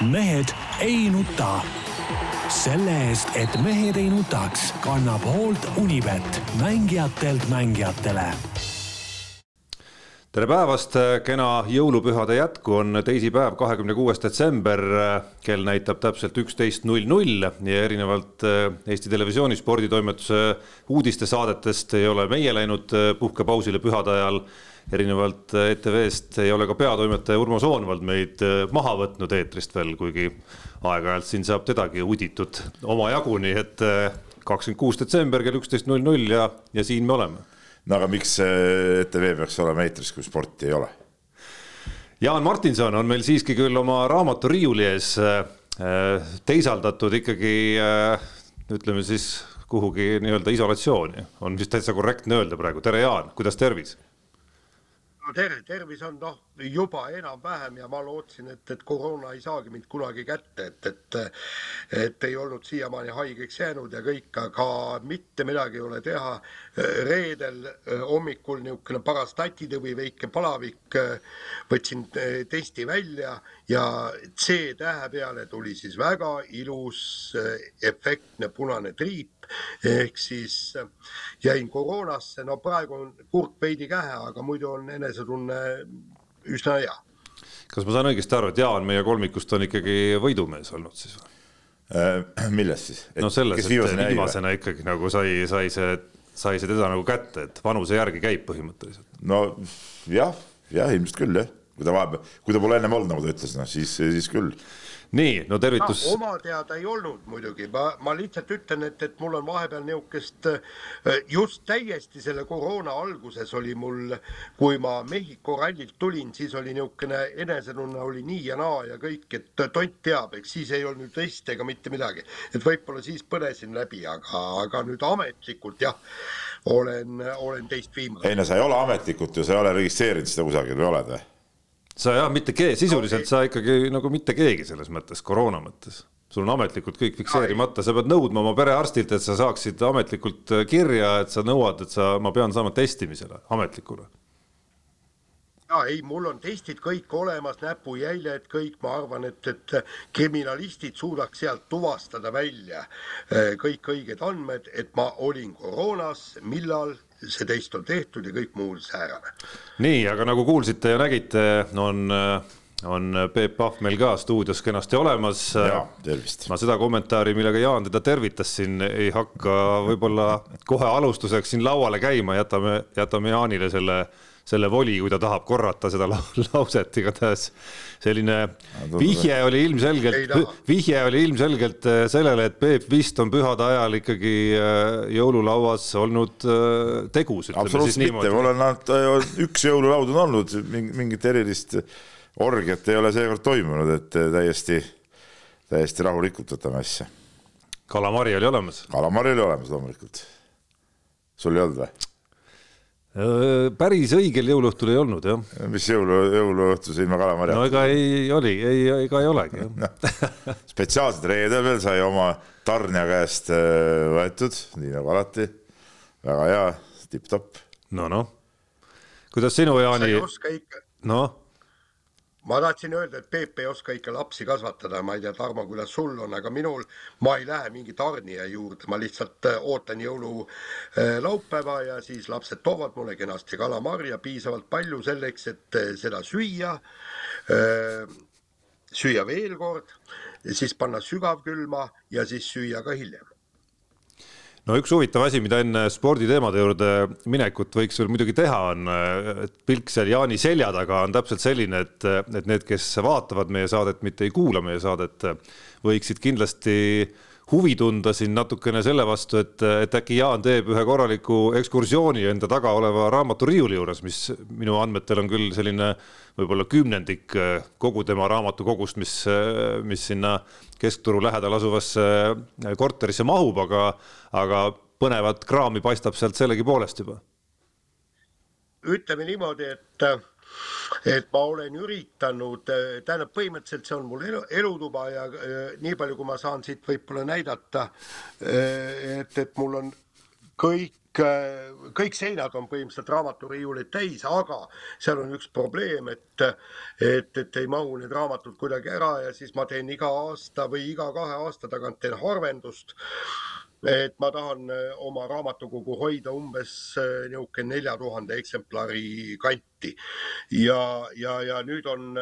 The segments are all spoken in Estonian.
mehed ei nuta. selle eest, et mehed ei nutaks, kannab hoolt Unibet, mängijatelt mängijatele tere päevast, kena jõulupühade jätku on teisipäev, kahekümne kuues detsember. kell näitab täpselt üksteist null null ja erinevalt Eesti Televisiooni sporditoimetuse uudistesaadetest ei ole meie läinud puhkepausile pühade ajal erinevalt ETV-st ei ole ka peatoimetaja Urmo Soonvald meid äh, maha võtnud eetrist veel, kuigi aeg-ajalt siin saab tedagi uditud omajagu, nii et äh, kakskümmend kuus detsember kell üksteist null null ja, ja siin me oleme. no aga miks äh, ETV peaks olema eetris, kui sporti ei ole? Jaan Martinson on meil siiski küll oma raamatu riiuli ees teisaldatud ikkagi ütleme siis kuhugi nii-öelda isolatsiooni, on vist täitsa korrektne öelda praegu, tere Jaan, kuidas tervis? No ter-, tervis on noh, juba enam-vähem ja ma lootsin, et, et koroona ei saagi mind kunagi kätte, et, et et ei olnud siiamaani haigeks jäänud ja kõik, aga mitte midagi ei ole teha. reedel eh, hommikul niisugune paras tatitõvi, väike palavik, eh, võtsin eh, testi välja ja C-tähe peale tuli siis väga ilus efektne punane triip ehk siis jäin koroonasse, no praegu on kurk veidi kähe, aga muidu on enesetunne üsna hea. kas ma saan õigesti aru, et Jaan meie kolmikust on ikkagi võidumees olnud siis või? Äh, milles siis? no selles, et viimasena, viimasena ikkagi nagu sai, sai see, sai see teda nagu kätte, et vanuse järgi käib põhimõtteliselt. no jah, jah, ilmselt küll jah, kui ta vahepeal, kui ta pole ennem olnud, nagu ta ütles, noh siis, siis küll nii, no tervitus no,. oma teada ei olnud muidugi, ma, ma lihtsalt ütlen, et, et mul on vahepeal niisugust, äh, just täiesti selle koroona alguses oli mul, kui ma Mehhiko rallilt tulin, siis oli niisugune enesetunne oli nii ja naa ja kõik, et tont teab, eks siis ei olnud teste ega mitte midagi. et võib-olla siis põdesin läbi, aga, aga nüüd ametlikult jah, olen, olen teist viimane. ei no sa ei ole ametlikult ju, sa ei ole registreerinud seda kusagil või oled või? Sa jah, mitte keegi, sisuliselt okay. sa ikkagi nagu mitte keegi selles mõttes, koroona mõttes. sul on ametlikult kõik fikseerimata, sa pead nõudma oma perearstilt, et sa saaksid ametlikult äh, kirja, et sa nõuad, et sa, ma pean saama testimisele, ametlikule. ja ei, mul on testid kõik olemas, näpujäljed kõik, ma arvan, et, et kriminalistid suudaks sealt tuvastada välja äh, kõik õiged andmed, et ma olin koroonas, millal see test on tehtud ja kõik muu säärane. nii, aga nagu kuulsite ja nägite, on on Peep Pahv meil ka stuudios kenasti olemas. ma seda kommentaari, millega Jaan teda tervitas siin, ei hakka võib-olla kohe alustuseks siin lauale käima, jätame, jätame Jaanile selle selle voli, kui ta tahab korrata seda lauset, igatahes selline vihje oli ilmselgelt, vihje oli ilmselgelt äh, sellele, et Peep vist on pühade ajal ikkagi äh, jõululauas olnud äh, tegus. absoluutselt mitte, mul on ainult üks jõululaud on olnud, mingit erilist orgiat ei ole seekord toimunud, et täiesti, täiesti rahulikult võtame asja. kalamari oli olemas? kalamari oli olemas loomulikult. sul ei olnud või? Päris õigel jõuluõhtul ei olnud jah. mis jõulu, jõuluõhtus ilma kalamarjata? no ega ei oli, ei, ega ei olegi jah spetsiaalselt reedel veel sai oma tarnija käest võetud, nii nagu alati. väga hea, tipp-topp. no noh, kuidas sinu, Jaani? noh ma tahtsin öelda, et Peep ei oska ikka lapsi kasvatada, ma ei tea, Tarmo, kuidas sul on, aga minul, ma ei lähe mingi tarnija juurde, ma lihtsalt äh, ootan jõululaupäeva äh, ja siis lapsed toovad mulle kenasti kalamarja piisavalt palju selleks, et äh, seda süüa, süüa veel kord, siis panna sügavkülma ja siis süüa ka hiljem no üks huvitav asi, mida enne sporditeemade juurde minekut võiks veel muidugi teha, on, pilk seal Jaani selja taga on täpselt selline, et, et need, kes vaatavad meie saadet, mitte ei kuula meie saadet, võiksid kindlasti huvi tunda siin natukene selle vastu, et, et äkki Jaan teeb ühe korraliku ekskursiooni enda taga oleva raamaturiiuli juures, mis minu andmetel on küll selline võib-olla kümnendik kogu tema raamatukogust, mis, mis sinna keskturu lähedal asuvasse korterisse mahub, aga, aga põnevat kraami paistab sealt sellegipoolest juba. ütleme niimoodi, et et ma olen üritanud, äh, tähendab, põhimõtteliselt see on mul elu, elutuba ja äh, nii palju, kui ma saan siit võib-olla näidata, äh, et, et mul on kõik kõik seinad on põhimõtteliselt raamaturiiulid täis, aga seal on üks probleem, et, et, et ei mahu need raamatud kuidagi ära ja siis ma teen iga aasta või iga kahe aasta tagant teen harvendust. Et ma tahan oma raamatukogu hoida umbes niisugune nelja tuhande eksemplari kanti. Ja, ja, ja nüüd on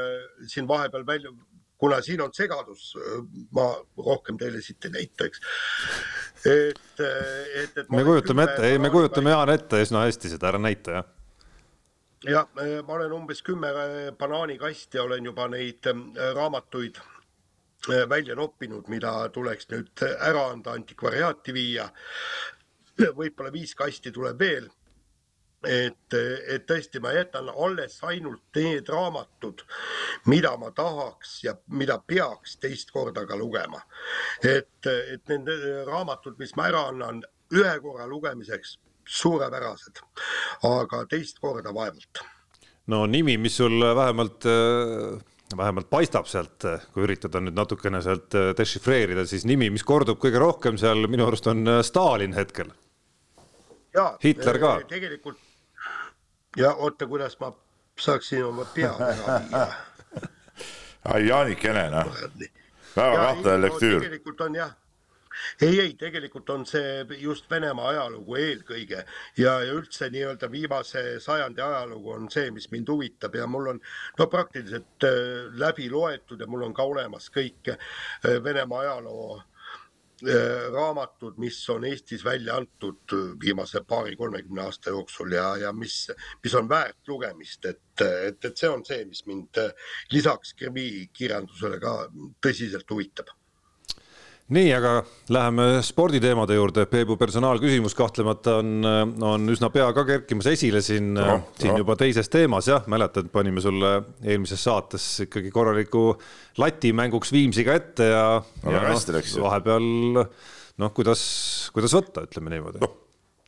siin vahepeal välja, kuna siin on segadus, ma rohkem teile siit ei näita, eks et, et, et. me kujutame ette, ei, me kujutame Jaan ette üsna hästi seda, ära näita, jah jah, ma olen umbes kümme banaanikasti olen juba neid äh, raamatuid äh, välja noppinud, mida tuleks nüüd ära anda, antikvariaati viia. võib-olla viis kasti tuleb veel et, et tõesti, ma jätan alles ainult need raamatud, mida ma tahaks ja mida peaks teist korda ka lugema. et, et need raamatud, mis ma ära annan ühe korra lugemiseks, suurepärased, aga teist korda vaevalt. no nimi, mis sul vähemalt vähemalt paistab sealt, kui üritada nüüd natukene sealt dešifreerida, siis nimi, mis kordub kõige rohkem seal minu arust on Stalin hetkel. Hitler ka. tegelikult ja oota, kuidas ma saaksin oma pea ära viia. ai, Jaanikene, noh. väga kahtlane lektüür. tegelikult on jah ei, ei, tegelikult on see just Venemaa ajalugu eelkõige ja, ja üldse nii-öelda viimase sajandi ajalugu on see, mis mind huvitab ja mul on no praktiliselt äh, läbi loetud ja mul on ka olemas kõik äh, Venemaa ajaloo raamatud, mis on Eestis välja antud viimase paari-kolmekümne aasta jooksul ja, ja mis, mis on väärt lugemist, et, et, et see on see, mis mind lisaks krimiikirjandusele ka tõsiselt huvitab nii, aga läheme sporditeemade juurde. Peebu personaalküsimus kahtlemata on, on üsna pea ka kerkimas esile siin no,, siin no. juba teises teemas jah, mäletad, panime sulle eelmises saates ikkagi korraliku lati mänguks Viimsiga ette ja, no, ja noh, vahepeal noh, kuidas, kuidas võtta, ütleme niimoodi no,.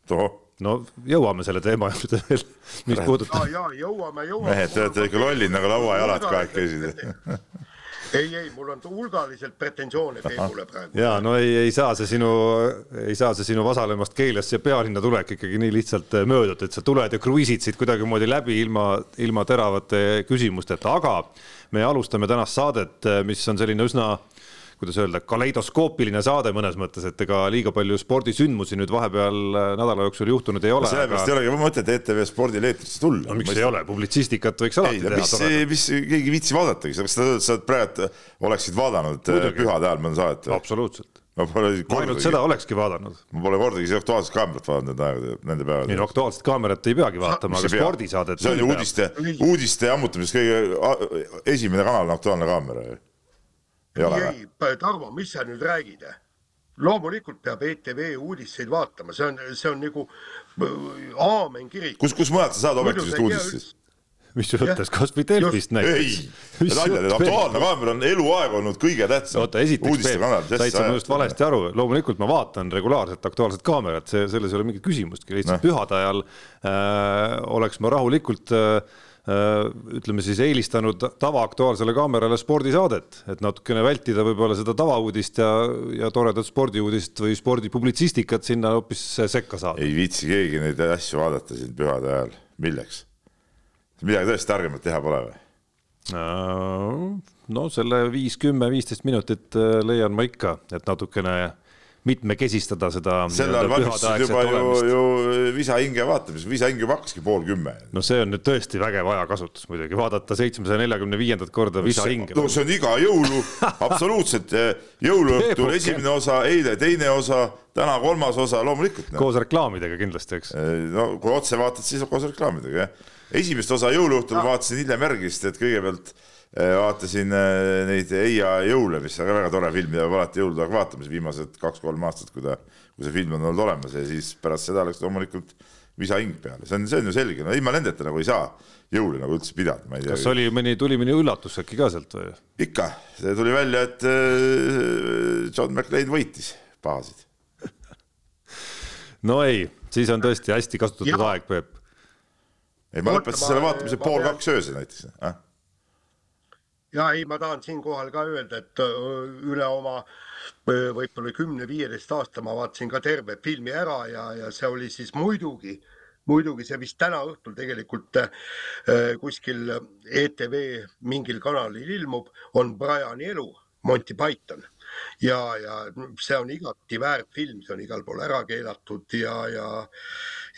No. no jõuame selle teema juurde veel, mis puudutab. ja, ja jõuame, jõuame. mehed, te olete ikka lollid nagu lauajalad kahekesi ei, ei, mul on hulgaliselt pretensioone Peebule praegu. ja no ei, ei saa see sinu, ei saa see sinu vasalemast keelest ja pealinna tulek ikkagi nii lihtsalt äh, mööduda, et sa tuled ja kruiisid siit kuidagimoodi läbi ilma, ilma teravate küsimusteta, aga me alustame tänast saadet, äh, mis on selline üsna kuidas öelda, kaleidoskoopiline saade mõnes mõttes, et ega liiga palju spordisündmusi nüüd vahepeal äh, nädala jooksul juhtunud ei ole. sellepärast aga... ei olegi mõtet ETV spordile eetrisse tulla. no miks ei ole, publitsistikat võiks alati ei, teha. mis, mis keegi viitsi vaadatagi, kas sa, praegu oleksid vaadanud äh, Muidugi. pühade ajal mõnda saadet? absoluutselt ma pole kordagi. ainult seda olekski vaadanud. ma pole kordagi Aktuaalset kaamerat vaadanud nende aegade, nende päevade. ei no Aktuaalset kaamerat ei peagi vaatama, aga spordisaadet. see on ju uudiste, uudiste jammutamiseks kõige esimene kanal on Aktuaalne kaamera ju ei, Tarmo, mis sa nüüd räägid? loomulikult peab ETV uudiseid vaatama, see on, see on nagu äh, aamen kirik. kus, kus mujalt sa saad objektiivset uudist siis? mis mõttes, kasvõi Delfist näiteks? ei, naljad, Aktuaalne kaamera on eluaeg olnud kõige tähtsam. oota, esiteks Peep, said sa minust valesti aru, loomulikult ma vaatan regulaarselt Aktuaalset kaamerat, see, selles ei ole mingit küsimustki, lihtsalt no. pühade ajal äh, oleks ma rahulikult Äh, ütleme siis eelistanud tavaaktuaalsele kaamerale spordisaadet, et natukene vältida võib-olla seda tavauudist ja, ja toredat spordiuudist või spordipublitsistikat sinna hoopis sekka saada. ei viitsi keegi neid asju vaadata siin pühade ajal, milleks? midagi tõesti targemat teha pole või? Äh, no selle viis, kümme, viisteist minutit äh, leian ma ikka, et natukene mitmekesistada seda. sel ajal valmistusid juba ju, ju visa hinge vaatamise, visa hing juba hakkaski pool kümme. no see on nüüd tõesti vägev ajakasutus muidugi, vaadata seitsmesaja neljakümne viiendat korda visa hinge. no see on iga jõulu, absoluutselt, jõuluõhtul esimene osa, eile teine osa, täna kolmas osa, loomulikult. koos reklaamidega kindlasti, eks. no kui otse vaatad, siis koos reklaamidega, jah. esimest osa jõuluõhtul vaatasin hiljem järgist, et kõigepealt Äh, vaatasin äh, neid Eia jõule, mis on ka väga tore film, mida peab alati jõulude aeg vaatama, viimased kaks-kolm aastat, kui ta, kui see film on olnud olemas ja siis pärast seda läks loomulikult visa hing peale, see on, see on ju selge, no ilma nendeta nagu ei saa jõule nagu üldse pidada, ma ei tea. kas oli mõni, tuli mõni üllatus äkki ka sealt või? ikka, see tuli välja, et äh, John McClane võitis pahasid no ei, siis on tõesti hästi kasutatud ja. aeg, Peep. ei, ma lõpetasin selle vaatamise pool kaks öösel näiteks ah ja ei, ma tahan siinkohal ka öelda, et üle oma võib-olla kümne-viieteist aasta ma vaatasin ka terve filmi ära ja, ja see oli siis muidugi, muidugi see vist täna õhtul tegelikult äh, kuskil ETV mingil kanalil ilmub, on Briani elu, Monty Python. Ja, ja see on igati väärt film, see on igal pool ära keelatud ja, ja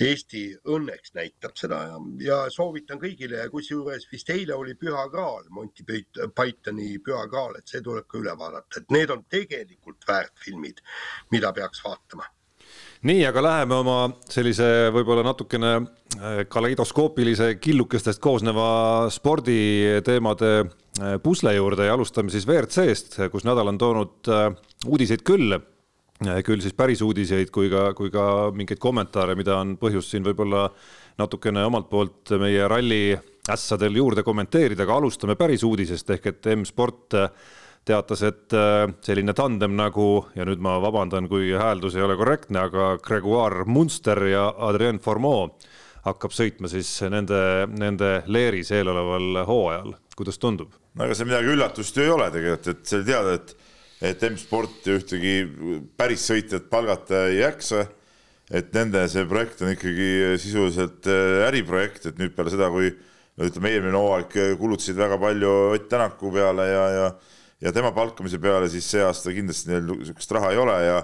Eesti õnneks näitab seda ja, ja soovitan kõigile ja kusjuures vist eile oli Püha Graal, Monty Pythoni Püha Graal, et see tuleb ka üle vaadata, et need on tegelikult väärt filmid, mida peaks vaatama nii, aga läheme oma sellise võib-olla natukene äh, kaleidoskoopilise killukestest koosneva sporditeemade äh, pusle juurde ja alustame siis WRC-st, kus nädal on toonud äh, uudiseid küll. Küll siis päris uudiseid kui ka, kui ka mingeid kommentaare, mida on põhjust siin võib-olla natukene omalt poolt meie ralli ässadel juurde kommenteerida, aga alustame päris uudisest ehk et M-sport teatas, et äh, selline tandem nagu ja nüüd ma vabandan, kui hääldus ei ole korrektne, aga Gregoire Munster ja Adrien Formeau hakkab sõitma siis nende, nende leeris eeloleval hooajal. kuidas tundub? no ega see midagi üllatust ju ei ole tegelikult, et see teada, et et M-Sporti ühtegi päris sõitjat palgata ei jaksa. et nende see projekt on ikkagi sisuliselt äh, äriprojekt, et nüüd peale seda, kui no ütleme, eelmine hooaeg kulutasid väga palju Ott Tänaku peale ja, ja ja tema palkamise peale, siis see aasta kindlasti neil niisugust raha ei ole ja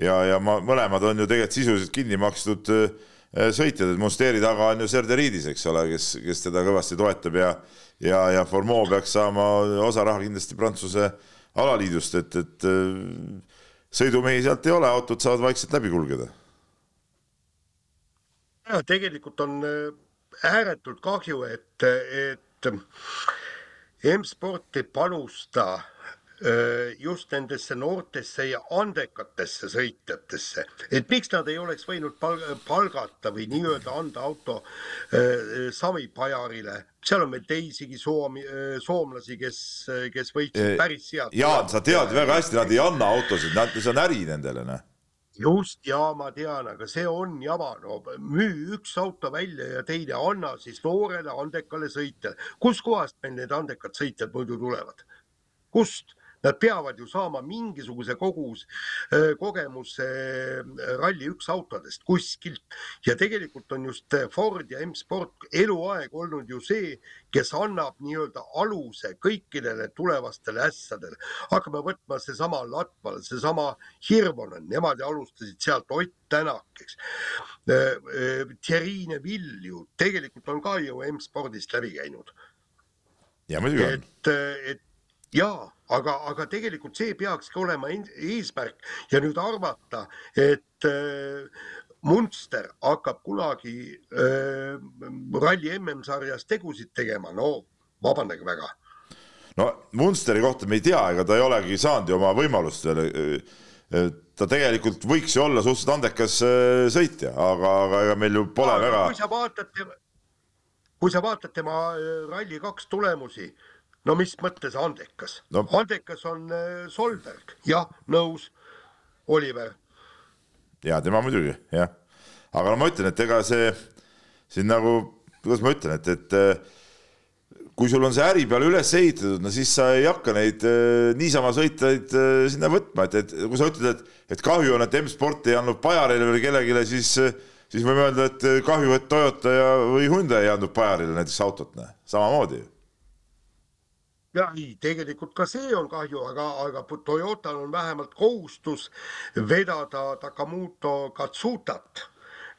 ja, ja ma, mõlemad on ju tegelikult sisuliselt kinni makstud äh, sõitjad, et Monsteri taga on ju Serderiidis, eks ole, kes, kes teda kõvasti toetab ja ja, ja Formeau peaks saama osa raha kindlasti Prantsuse alaliidust, et, et äh, sõidumehi sealt ei ole, autod saavad vaikselt läbi kulgeda. ja tegelikult on äh, ääretult kahju, et, et M-sport ei panusta just nendesse noortesse ja andekatesse sõitjatesse, et miks nad ei oleks võinud palgata või nii-öelda anda auto Sami Pajarile, seal on meil teisigi soomi, soomlasi, kes, kes võitsid päris head. Jaan, sa tead väga hästi, nad ei anna autosid, nad, see on äri nendele, noh just ja ma tean, aga see on jama, no müü üks auto välja ja teine anna siis noorele andekale sõitjale. kuskohast meil need andekad sõitjad muidu tulevad? kust? Nad peavad ju saama mingisuguse kogus kogemuse Rally1 autodest kuskilt ja tegelikult on just Ford ja M-Sport eluaeg olnud ju see, kes annab nii-öelda aluse kõikidele tulevastele ässadele. hakkame võtma seesama Latval, seesama Hirvonen, nemad alustasid sealt Ott Tänak, eks. Thierry Neville ju tegelikult on ka ju M-spordist läbi käinud. ja muidugi on. et, et jaa, aga, aga tegelikult see peakski olema eesmärk ja nüüd arvata, et äh, Munster hakkab kunagi äh, ralli MM-sarjas tegusid tegema, no vabandage väga. no Munsteri kohta me ei tea, ega ta ei olegi saanud ju oma võimalust veel äh, ta tegelikult võiks ju olla suhteliselt andekas äh, sõitja, aga, aga ega meil ju pole aga väga. kui sa vaatad, kui sa vaatad tema äh, Rally2 tulemusi, no mis mõttes andekas no.? andekas on äh, Solberg, jah, nõus. Oliver. ja tema muidugi jah, aga no ma ütlen, et ega see siin nagu, kuidas ma ütlen, et, et äh, kui sul on see äri peale üles ehitatud, no siis sa ei hakka neid äh, niisama sõitjaid sinna võtma, et, et kui sa ütled, et, et kahju on, et M-sport ei andnud Pajarile või kellelegi, siis, siis võime öelda, et kahju, et Toyota ja, või Hyundai ei andnud Pajarile näiteks autot, noh, samamoodi ja ei, tegelikult ka see on kahju, aga, aga Toyotal on vähemalt kohustus vedada Takamoto Katsutat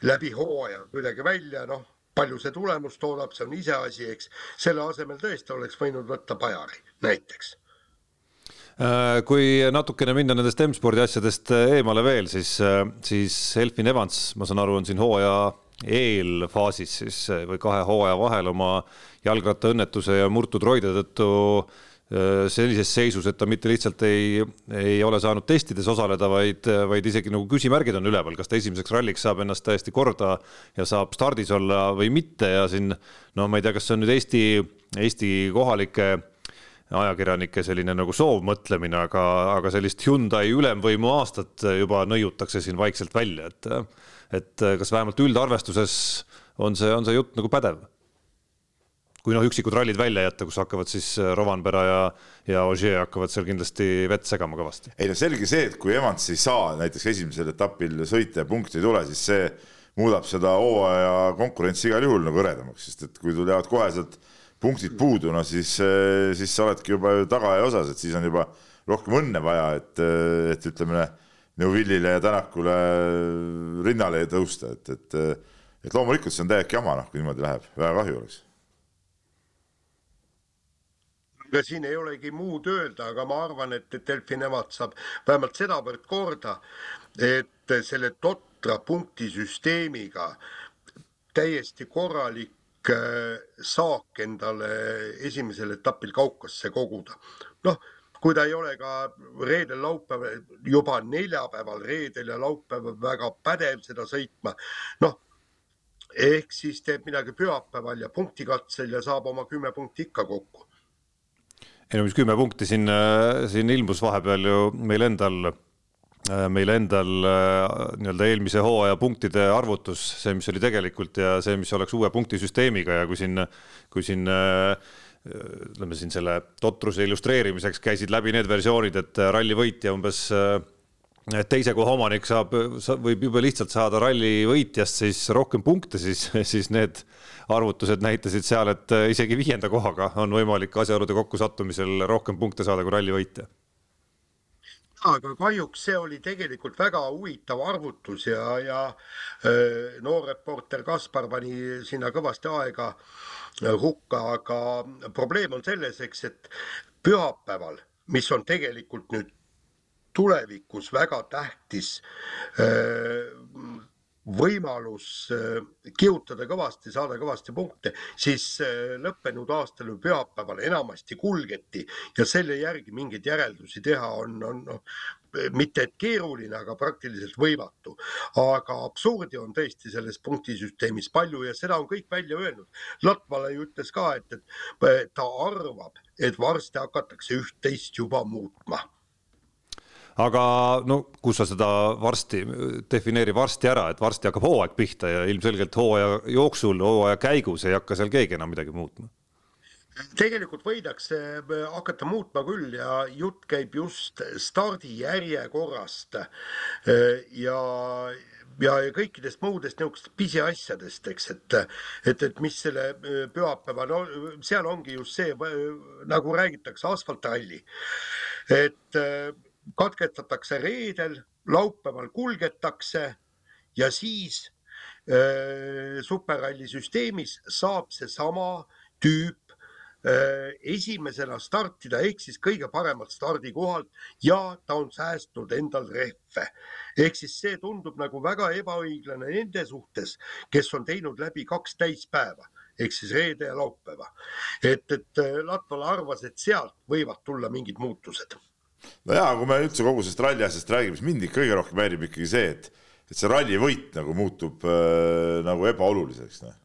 läbi hooaja kuidagi välja, noh, palju see tulemust toodab, see on iseasi, eks. selle asemel tõesti oleks võinud võtta Pajari näiteks äh, kui natukene minna nendest M-spordi asjadest eemale veel, siis, äh, siis Elfin Evans, ma saan aru, on siin hooaja eelfaasis siis või kahe hooaja vahel oma jalgrattaõnnetuse ja murtud roide tõttu sellises seisus, et ta mitte lihtsalt ei, ei ole saanud testides osaleda, vaid, vaid isegi nagu küsimärgid on üleval, kas ta esimeseks ralliks saab ennast täiesti korda ja saab stardis olla või mitte ja siin no ma ei tea, kas see on nüüd Eesti, Eesti kohalike ajakirjanike selline nagu soovmõtlemine, aga, aga sellist Hyundai ülemvõimu aastat juba nõiutakse siin vaikselt välja, et et kas vähemalt üldarvestuses on see, on see jutt nagu pädev? Kui noh, üksikud rallid välja jätta, kus hakkavad siis Rovanpera ja, ja Ogier hakkavad seal kindlasti vett segama kõvasti. ei no selge see, et kui Evans ei saa näiteks esimesel etapil sõita ja punkti ei tule, siis see muudab seda hooaja konkurentsi igal juhul nagu hõredamaks, sest et kui sul jäävad koheselt punktid puudu, no siis, siis sa oledki juba tagaaja osas, et siis on juba rohkem õnne vaja, et, et ütleme, Neuvillile ja Tänakule rinnale tõusta, et, et, et loomulikult see on täielik jama, noh, kui niimoodi läheb, väga kahju oleks ja siin ei olegi muud öelda, aga ma arvan, et, et Delfi nemad saab vähemalt sedavõrd korda, et selle totra punktisüsteemiga täiesti korralik Äh, saak endale esimesel etapil kaukasse koguda. noh, kui ta ei ole ka reedel, laupäeval, juba neljapäeval, reedel ja laupäeval väga pädev seda sõitma, noh ehk siis teeb midagi pühapäeval ja punktikatsel ja saab oma kümme punkti ikka kokku. Ei no mis kümme punkti siin, äh, siin ilmus vahepeal ju meil endal Äh, meil endal äh, nii-öelda eelmise hooaja punktide arvutus, see, mis oli tegelikult ja see, mis oleks uue punktisüsteemiga ja kui siin, kui siin äh, ütleme siin selle totruse illustreerimiseks käisid läbi need versioonid, et ralli võitja umbes teise koha omanik saab, võib jube lihtsalt saada ralli võitjast siis rohkem punkte, siis, siis need arvutused näitasid seal, et isegi viienda kohaga on võimalik asjaolude kokkusattumisel rohkem punkte saada kui ralli võitja. Aga kahjuks see oli tegelikult väga huvitav arvutus ja, ja äh, noor reporter Kaspar pani sinna kõvasti aega äh, hukka, aga probleem on selles, eks, et pühapäeval, mis on tegelikult nüüd tulevikus väga tähtis äh, võimalus äh, kihutada kõvasti, saada kõvasti punkte, siis äh, lõppenud aastal ju pühapäeval enamasti kulgeti ja selle järgi mingeid järeldusi teha on, on noh, mitte et keeruline, aga praktiliselt võimatu. aga absurdi on tõesti selles punktisüsteemis palju ja seda on kõik välja öelnud. Latvala ju ütles ka, et, et ta arvab, et varsti hakatakse üht-teist juba muutma aga no kus sa seda varsti, defineeri varsti ära, et varsti hakkab hooaeg pihta ja ilmselgelt hooaja jooksul, hooaja käigus ei hakka seal keegi enam midagi muutma tegelikult võidakse hakata muutma küll ja jutt käib just stardijärjekorrast ja ja, ja kõikidest muudest niisugustest pisiasjadest, eks, et, et, et mis selle pühapäeva, no seal ongi just see, nagu räägitakse, asfaltralli. et katkestatakse reedel, laupäeval kulgetakse ja siis äh, superralli süsteemis saab seesama tüüp äh, esimesena startida ehk siis kõige paremalt stardikohalt ja ta on säästnud endal rehve. ehk siis see tundub nagu väga ebaõiglane nende suhtes, kes on teinud läbi kaks täispäeva ehk siis reede ja laupäeva. et, et äh, Latvala arvas, et sealt võivad tulla mingid muutused no jaa, kui me üldse kogu sellest ralli asjast räägime, siis mind kõige rohkem häirib ikkagi see, et, et see ralli võit nagu muutub äh, nagu ebaoluliseks, noh.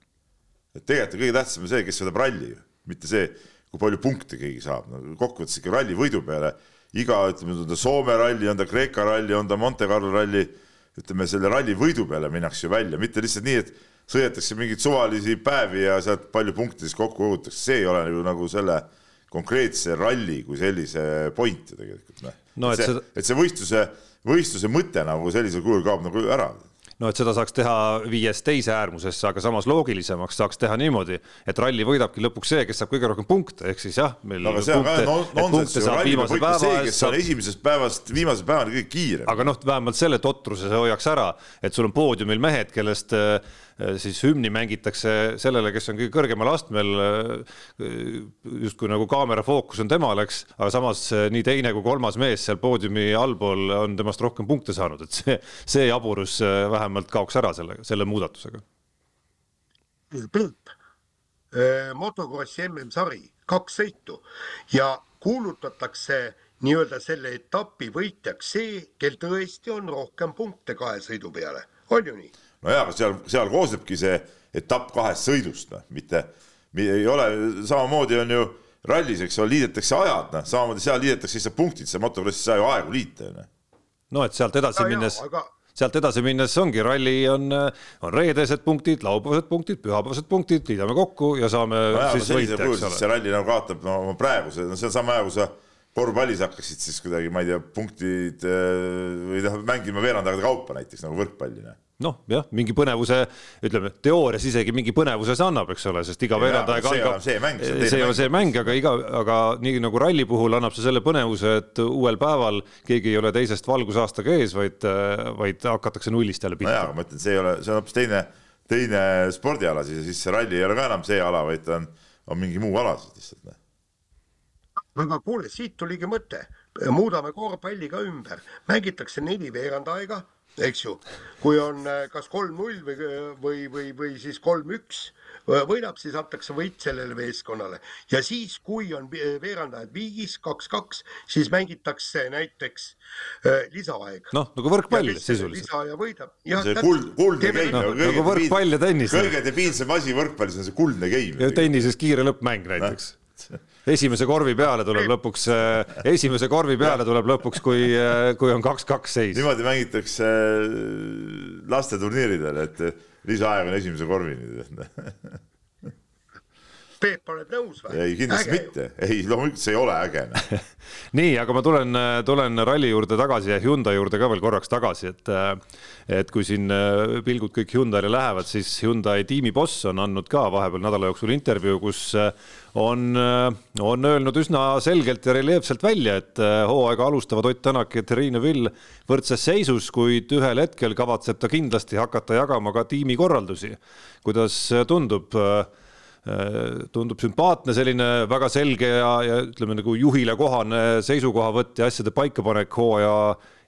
et tegelikult on kõige tähtsam see, kes võidab ralli, mitte see, kui palju punkte keegi saab, no kokkuvõttes ikka ralli võidu peale iga, ütleme, on ta Soome ralli, on ta Kreeka ralli, on ta Monte Carlo ralli, ütleme selle ralli võidu peale minnakse ju välja, mitte lihtsalt nii, et sõidetakse mingeid suvalisi päevi ja sealt palju punkte siis kokku kogutakse, see ei ole ju nagu selle konkreetse ralli kui sellise point ju tegelikult noh no,. et, et, see, et see võistluse, võistluse mõte nagu sellisel kujul kaob nagu ära no et seda saaks teha viies teise äärmusesse, aga samas loogilisemaks saaks teha niimoodi, et ralli võidabki lõpuks see, kes saab kõige rohkem punkte, ehk siis jah. No, aga see on ka nonsenss, ralli võidab ikka see, kes saab... esimesest päevast viimase päevani kõige kiirem. aga noh, vähemalt selle totruse see hoiaks ära, et sul on poodiumil mehed, kellest Äh, siis hümni mängitakse sellele, kes on kõige kõrgemal astmel. Äh, justkui nagu kaamera fookus on temal, eks, aga samas äh, nii teine kui kolmas mees seal poodiumi allpool on temast rohkem punkte saanud, et see, see jaburus vähemalt kaoks ära selle, selle muudatusega. Peep, motokrossi MM-sari, kaks sõitu ja kuulutatakse nii-öelda selle etapi võitjaks see, kel tõesti on rohkem punkte kahe sõidu peale, on ju nii? Nojah, aga seal, seal koosnebki see etapp kahest sõidust, noh, mitte, ei ole, samamoodi on ju rallis, eks ole, liidetakse ajad, noh, samamoodi seal liidetakse lihtsalt punktid, sa motokrossis ei saa ju aegu liita, noh. no et sealt edasi ja, minnes, sealt edasi minnes ongi ralli on, on reedesed punktid, laupäevased punktid, pühapäevased punktid, liidame kokku ja saame no. siis võita, eks ole. see ralli nagu kaotab no praeguse, no see on sama hea, kui sa korvpallis hakkasid siis kuidagi, ma ei tea, punktid või noh, mängima veerand aega kaupa näiteks nagu võrkpalli noh, jah, mingi põnevuse, ütleme teoorias isegi mingi põnevuse see annab, eks ole, sest iga veerand aega algab. see mäng, see ei ole see mäng, aga iga, aga nii nagu ralli puhul annab see selle põnevuse, et uuel päeval keegi ei ole teisest valgusaastaga ees, vaid, vaid hakatakse nullist jälle pihta. nojah, ma ütlen, see ei ole, see on hoopis teine, teine spordiala siis ja siis see ralli ei ole ka enam see ala, vaid ta on, on mingi muu ala siis lihtsalt. Aga kuule, siit tuligi mõte, muudame korvpalli ka ümber, mängitakse neli veerand aega eks ju, kui on äh, kas kolm-null või, või, või, või siis kolm-üks äh, võidab, siis antakse võit sellele meeskonnale ja siis, kui on veerandajad viigis kaks-kaks, siis mängitakse näiteks äh, lisaaeg. noh, nagu võrkpall sisuliselt. lisaaja võidab. see kuld, kuldne game no,. nagu võrkpall ja tennis. kõige debiilsem asi võrkpallis on see kuldne game. ja tennises kiire lõppmäng näiteks no esimese korvi peale tuleb lõpuks, äh, esimese korvi peale tuleb lõpuks, kui, äh, kui on kaks-kaks seis. niimoodi mängitakse äh, lasteturniiridel, et lisaaeg on esimese korvini Peep, oled nõus või? ei, kindlasti äge. mitte, ei, loomulikult see ei ole äge nii, aga ma tulen, tulen ralli juurde tagasi ja Hyundai juurde ka veel korraks tagasi, et et kui siin äh, pilgud kõik Hyundai'le lähevad, siis Hyundai tiimiboss on andnud ka vahepeal nädala jooksul intervjuu, kus äh, on, äh, on öelnud üsna selgelt ja reljeefselt välja, et hooaega alustavad Ott Tänak ja Terrine Vill võrdses seisus, kuid ühel hetkel kavatseb ta kindlasti hakata jagama ka tiimikorraldusi. kuidas tundub? Tundub sümpaatne, selline väga selge ja, ja ütleme nagu juhile kohane seisukohavõtt ja asjade paikapanek hooaja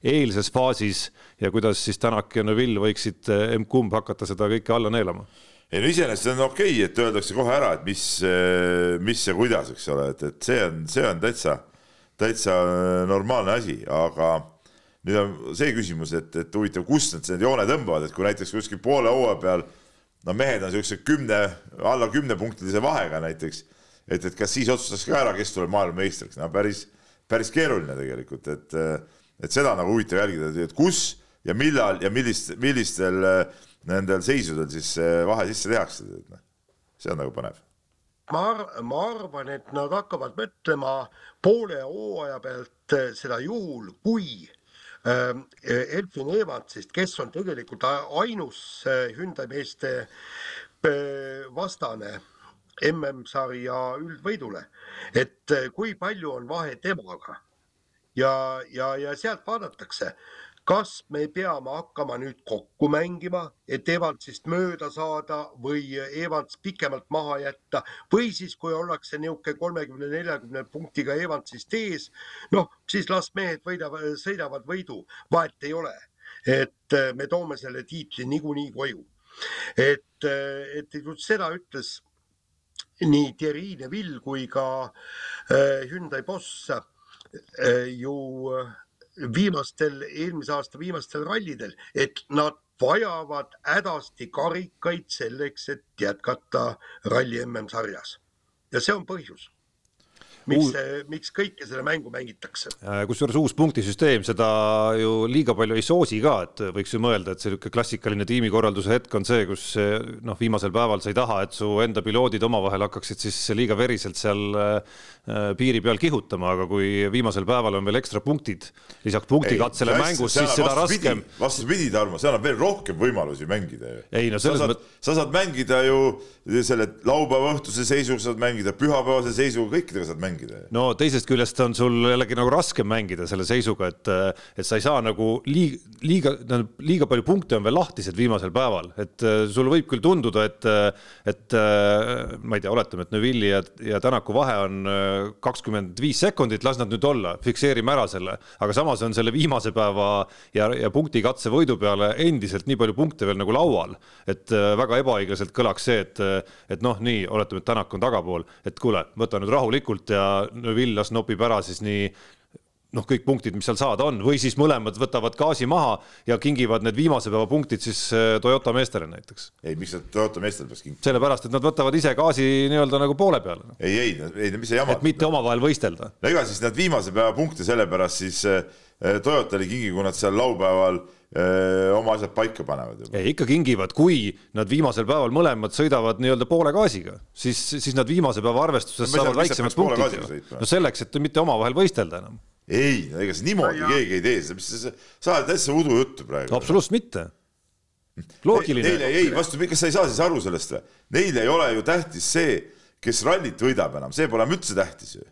eelses faasis ja kuidas siis Tänak ja Neville võiksid eh, emb-kumb hakata seda kõike alla neelama? ei no iseenesest on okei okay,, et öeldakse kohe ära, et mis, eh, mis ja kuidas, eks ole, et, et see on, see on täitsa, täitsa normaalne asi, aga nüüd on see küsimus, et, et huvitav, kust nad need joone tõmbavad, et kui näiteks kuskil poole hooaja peal no mehed on siukse kümne, alla kümnepunktilise vahega näiteks, et, et kas siis otsustas ka ära, kes tuleb maailmameistriks, no päris, päris keeruline tegelikult, et, et seda nagu huvitav jälgida, et kus ja millal ja millist, millistel nendel seisudel siis vahe sisse tehakse, et noh, see on nagu põnev. Ma ar-, ma arvan, et nad hakkavad mõtlema poole hooaja pealt seda juhul, kui Elfin Evansist, kes on tegelikult ainus äh, Hyundai meeste äh, vastane MM-sarja üldvõidule, et kui palju on vahe temaga? Ja, ja, ja sealt vaadatakse, kas me peame hakkama nüüd kokku mängima, et Evansist mööda saada või Evans pikemalt maha jätta või siis, kui ollakse niisugune kolmekümne, neljakümne punktiga Evansist ees, noh, siis las mehed võidavad, sõidavad võidu, vahet ei ole. et äh, me toome selle tiitli niikuinii koju. et, äh, et seda ütles nii Thierry Neville kui ka äh, Hyundai boss ju viimastel, eelmise aasta viimastel rallidel, et nad vajavad hädasti karikaid selleks, et jätkata ralli MM-sarjas. ja see on põhjus miks, miks kõike selle mängu mängitakse. Äh, kusjuures uus punktisüsteem seda ju liiga palju ei soosi ka, et võiks ju mõelda, et see niisugune klassikaline tiimikorralduse hetk on see, kus noh, viimasel päeval sa ei taha, et su enda piloodid omavahel hakkaksid siis liiga veriselt seal äh, piiri peal kihutama, aga kui viimasel päeval on veel ekstra punktid lisaks punktikatsele mängus, siis seda raskem. vastupidi, Tarmo, see annab veel rohkem võimalusi mängida ju. ei no selles mõttes. sa saad mängida ju selle laupäeva õhtuse seisuga, saad mängida pühapäevase seisuga, kõikidega saad mängida mängida. no teisest küljest on sul jällegi nagu raskem mängida selle seisuga, et, et sa ei saa nagu liiga, liiga, tähendab liiga palju punkte on veel lahtised viimasel päeval, et äh, sul võib küll tunduda, et, et äh, ma ei tea, oletame, et Neville'i ja, ja Tänaku vahe on äh, kakskümmend viis sekundit, las nad nüüd olla, fikseerime ära selle, aga samas on selle viimase päeva ja, ja punktikatse võidu peale endiselt nii palju punkte veel nagu laual, et väga ebaõiglaselt kõlaks see, et, et noh, nii oletame, et Tänak on tagapool, et kuule, võta nüüd rahulikult ja Neville las nopib ära siis nii noh, kõik punktid, mis seal saada on, või siis mõlemad võtavad gaasi maha ja kingivad need viimase päeva punktid siis äh, Toyota meestele näiteks. ei, miks nad Toyota meestele peaks kingima? sellepärast, et nad võtavad ise gaasi nii-öelda nagu poole peale. ei, ei, ei, mis see jama. et mitte omavahel võistelda. ega siis nad viimase päeva punkte sellepärast siis äh, Toyotale ei kingi, kui nad seal laupäeval öö, oma asjad paika panevad. ei, ikka kingivad, kui nad viimasel päeval mõlemad sõidavad nii-öelda poole gaasiga, siis, siis nad viimase päeva arvestuses no, saavad väiksemad punktid. no selleks, et mitte omavahel võistelda enam ei, ega see niimoodi ja, keegi ei tee, sa ajad täitsa udujuttu praegu. absoluutselt mitte. loogiline. Neile ei, vastupidi, kas sa ei saa siis aru sellest või? Neile ei ole ju tähtis see, kes rallit võidab enam, see pole enam üldse tähtis ju.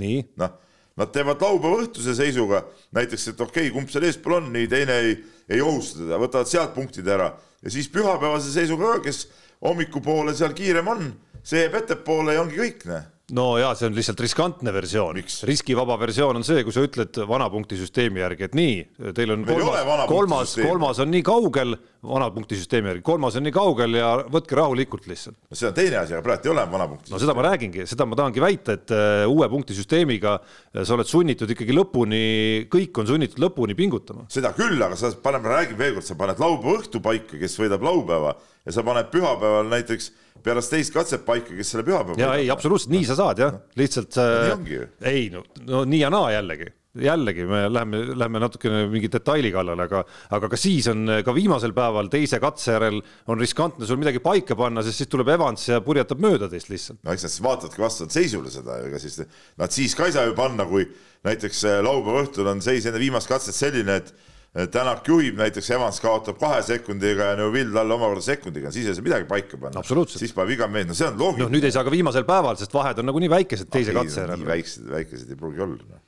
nii. noh, nad teevad laupäeva õhtuse seisuga näiteks, et okei okay,, kumb seal eespool on, nii teine ei, ei ohusta teda, võtavad sealt punktid ära. Ja siis pühapäevase seisuga kes hommikupoole seal kiirem on, see jääb ettepoole ja ongi kõik, näe no ja see on lihtsalt riskantne versioon. riskivaba versioon on see, kui sa ütled vanapunktisüsteemi järgi, et nii, teil on Meil kolmas, kolmas, kolmas on nii kaugel, vanapunktisüsteemi järgi, kolmas on nii kaugel ja võtke rahulikult lihtsalt. no see on teine asi, aga praegu ei ole vanapunktisüsteemi. no seda ma räägingi, seda ma tahangi väita, et uh, uue punktisüsteemiga uh, sa oled sunnitud ikkagi lõpuni, kõik on sunnitud lõpuni pingutama. seda küll, aga sa paneme, räägin veel kord, sa paned laupäeva õhtu paika, kes võidab laupäeva ja sa paned pühapäeval näiteks pärast teist katset paika, kes selle pühapäeva. ja ei, absoluutselt nii sa saad jah, lihtsalt äh,. ei no, no nii ja naa jällegi jällegi me läheme, läheme natukene mingi detaili kallale, aga, aga ka siis on ka viimasel päeval teise katse järel on riskantne sul midagi paika panna, sest siis tuleb Evans ja purjetab mööda teist lihtsalt. no eks nad siis vaatavadki vastavalt seisule seda, ega siis nad siis ka ei saa ju panna, kui näiteks äh, laupäeva õhtul on seis enne viimast katset selline, et Tänak juhib näiteks, Evans kaotab kahe sekundiga ja Neuvill talle omakorda sekundiga, siis ei saa midagi paika panna. siis paneb iga mees, no see on loogiline. noh, nüüd ei saa ka viimasel päeval, sest vahed on nagunii väikesed teise ah, katse järel. väiksed, väikesed ei pruugi olla noh.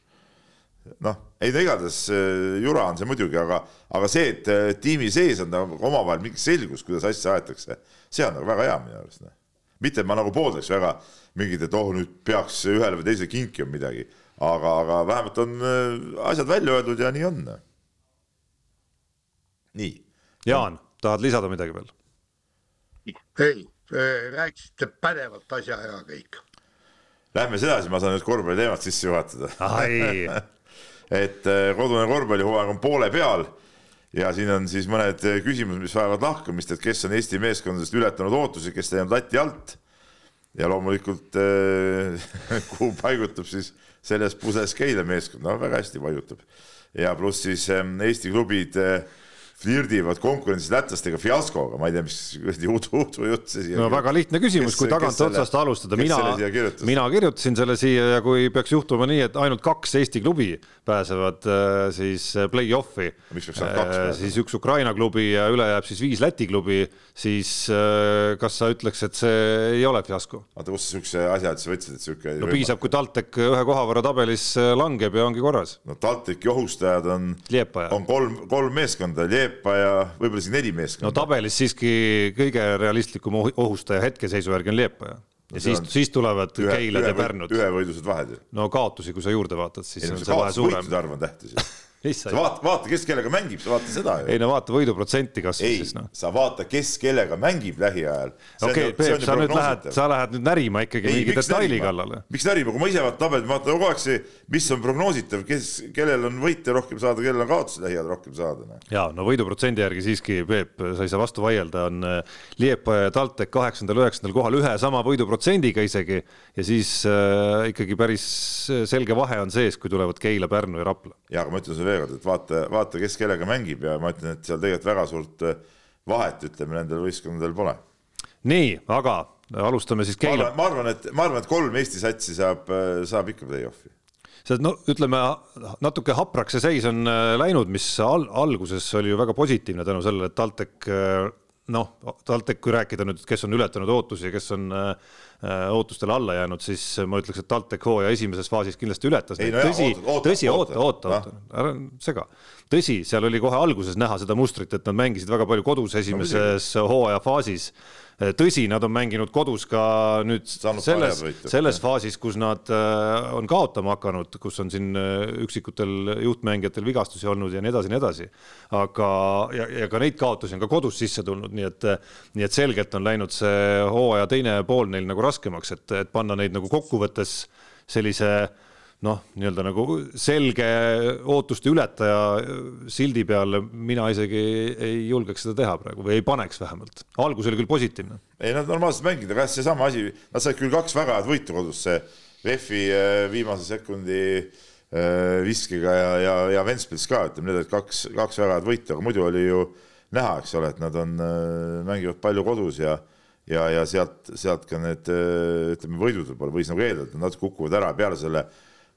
noh, ei no igatahes äh, jura on see muidugi, aga, aga see, et äh, tiimi sees on nagu omavahel mingi selgus, kuidas asja aetakse, see on nagu väga hea minu arust. Noh. mitte, et ma nagu pooldaks väga mingit, et oh, nüüd peaks ühele või teisele kinkima midagi, aga, aga vähemalt on asjad välja öeldud ja nii on noh nii. Jaan, tahad lisada midagi veel? ei, rääkisite pädevalt asja ära kõik. Lähme siis edasi, ma saan nüüd korvpalliteemat sisse juhatada. et äh, kodune korvpallihooaeg on poole peal ja siin on siis mõned küsimused, mis vajavad lahkamist, et kes on Eesti meeskondadest ületanud ootusi, kes teinud lati alt. ja loomulikult äh, kuhu paigutub siis selles puses Keila meeskond, no väga hästi paigutab. ja pluss siis ähm, Eesti klubid äh, flirdivad konkurentsis lätlastega fiaskoga, ma ei tea, mis kuradi udu jutt see siia. no väga lihtne küsimus, kui tagantotsast alustada, mina, mina kirjutasin selle siia ja kui peaks juhtuma nii, et ainult kaks Eesti klubi pääsevad äh, siis äh, play-off'i, äh, siis üks Ukraina klubi ja üle jääb siis viis Läti klubi, siis kas sa ütleks, et see ei ole fiasko? oota, kust sa siukse asja üldse võtsid, et siuke. no piisab, kui TalTech ühe koha võrra tabelis langeb ja ongi korras. no TalTechi ohustajad on, on kolm, kolm meeskonda, Liepa ja võib-olla isegi neli meeskonda. no tabelis siiski kõige realistlikum ohustaja hetkeseisu järgi on Liepa ja no siis, siis tulevad ühe, Keilad ja Pärnud. ühevõidused vahed ju. no kaotusi, kui sa juurde vaatad, siis ei, on see vahe suurem. võitude arv on tähtis ju sa vaata, vaata, kes kellega mängib, sa vaata seda ju. ei no vaata võiduprotsenti kas või siis noh. sa vaata, kes kellega mängib lähiajal. okei Peep, sa nüüd lähed, sa lähed nüüd närima ikkagi ei, mingi detaili kallale. miks närima, kui ma ise vaatan tabelit, ma vaatan kogu aeg see, mis on prognoositav, kes, kellel on võite rohkem saada, kellel on kaotusi lähiajal rohkem saada. Noh. ja no võiduprotsendi järgi siiski, Peep, sa ei saa vastu vaielda, on äh, Liepa ja TalTech kaheksandal, üheksandal kohal ühe sama võiduprotsendiga isegi ja siis äh, ikkagi päris selge vahe on sees, kui tulevad Keila, Pärnu ja Rapla. ja, aga ma ütlen sulle veel kord, et vaata vaata, kes kellega mängib ja ma ütlen, et seal tegelikult väga suurt äh, vahet, ütleme, nendel võistkondadel pole. nii, aga alustame siis Keila. ma arvan, et ma arvan, et kolm Eesti satsi saab, äh, saab ikka play-off'i see no ütleme natuke hapraks see seis on äh, läinud, mis al alguses oli ju väga positiivne tänu sellele, et TalTech noh, TalTech, kui rääkida nüüd, kes on ületanud ootusi ja kes on äh, ootustele alla jäänud, siis ma ütleks, et TalTech hooaja esimeses faasis kindlasti ületas. tõsi, tõsi, oota, oota, oota, ära sega. tõsi, seal oli kohe alguses näha seda mustrit, et nad mängisid väga palju kodus esimeses no, hooaja faasis tõsi, nad on mänginud kodus ka nüüd Saanud selles, selles faasis, kus nad äh, on kaotama hakanud, kus on siin äh, üksikutel juhtmängijatel vigastusi olnud ja nii edasi ja nii edasi. aga, ja, ja ka neid kaotusi on ka kodus sisse tulnud, nii et, nii et selgelt on läinud see hooaja teine pool neil nagu raskemaks, et, et panna neid nagu kokkuvõttes sellise noh, nii-öelda nagu selge ootuste ületaja sildi peal mina isegi ei julgeks seda teha praegu või ei paneks vähemalt. algus oli küll positiivne. ei, nad normaalselt mängida, aga jah, seesama asi, nad said küll kaks väga head võitu kodus, see VEF-i viimase sekundi viskega ja, ja, ja Ventspils ka, ütleme, need olid kaks, kaks väga head võitu, aga muidu oli ju näha, eks ole, et nad on, mängivad palju kodus ja ja, ja sealt, sealt ka need ütleme, võidud võib-olla võis nagu eeldada, et nad natuke kukuvad ära peale selle.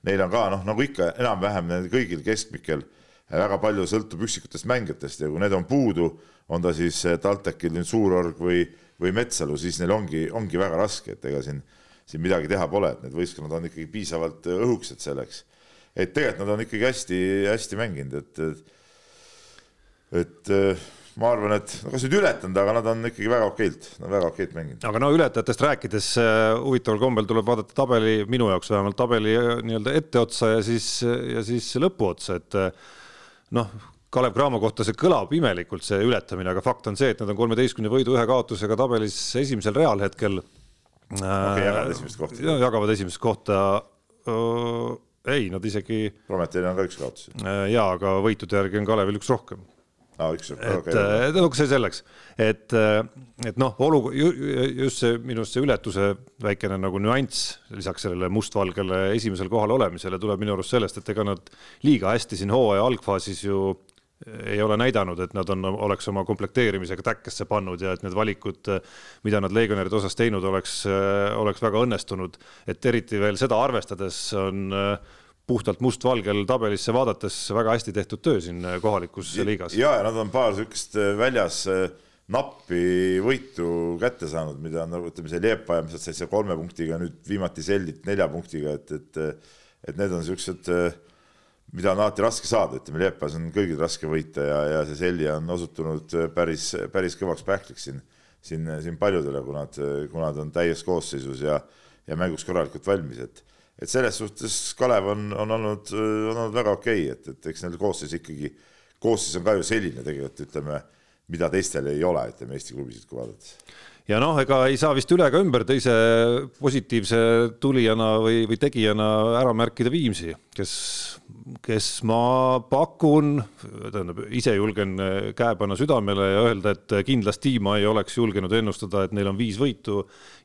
Neil on ka noh, nagu ikka enam-vähem kõigil keskmikel väga palju sõltub üksikutest mängijatest ja kui need on puudu, on ta siis TalTechil nüüd Suurorg või, või Metsalu, siis neil ongi, ongi väga raske, et ega siin, siin midagi teha pole, et need võistkonnad on ikkagi piisavalt õhukesed selleks. et tegelikult nad on ikkagi hästi-hästi mänginud, et, et, et ma arvan, et no kas nüüd ületanud, aga nad on ikkagi väga okeilt, väga okeilt mänginud. aga no ületajatest rääkides äh, huvitaval kombel tuleb vaadata tabeli, minu jaoks vähemalt tabeli äh, nii-öelda etteotsa ja siis, ja siis lõpuotsa, et äh, noh, Kalev Cramo kohta see kõlab imelikult, see ületamine, aga fakt on see, et nad on kolmeteistkümne võidu ühe kaotusega tabelis esimesel real hetkel okay,. jagavad esimest kohta. jagavad esimest kohta ei, nad isegi. Prometeil on ka üks kaotus. ja, aga võitude järgi on Kalevil üks rohkem ah,. üks, et okay. no see selleks, et, et noh, olu-, just see minu arust see ületuse väikene nagu nüanss lisaks sellele mustvalgele esimesel kohal olemisele tuleb minu arust sellest, et ega nad liiga hästi siin hooaja algfaasis ju ei ole näidanud, et nad on, oleks oma komplekteerimisega täkkesse pannud ja et need valikud, mida nad legionäride osas teinud oleks, oleks väga õnnestunud. et eriti veel seda arvestades on puhtalt mustvalgel tabelisse vaadates väga hästi tehtud töö siin kohalikus liigas. ja, ja nad on paar niisugust äh, väljas äh, nappi võitu kätte saanud, mida nagu ütleme, see Liepa ja mis nad said seal kolme punktiga, nüüd viimati Sellit nelja punktiga, et, et et need on niisugused, mida on alati raske saada, ütleme Liepas on kõigil raske võita ja, ja see Selli on osutunud päris, päris kõvaks pähkliks siin, siin, siin paljudele, kui nad, kui nad on täies koosseisus ja, ja mänguks korralikult valmis, et et selles suhtes Kalev on, on olnud, on olnud väga okei okay,, et, et eks neil koosseis ikkagi, koosseis on ka ju selline tegelikult ütleme, mida teistel ei ole, ütleme Eesti klubisid, kui vaadata. Ja noh, ega ei saa vist üle ega ümber teise positiivse tulijana või, või tegijana ära märkida Viimsi, kes, kes ma pakun, tähendab ise julgen käe panna südamele ja öelda, et kindlasti ma ei oleks julgenud ennustada, et neil on viis võitu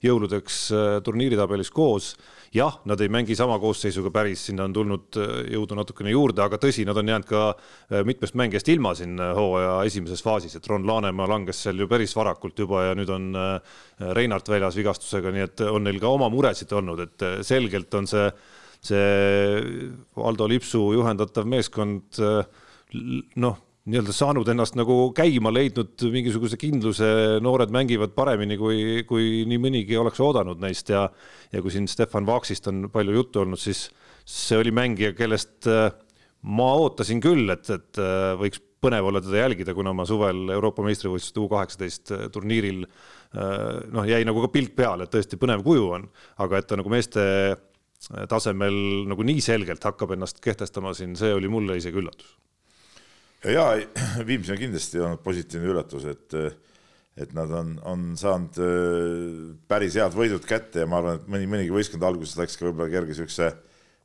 jõuludeks turniiritabelis koos jah, nad ei mängi sama koosseisuga päris, sinna on tulnud äh, jõudu natukene juurde, aga tõsi, nad on jäänud ka äh, mitmest mängijast ilma siin äh, hooaja esimeses faasis, et Ron Laanemaa langes seal ju päris varakult juba ja nüüd on Reinart väljas vigastusega, nii et on neil ka oma muresid olnud, et selgelt on see, see Aldo Lipsu juhendatav meeskond noh nii-öelda saanud ennast nagu käima, leidnud mingisuguse kindluse, noored mängivad paremini, kui, kui nii mõnigi oleks oodanud neist. Ja ja kui siin Stefan Vaksist on palju juttu olnud, siis see oli mängija, kellest äh, ma ootasin küll, et, et äh, võiks põnev olla teda jälgida, kuna ma suvel Euroopa meistrivõistluste U kaheksateist äh, turniiril noh, jäi nagu ka pilk peale, et tõesti põnev kuju on, aga et ta nagu meeste tasemel nagu nii selgelt hakkab ennast kehtestama siin, see oli mulle isegi üllatus ja Viimsi on kindlasti olnud positiivne üllatus, et et nad on, on saanud äh, päris head võidud kätte ja ma arvan, et mõni, mõnigi võistkond alguses läks ka võib-olla kerge siukse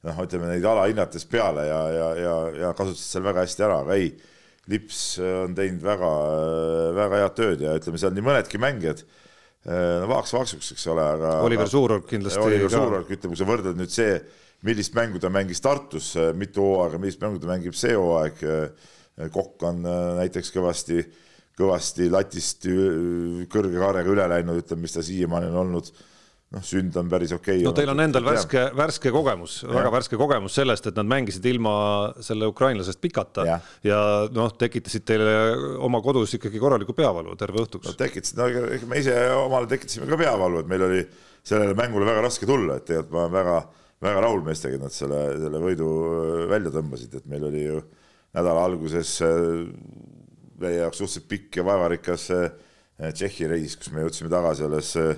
noh, ütleme neid alahinnates peale ja, ja, ja, ja kasutasid seal väga hästi ära, aga ei, Lips on teinud väga, väga head tööd ja ütleme, seal nii mõnedki mängijad äh, no vaaks vaaksuks, eks ole, aga Oliver Suurorg kindlasti. Oliver Suurorg, ütleme, kui sa võrdled nüüd see, millist mängu ta mängis Tartus mitu hooaega, millist mängu ta mängib see hooaeg Kokk on äh, näiteks kõvasti, kõvasti latist kõrge kaarega üle läinud, ütleme, mis ta siiamaani on olnud noh, sünd on päris okei okay. no teil on endal värske, värske kogemus, väga värske kogemus sellest, et nad mängisid ilma selle ukrainlasest pikata ja, ja noh, tekitasid teile oma kodus ikkagi korraliku peavalu terve õhtuks. no tekitasid, no ega me ise omale tekitasime ka peavalu, et meil oli sellele mängule väga raske tulla, et tegelikult ma olen väga, väga rahul meestega, et nad selle, selle võidu välja tõmbasid, et meil oli ju nädala alguses äh, meie jaoks suhteliselt pikk ja vaevarikas äh, Tšehhi reis, kus me jõudsime tagasi alles äh,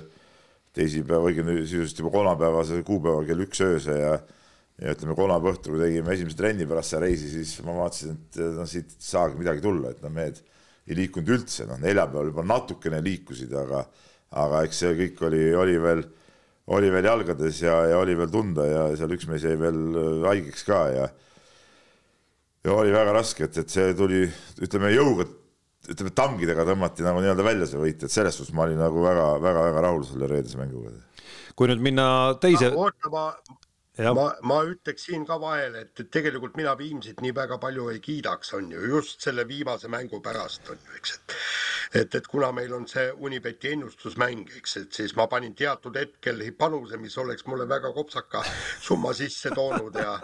teisipäeva, õigemini sisuliselt juba kolmapäevase kuupäeva kell üks öösel ja ja ütleme, kolmapäeva õhtul, kui tegime esimese trenni pärast seda reisi, siis ma vaatasin, et noh, siit ei saagi midagi tulla, et noh, mehed ei liikunud üldse, noh, neljapäeval juba natukene liikusid, aga aga eks see kõik oli, oli veel, oli veel jalgades ja, ja oli veel tunda ja seal üks mees jäi veel haigeks ka ja ja oli väga raske, et, et see tuli, ütleme jõuga, ütleme tangidega tõmmati nagu nii-öelda välja see võit, et selles suhtes ma olin nagu väga-väga-väga rahul selle reedese mänguga. kui nüüd minna teise no,. oota, ma ma, ma ütleks siin ka vahele, et, et tegelikult mina Viimsit nii väga palju ei kiidaks, on ju, just selle viimase mängu pärast on ju, eks, et et, et kuna meil on see Unibeti ennustusmäng, eks, et siis ma panin teatud hetkel panuse, mis oleks mulle väga kopsaka summa sisse toonud ja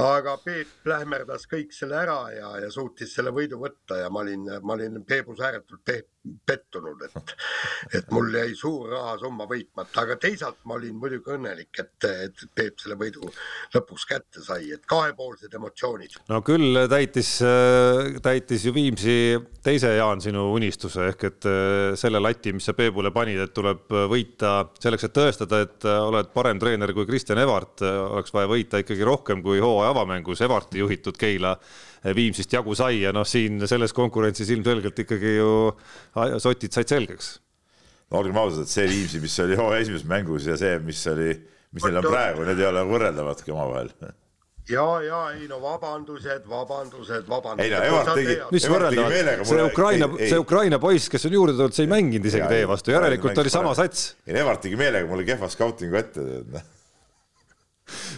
aga Peep plähmerdas kõik selle ära ja, ja suutis selle võidu võtta ja ma olin, ma olin Peebus ääretult pe pettunud, et, et mul jäi suur rahasumma võitmata, aga teisalt ma olin muidugi õnnelik, et, et Peep selle võidu lõpuks kätte sai, et kahepoolsed emotsioonid. no küll täitis, täitis ju Viimsi teise Jaan sinu unistuse ehk et äh, selle lati, mis sa Peebule panid, et tuleb võita selleks, et tõestada, et oled parem treener kui Kristjan Evart, oleks vaja võita ikkagi rohkem kui hooaja avamängus Evarti juhitud Keila Viimsist jagu sai ja noh, siin selles konkurentsis ilmselgelt ikkagi ju sotid said selgeks. no olgem ausad, et see Viimsi, mis oli hooaja esimeses mängus ja see, mis oli, mis neil on praegu, need ei ole võrreldavadki omavahel. Ja, ja ei no vabandused, vabandused, vabandused. ei no Evart tegi, mis võrreldav, see Ukraina, see Ukraina poiss, kes on juurde tulnud, see ei mänginud isegi teie vastu, järelikult oli sama sats. ei Evart tegi meelega mulle kehva skautingu ette noh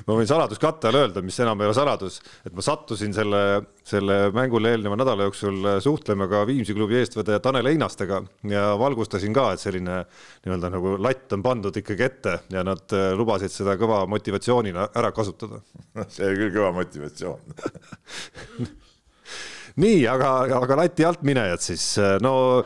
ma võin saladuskatte all öelda, mis enam ei ole saladus, et ma sattusin selle, selle mängule eelneva nädala jooksul suhtlema ka Viimsi klubi eestvedaja Tanel Einastega ja valgustasin ka, et selline nii-öelda nagu latt on pandud ikkagi ette ja nad lubasid seda kõva motivatsioonina ära kasutada. See oli küll kõva motivatsioon. Nii, aga, aga lati alt minejad siis, no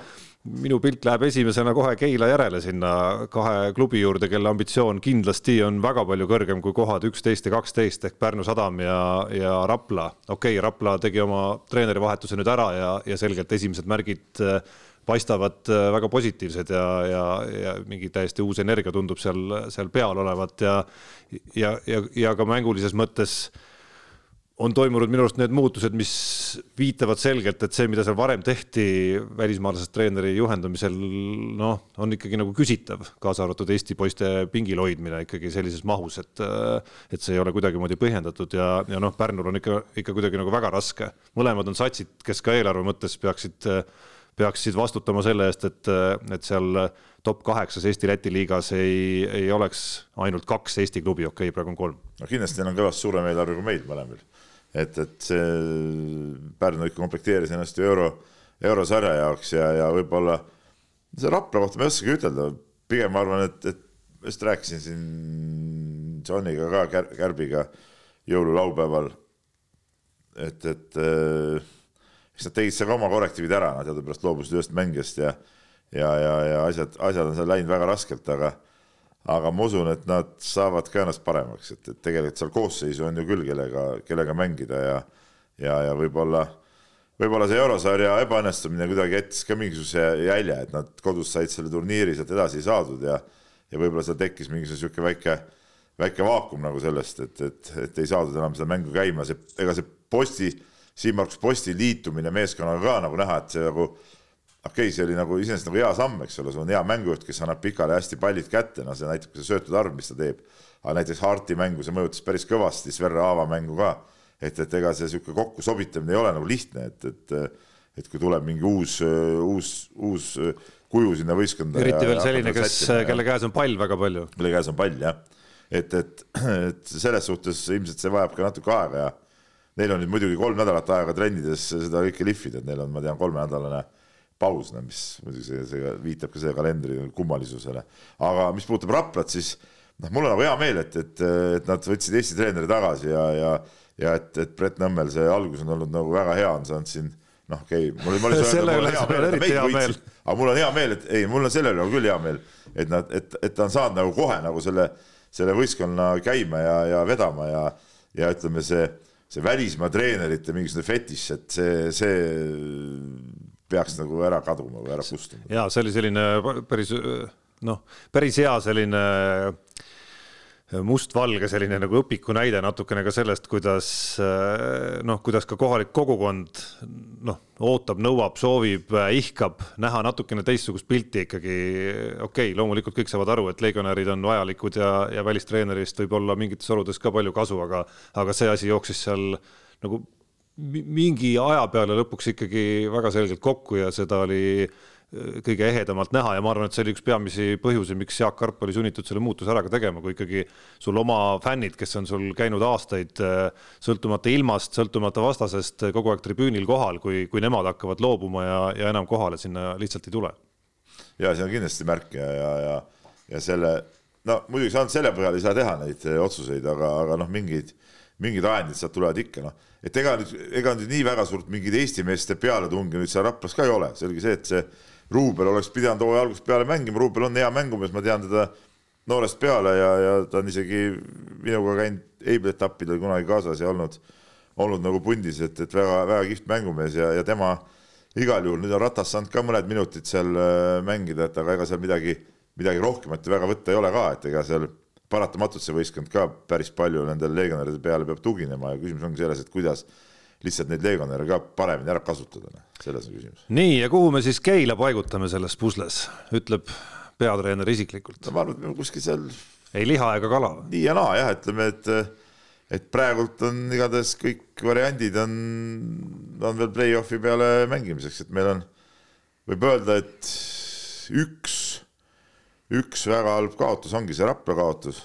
minu pilt läheb esimesena kohe Keila järele sinna kahe klubi juurde, kelle ambitsioon kindlasti on väga palju kõrgem kui kohad üksteist ja kaksteist ehk Pärnu Sadam ja, ja Rapla. okei okay,, Rapla tegi oma treenerivahetuse nüüd ära ja, ja selgelt esimesed märgid äh, paistavad äh, väga positiivsed ja, ja, ja mingi täiesti uus energia tundub seal, seal peal olevat ja, ja, ja, ja ka mängulises mõttes on toimunud minu arust need muutused, mis viitavad selgelt, et see, mida seal varem tehti välismaalasest treeneri juhendamisel, noh, on ikkagi nagu küsitav, kaasa arvatud Eesti poiste pingil hoidmine ikkagi sellises mahus, et et see ei ole kuidagimoodi põhjendatud ja, ja noh, Pärnul on ikka, ikka kuidagi nagu väga raske. mõlemad on satsid, kes ka eelarve mõttes peaksid, peaksid vastutama selle eest, et, et seal top kaheksas Eesti-Läti liigas ei, ei oleks ainult kaks Eesti klubi, okei okay,, praegu on kolm. no kindlasti neil on kõvasti suurem eelarve kui meil mõlemal et, et see Pärnu ikka komplekteeris ennast ju euro, eurosarja jaoks ja, ja võib-olla see Rapla kohta ma ei oskagi ütelda, pigem ma arvan, et, et ma just rääkisin siin Johniga ka Kär,, Kärbiga jõululaupäeval, et, et äh, eks nad tegid seal ka oma korrektiivid ära, nad teadupärast loobusid ühest mängijast ja ja, ja, ja asjad, asjad on seal läinud väga raskelt, aga aga ma usun, et nad saavad ka ennast paremaks, et, et tegelikult seal koosseisu on ju küll, kellega, kellega mängida ja ja, ja võib-olla, võib-olla see eurosarja ebaõnnestumine kuidagi jättis ka mingisuguse jälje, et nad kodus said selle turniiri sealt edasi saadud ja ja võib-olla seal tekkis mingisugune niisugune väike, väike vaakum nagu sellest, et, et, et ei saadud enam seda mängu käima, see, ega see Posti, Siim-Markus Posti liitumine meeskonnaga ka nagu näha, et see nagu okei okay,, see oli nagu iseenesest nagu hea samm, eks ole, sul on hea mängujuht, kes annab pikale hästi pallid kätte, no see näitab ka see söötude arv, mis ta teeb. aga näiteks Harti mängu see mõjutas päris kõvasti, Sverre Aava mängu ka. et, et ega see niisugune kokkusobitamine ei ole nagu lihtne, et, et et kui tuleb mingi uus, uus, uus kuju sinna võistkonda. eriti veel selline, kes, kelle käes on pall väga palju. kelle käes on pall, jah. et, et, et selles suhtes ilmselt see vajab ka natuke aega ja neil on nüüd muidugi kolm nädalat aega trennides seda kõike lihvida, et neil on, ma tean, kolmenädalane paus, no mis muidugi see, see viitab ka see kalendri kummalisusele. aga mis puudutab Raplat, siis noh, mul on nagu hea meel, et, et, et nad võtsid Eesti treeneri tagasi ja, ja ja et, et Brett Nõmmel see algus on olnud nagu väga hea, on saanud siin noh, okei okay,, mul, mul oli selle üle sul on eriti hea meel. aga mul on hea meel, et ei, mul on selle üle küll hea meel, et nad, et, et ta on saanud nagu kohe nagu selle, selle võistkonna käima ja, ja vedama ja, ja ütleme, see, see välismaa treenerite mingisugune fetiš, et see, see peaks nagu ära kaduma või ära kustuma. ja see oli selline päris noh, päris hea selline mustvalge selline nagu õpiku näide natukene ka sellest, kuidas noh, kuidas ka kohalik kogukond noh, ootab, nõuab, soovib, ihkab näha natukene teistsugust pilti ikkagi. okei okay,, loomulikult kõik saavad aru, et legionärid on vajalikud ja, ja välistreenerist võib olla mingites oludes ka palju kasu, aga, aga see asi jooksis seal nagu mingi aja peale lõpuks ikkagi väga selgelt kokku ja seda oli äh, kõige ehedamalt näha ja ma arvan, et see oli üks peamisi põhjusi, miks Jaak Karp oli sunnitud selle muutuse ära ka tegema, kui ikkagi sul oma fännid, kes on sul käinud aastaid äh, sõltumata ilmast, sõltumata vastasest, kogu aeg tribüünil kohal, kui, kui nemad hakkavad loobuma ja, ja enam kohale sinna lihtsalt ei tule. ja see on kindlasti märk ja, ja, ja, ja selle, no muidugi sa ainult selle põhjal ei saa teha neid äh, otsuseid, aga, aga noh, mingid, mingid ajendid sealt tulevad ikka, noh et ega nüüd, ega nüüd nii väga suurt mingit Eesti meeste pealetungi nüüd seal Raplas ka ei ole, selge see, et see Ruubel oleks pidanud hooaja algusest peale mängima, Ruubel on hea mängumees, ma tean teda noorest peale ja, ja ta on isegi minuga käinud Eibli etappidel kunagi kaasas ja olnud, olnud nagu pundis, et, et väga-väga kihvt mängumees ja, ja tema igal juhul, nüüd on Ratas saanud ka mõned minutid seal äh, mängida, et aga ega seal midagi, midagi rohkemat väga võtta ei ole ka, et ega seal paratamatult see võistkond ka päris palju nendele legionäride peale peab tuginema ja küsimus ongi selles, et kuidas lihtsalt neid legionäre ka paremini ära kasutada, noh, selles on küsimus. nii, ja kuhu me siis Keila paigutame selles pusles, ütleb peatreener isiklikult? no ma arvan, et me kuskil seal ei liha ega kala? nii ja naa jah, ütleme, et et praegult on igatahes kõik variandid on, on veel play-off'i peale mängimiseks, et meil on, võib öelda, et üks üks väga halb kaotus ongi see Rapla kaotus.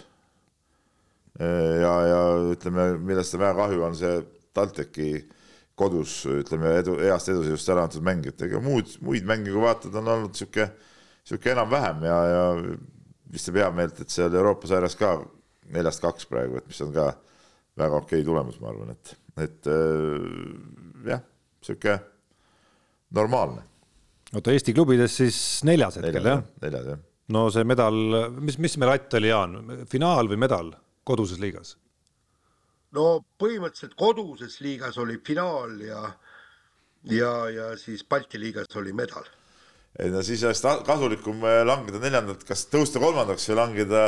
ja, ja ütleme, millest väga kahju, on see TalTechi kodus ütleme edu, heast eduseisust ära antud mäng, et ega muud, muid mänge, kui vaatad, on olnud sihuke, sihuke enam-vähem ja, ja vist teeb head meelt, et seal Euroopa sarjas ka neljast kaks praegu, et mis on ka väga okei okay tulemus, ma arvan, et, et äh, jah, sihuke normaalne. oota, Eesti klubides siis neljas hetkel jah? neljas jah no see medal, mis, mis meil Att oli, Jaan, finaal või medal koduses liigas? no põhimõtteliselt koduses liigas oli finaal ja, ja, ja siis Balti liigas oli medal. ei no siis oleks kasulikum äh, langeda neljandalt, kas tõusta kolmandaks või langeda,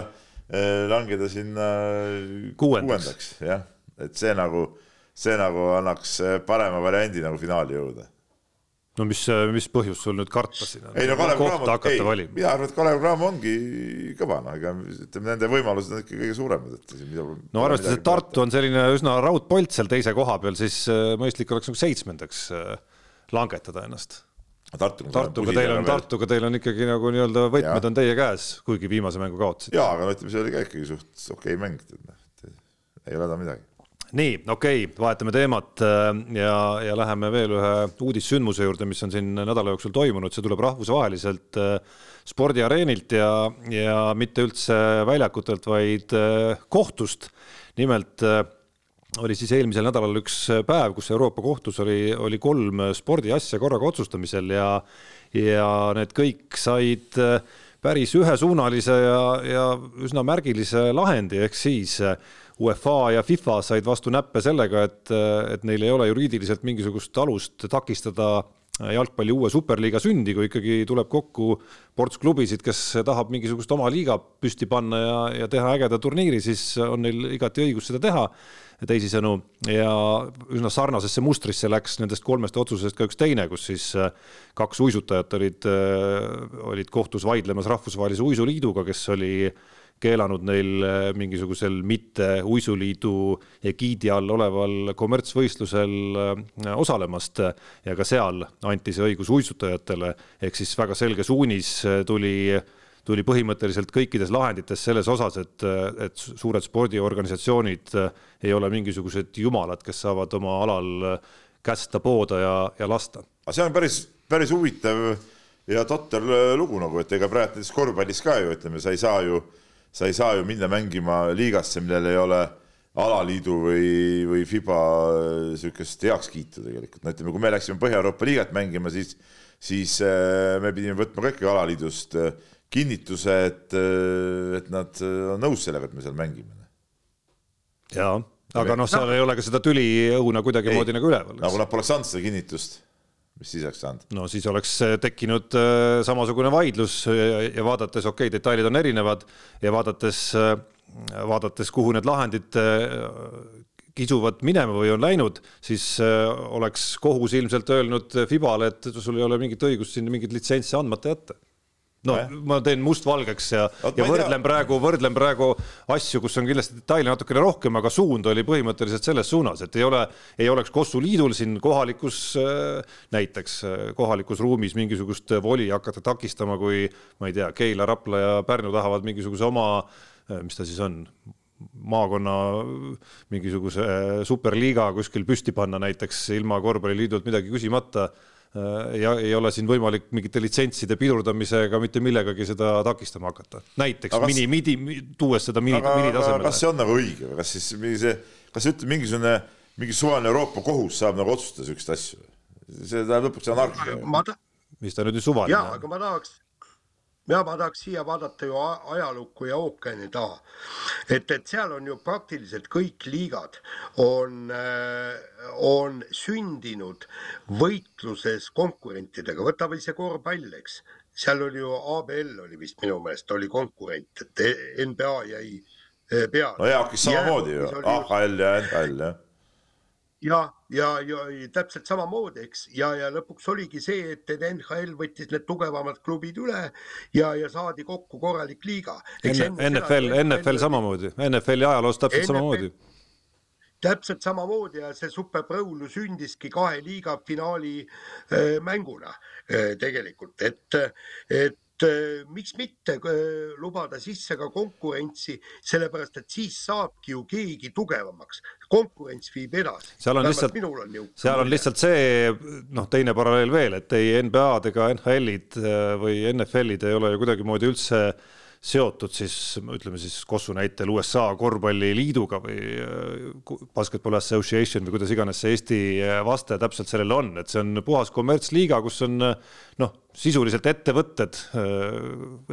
äh, langeda sinna kuuendaks, kuuendaks, jah, et see nagu, see nagu annaks äh, parema variandi nagu finaali jõuda no mis, mis põhjus sul nüüd karta siin on? ei no Kalev Cramo, ei, mina arvan, et Kalev Cramo ongi kõva, noh, ega ütleme, nende võimalused on ikka kõige suuremad, et mida, no arvestades, et Tartu on selline üsna raudpolt seal teise koha peal, siis äh, mõistlik oleks nagu seitsmendaks äh, langetada ennast. Tartu, Tartuga teil on, Tartuga teil on ikkagi nagu nii-öelda võtmed ja. on teie käes, kuigi viimase mängu kaotasite. jaa, aga no ütleme, see oli ka ikkagi suht okei okay mäng, noh, ei ole häda midagi nii, okei okay,, vahetame teemat äh, ja, ja läheme veel ühe uudissündmuse juurde, mis on siin nädala jooksul toimunud, see tuleb rahvusvaheliselt äh, spordiareenilt ja, ja mitte üldse väljakutelt, vaid äh, kohtust. nimelt oli siis eelmisel nädalal üks päev, kus Euroopa Kohtus oli, oli kolm spordiasja korraga otsustamisel ja, ja need kõik said päris ühesuunalise ja, ja üsna märgilise lahendi, ehk siis UEFA ja FIFA said vastu näppe sellega, et, et neil ei ole juriidiliselt mingisugust alust takistada jalgpalli uue superliiga sündi, kui ikkagi tuleb kokku ports klubisid, kes tahab mingisugust oma liiga püsti panna ja, ja teha ägeda turniiri, siis on neil igati õigus seda teha. teisisõnu ja üsna sarnasesse mustrisse läks nendest kolmest otsusest ka üks teine, kus siis kaks uisutajat olid, olid kohtus vaidlemas Rahvusvahelise Uisuliiduga, kes oli keelanud neil äh, mingisugusel mitte uisuliidu egiidi all oleval kommertsvõistlusel äh, osalemast ja ka seal anti see õigus uisutajatele, ehk siis väga selge suunis äh, tuli tuli põhimõtteliselt kõikides lahendites selles osas, et, et suured spordiorganisatsioonid ei ole mingisugused jumalad, kes saavad oma alal kästa, pooda ja, ja lasta. aga see on päris, päris huvitav ja totter lugu nagu, et ega praegu näiteks korvpallis ka ju ütleme, sa ei saa ju äh, sa ei saa ju minna mängima liigasse, millel ei ole alaliidu või, või Fiba niisugust heakskiitu tegelikult, no ütleme, kui me läksime Põhja-Euroopa liigat mängima, siis, siis äh, me pidime võtma ka ikkagi alaliidust äh, kinnituse, et, äh, et nad on nõus sellega, et me seal mängime. jaa, aga noh, seal no. ei ole ka seda tüliõuna kuidagimoodi nagu üleval. nagu nad poleks andnud seda kinnitust mis siis oleks saanud? no siis oleks äh, tekkinud äh, samasugune vaidlus ja vaadates, okei okay,, detailid on erinevad ja vaadates äh, vaadates, kuhu need lahendid kisuvad minema või on läinud, siis oleks kohus ilmselt öelnud Fibale, et sul ei ole mingit õigust sinna mingit litsentsi andmata jätta no ja. ma teen mustvalgeks ja, ja võrdlen praegu, võrdlen praegu asju, kus on kindlasti detaile natukene rohkem, aga suund oli põhimõtteliselt selles suunas, et ei ole, ei oleks Kossu liidul siin kohalikus, äh, näiteks äh, kohalikus ruumis mingisugust voli hakata takistama, kui ma ei tea, Keila, Rapla ja Pärnu tahavad mingisuguse oma, äh, mis ta siis on, maakonna mingisuguse superliiga kuskil püsti panna näiteks ilma korvpalliliidult midagi küsimata ja ei ole siin võimalik mingite litsentside pidurdamisega mitte millegagi seda takistama hakata. näiteks kas, mini, midi, tuues seda mini, minitasemele. kas see on nagu õige või kas siis see, kas ütleme, mingisugune, mingi suvaline Euroopa kohus saab nagu otsustada siukseid asju? see tähendab lõpuks anarhia. mis ta nüüd suvaline on? jaa, aga ma tahaks ja ma tahaks siia vaadata ju ajalukku ja ookeani taha. et, et seal on ju praktiliselt kõik liigad on, äh, on sündinud võitluses konkurentidega, võta või see korvpall, eks. seal oli ju ABL oli vist minu meelest oli konkurent, et NBA jäi äh, peale. no EAK-is samamoodi ju, AHL ja NHL jah ja, ja, ja täpselt samamoodi, eks, ja, ja lõpuks oligi see, et NHL võttis need tugevamad klubid üle ja, ja saadi kokku korralik liiga. NFL, NFL samamoodi, NFL-i ajaloos täpselt NFL, samamoodi. täpselt samamoodi ja see Super Bowl sündiski kahe liiga finaali äh, mänguna äh, tegelikult, et, et miks mitte äh, lubada sisse ka konkurentsi, sellepärast et siis saabki ju keegi tugevamaks, konkurents viib edasi. seal on lihtsalt, seal on lihtsalt see noh, teine paralleel veel, et ei NBA-d ega NHL-id äh, või NFL-id ei ole ju kuidagimoodi üldse äh, seotud siis ütleme siis Kossu näitel USA korvpalliliiduga või äh, Basketball Association või kuidas iganes see Eesti äh, vaste täpselt sellele on, et see on puhas kommertsliiga, kus on äh, noh, sisuliselt ettevõtted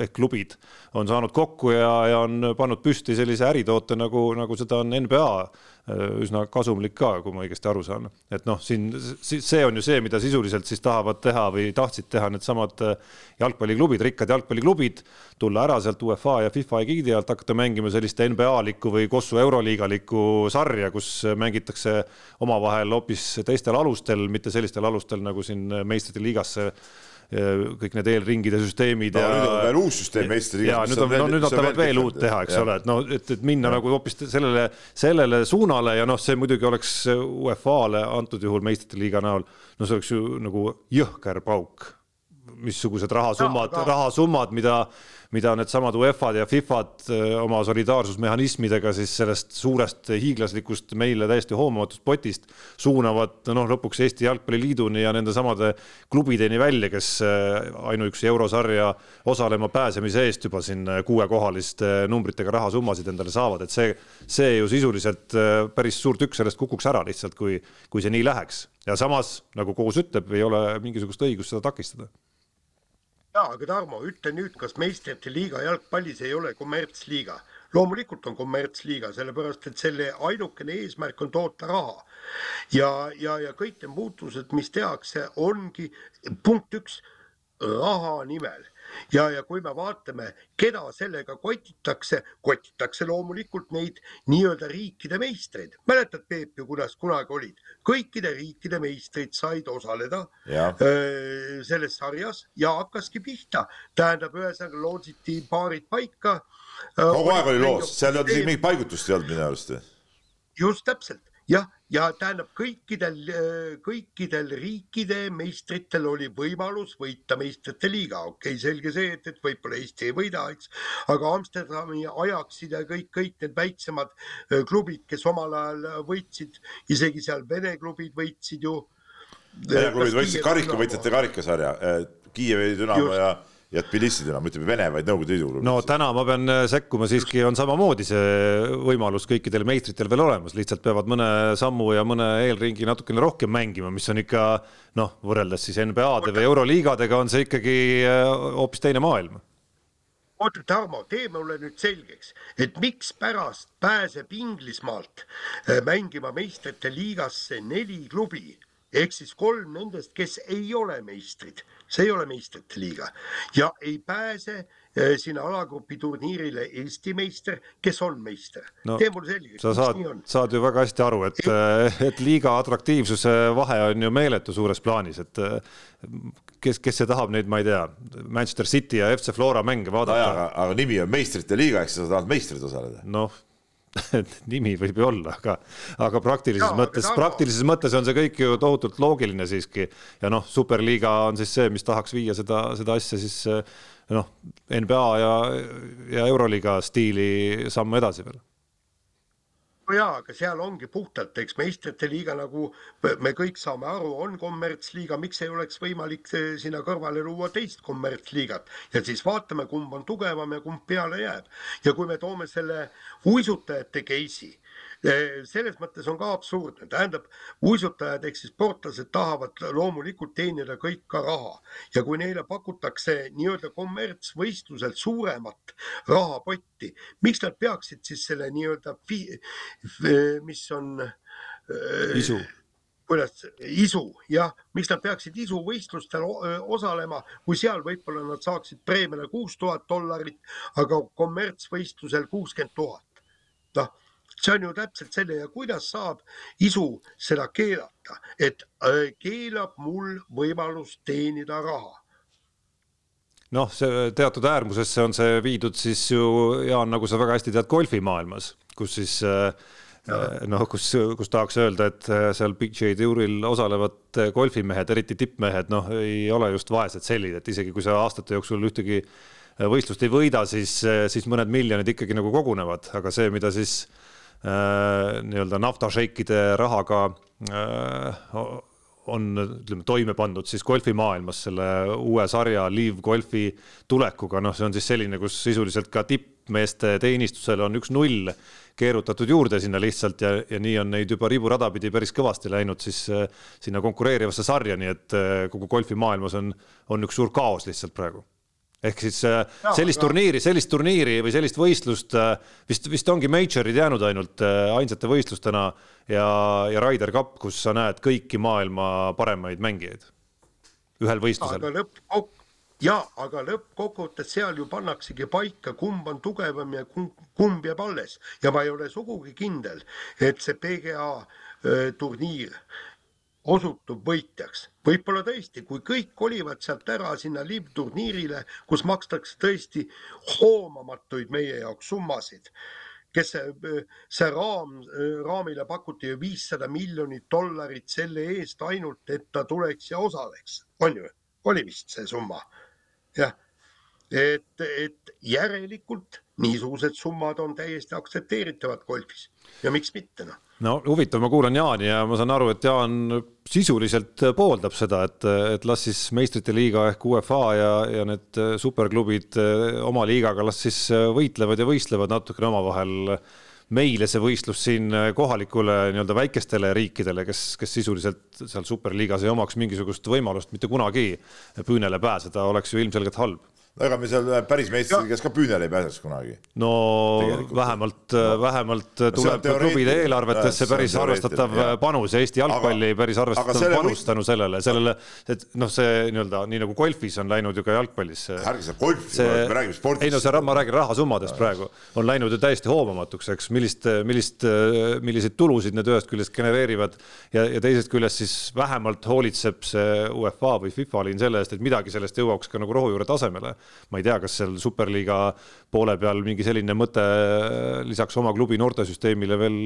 ehk klubid on saanud kokku ja, ja on pannud püsti sellise äritoote nagu, nagu seda on NBA üsna kasumlik ka, kui ma õigesti aru saan. et noh, siin see on ju see, mida sisuliselt siis tahavad teha või tahtsid teha needsamad jalgpalliklubid, rikkad jalgpalliklubid, tulla ära sealt UEFA ja FIFA egiidi alt, hakata mängima sellist NBA-likku või Kossu Euroliigalikku sarja, kus mängitakse omavahel hoopis teistel alustel, mitte sellistel alustel nagu siin meistrite liigasse kõik need eelringide süsteemid no,. nüüd on veel uus süsteem meistriliigas. ja nüüd on, no nüüd nad tahavad veel uut teha, eks ja. ole, et no, et, et minna ja. nagu hoopis sellele, sellele suunale ja noh, see muidugi oleks UEFA-le antud juhul meistrite liiga näol, no see oleks ju nagu jõhker pauk missugused rahasummad, rahasummad, mida, mida needsamad UEFA-d ja FIFA-d oma solidaarsusmehhanismidega siis sellest suurest hiiglaslikust meile täiesti hoomamatust potist suunavad noh, lõpuks Eesti Jalgpalliliiduni ja nende samade klubideni välja, kes ainuüksi eurosarja osalema pääsemise eest juba siin kuuekohaliste numbritega rahasummasid endale saavad, et see, see ju sisuliselt päris suur tükk sellest kukuks ära lihtsalt, kui, kui see nii läheks. Ja samas nagu kohus ütleb, ei ole mingisugust õigust seda takistada jaa, aga Tarmo, ütle nüüd, kas meistrite liiga jalgpallis ei ole kommertsliiga? loomulikult on kommertsliiga, sellepärast et selle ainukene eesmärk on toota raha. ja, ja, ja kõik need muutused, mis tehakse, ongi punkt üks, raha nimel ja, ja kui me vaatame, keda sellega kotitakse, kotitakse loomulikult neid nii-öelda riikide meistreid. mäletad, Peep ju, kuidas kunagi olid, kõikide riikide meistrid said osaleda öö, selles sarjas ja hakkaski pihta. tähendab, ühesõnaga lootsiti paarid paika. kogu aeg oli loos, seal ei olnud isegi mingit paigutust ei olnud minu arust. just täpselt jah, ja tähendab kõikidel, kõikidel riikide meistritel oli võimalus võita meistrite liiga, okei okay,, selge see, et, et võib-olla Eesti ei võida, eks. aga Amsterdami ajaksid ja kõik, kõik need väiksemad klubid, kes omal ajal võitsid, isegi seal Vene klubid võitsid ju. Vene klubid võitsid karikavõitjate karikasarja, Kiievi Dünamo ja ja Tbilisi Dünamo, ütleme Vene, vaid Nõukogude Liidu klubid. no täna ma pean äh, sekkuma siiski, on samamoodi see võimalus kõikidel meistritel veel olemas, lihtsalt peavad mõne sammu ja mõne eelringi natukene rohkem mängima, mis on ikka noh, võrreldes siis NBA-de või Euroliigadega on see ikkagi äh, hoopis teine maailm. Oota, Tarmo, tee mulle nüüd selgeks, et mikspärast pääseb Inglismaalt äh, mängima meistrite liigasse neli klubi? Ehk siis kolm nendest, kes ei ole meistrid, see ei ole meistrite liiga ja ei pääse sinna alagrupi turniirile Eesti meister, kes on meister no,. tee mulle selgeks. sa saad, saad ju väga hästi aru, et, et liiga atraktiivsuse vahe on ju meeletu suures plaanis, et kes, kes see tahab neid, ma ei tea, Manchester City ja FC Flora mänge vaadata. aga, aga nimi on meistrite liiga, eks sa tahad meistrid osaleda. noh nimi võib ju olla, aga, aga praktilises ja, mõttes, praktilises mõttes on see kõik ju tohutult loogiline siiski. ja noh, superliiga on siis see, mis tahaks viia seda, seda asja siis noh, NBA ja, ja Euroliiga stiili sammu edasi veel no jaa, aga seal ongi puhtalt, eks meistrite liiga, nagu me kõik saame aru, on kommertsliiga, miks ei oleks võimalik sinna kõrvale luua teist kommertsliigat ja siis vaatame, kumb on tugevam ja kumb peale jääb. ja kui me toome selle uisutajate case'i selles mõttes on ka absurdne, tähendab, uisutajad ehk siis sportlased tahavad loomulikult teenida kõik ka raha. Ja kui neile pakutakse nii-öelda kommertsvõistluselt suuremat rahapotti, miks nad peaksid siis selle nii-öelda, mis on isu. kuidas, isu, jah, miks nad peaksid isuvõistlustel osalema, kui seal võib-olla nad saaksid preemiale kuus tuhat dollarit, aga kommertsvõistlusel kuuskümmend tuhat. noh see on ju täpselt selle ja kuidas saab isu seda keelata, et äh, keelab mul võimalust teenida raha? Noh, see teatud äärmusesse on see viidud siis ju, Jaan, nagu sa väga hästi tead, golfimaailmas, kus siis äh, noh, kus, kus tahaks öelda, et äh, seal PGA Touril osalevad golfimehed, eriti tippmehed, noh, ei ole just vaesed sellid, et isegi kui sa aastate jooksul ühtegi võistlust ei võida, siis, siis mõned miljonid ikkagi nagu kogunevad, aga see, mida siis äh, Äh, nii-öelda naftašeikide rahaga äh, on, ütleme, toime pandud siis golfimaailmas selle uue sarja Live Golfi tulekuga, noh, see on siis selline, kus sisuliselt ka tippmeeste teenistusele on üks null keerutatud juurde sinna lihtsalt ja, ja nii on neid juba riburada pidi päris kõvasti läinud siis äh, sinna konkureerivasse sarja, nii et kogu golfimaailmas on, on üks suur kaos lihtsalt praegu ehk siis äh, ja, sellist aga... turniiri, sellist turniiri või sellist võistlust äh, vist, vist ongi majorid jäänud ainult äh, ainsate võistlustena ja, ja Ryder Cup, kus sa näed kõiki maailma paremaid mängijaid ühel võistlusel. aga lõppkok-, ja aga lõppkokkuvõttes seal ju pannaksegi paika, kumb on tugevam ja kumb, kumb jääb alles ja ma ei ole sugugi kindel, et see PGA öö, turniir osutub võitjaks. võib-olla tõesti, kui kõik kolivad sealt ära sinna liivturniirile, kus makstakse tõesti hoomamatuid meie jaoks summasid, kes see, see raam, raamile pakuti ju viissada miljonit dollarit selle eest ainult, et ta tuleks ja osaleks, on ju, oli vist see summa. jah, et, et järelikult niisugused summad on täiesti aktsepteeritavad golfis. Ja miks mitte noh. No huvitav, ma kuulan Jaani ja ma saan aru, et Jaan sisuliselt pooldab seda, et, et las siis meistrite liiga ehk UEFA ja, ja need superklubid oma liigaga las siis võitlevad ja võistlevad natukene omavahel. meile see võistlus siin kohalikule nii-öelda väikestele riikidele, kes, kes sisuliselt seal superliigas ei omaks mingisugust võimalust mitte kunagi püünele pääseda, oleks ju ilmselgelt halb no ega me seal päris meistrite käes ka püünele ei pääseks kunagi. no Tegelikult. vähemalt no., vähemalt no, tuleb klubide eelarvetesse päris arvestatav jah. panus ja Eesti jalgpalli aga, päris arvestatav panus tänu sellele, sellele, et noh, see nii-öelda nii nagu golfis on läinud ju ka jalgpallis. ärge seda golfi, me räägime spordist. ei no see, ma räägin rahasummadest praegu, on läinud ju täiesti hoomamatuks, eks, millist, millist, milliseid tulusid need ühest küljest genereerivad ja, ja teisest küljest siis vähemalt hoolitseb see UEFA või FIFA liin selle eest, et midagi sellest jõuaks ka nagu rohujuure tasemele ma ei tea, kas seal superliiga poole peal mingi selline mõte lisaks oma klubi noortesüsteemile veel,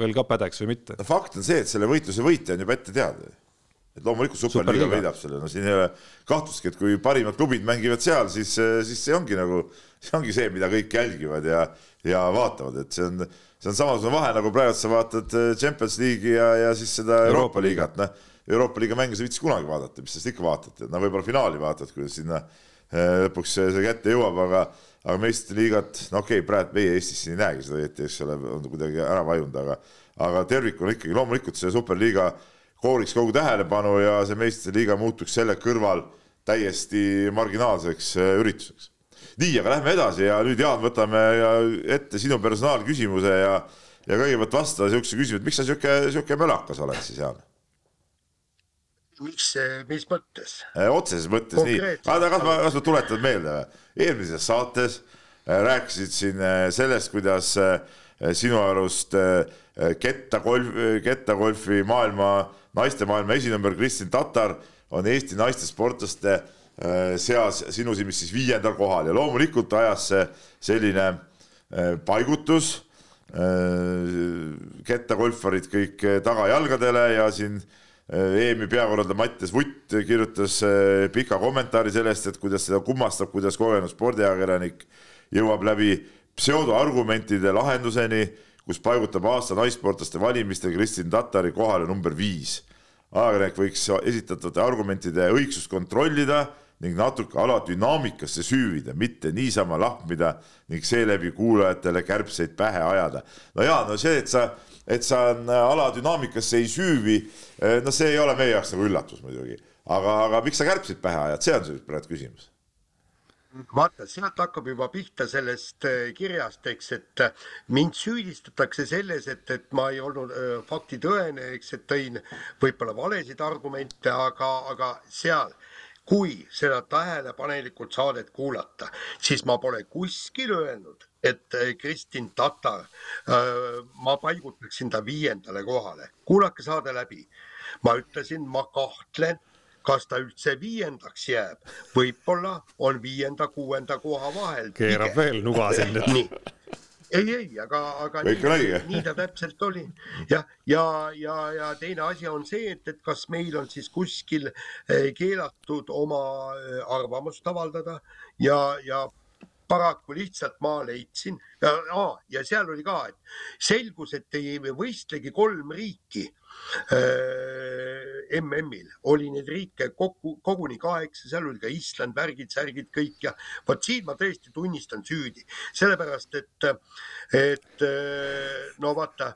veel ka pädeks või mitte. no fakt on see, et selle võitluse võitja on juba ette teada. et loomulikult superliiga võidab selle, no siin ei ole kahtlustki, et kui parimad klubid mängivad seal, siis, siis see ongi nagu, see ongi see, mida kõik jälgivad ja, ja vaatavad, et see on, see on samasugune vahe nagu praegu sa vaatad Champions League'i ja, ja siis seda Euroopa, Euroopa liigat, noh Euroopa liiga mänge sa ei viitsi kunagi vaadata, mis sest ikka vaatad, no võib-olla finaali vaatad, kuidas sinna Äh, lõpuks see kätte jõuab, aga, aga meistrite liigat, no okei okay,, praegu meie Eestis ei näegi seda õieti, eks ole, on kuidagi ära vajunud, aga, aga tervikuna ikkagi loomulikult see superliiga kooriks kogu tähelepanu ja see meistrite liiga muutuks selle kõrval täiesti marginaalseks äh, ürituseks. nii, aga lähme edasi ja nüüd Jaan, võtame ette sinu personaalküsimuse ja, ja kõigepealt vasta niisuguse küsimuse, miks sa sihuke, sihuke mölakas oled siis, Jaan? Mis, mis mõttes? otseses mõttes nii, aga kas ma, kas ma tuletan meelde või? eelmises saates rääkisid siin sellest, kuidas sinu arust kettagolf, kettagolfi maailma, naiste maailma esinumber Kristin Tatar on Eesti naiste sportlaste seas sinu silmis siis viiendal kohal ja loomulikult ajas see selline paigutus kettagolfarid kõik tagajalgadele ja siin EM-i peakorraldaja Mattias Vutt kirjutas pika kommentaari sellest, et kuidas seda kummastab, kuidas kogenud spordiajakirjanik jõuab läbi pseudoargumentide lahenduseni, kus paigutab aasta naissportlaste valimistel Kristin Tatari kohale number viis. ajakirjanik võiks esitatavate argumentide õigsust kontrollida ning natuke aladünaamikasse süüvida, mitte niisama lahmida ning seeläbi kuulajatele kärbseid pähe ajada. no ja no see, et sa, et sa aladünaamikasse ei süüvi, no see ei ole meie jaoks nagu üllatus muidugi, aga, aga miks sa kärbseid pähe ajad, see on see praegu küsimus. Vaata, sealt hakkab juba pihta sellest äh, kirjast, eks, et äh, mind süüdistatakse selles, et, et ma ei olnud äh, faktitõene, eks, et tõin võib-olla valesid argumente, aga, aga seal kui seda tähelepanelikult saadet kuulata, siis ma pole kuskil öelnud, et äh, Kristin Tatar, äh, ma paigutaksin ta viiendale kohale. kuulake saade läbi. ma ütlesin, ma kahtlen, kas ta üldse viiendaks jääb. võib-olla on viienda-kuuenda koha vahel. keerab veel nuga siin nüüd ei, ei, aga, aga nii, nii ta täpselt oli. jah, ja, ja, ja, ja teine asi on see, et, et kas meil on siis kuskil eh, keelatud oma eh, arvamust avaldada ja, ja paraku lihtsalt ma leidsin ja, ja seal oli ka, et selgus, et ei võistlegi kolm riiki Äh, MM-il oli neid riike kokku, koguni kaheksa, seal oli ka Island, värgid, särgid kõik ja vot siin ma tõesti tunnistan süüdi, sellepärast et, et äh, no vaata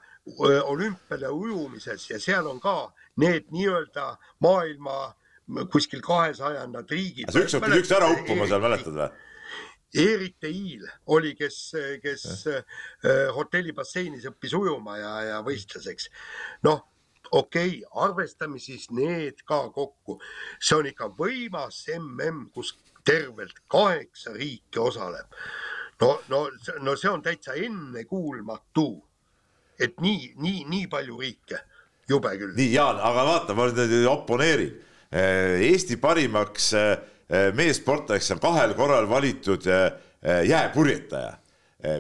olümpiale ujumises ja seal on ka need nii-öelda maailma kuskil kahesajandad riigid. see üks pidi üks ära uppuma seal, mäletad või? Erik Teil oli, kes, kes äh, hotellibasseinis õppis ujuma ja, ja võistles, eks. noh okei okay,, arvestame siis need ka kokku. see on ikka võimas mm, kus tervelt kaheksa riiki osaleb. no, no, no see on täitsa ennekuulmatu, et nii, nii, nii palju riike, jube küll. nii, Jaan, aga vaata, ma nüüd oponeerin. Eh, Eesti parimaks eh, meessportlaseks on kahel korral valitud eh, jääpurjetaja.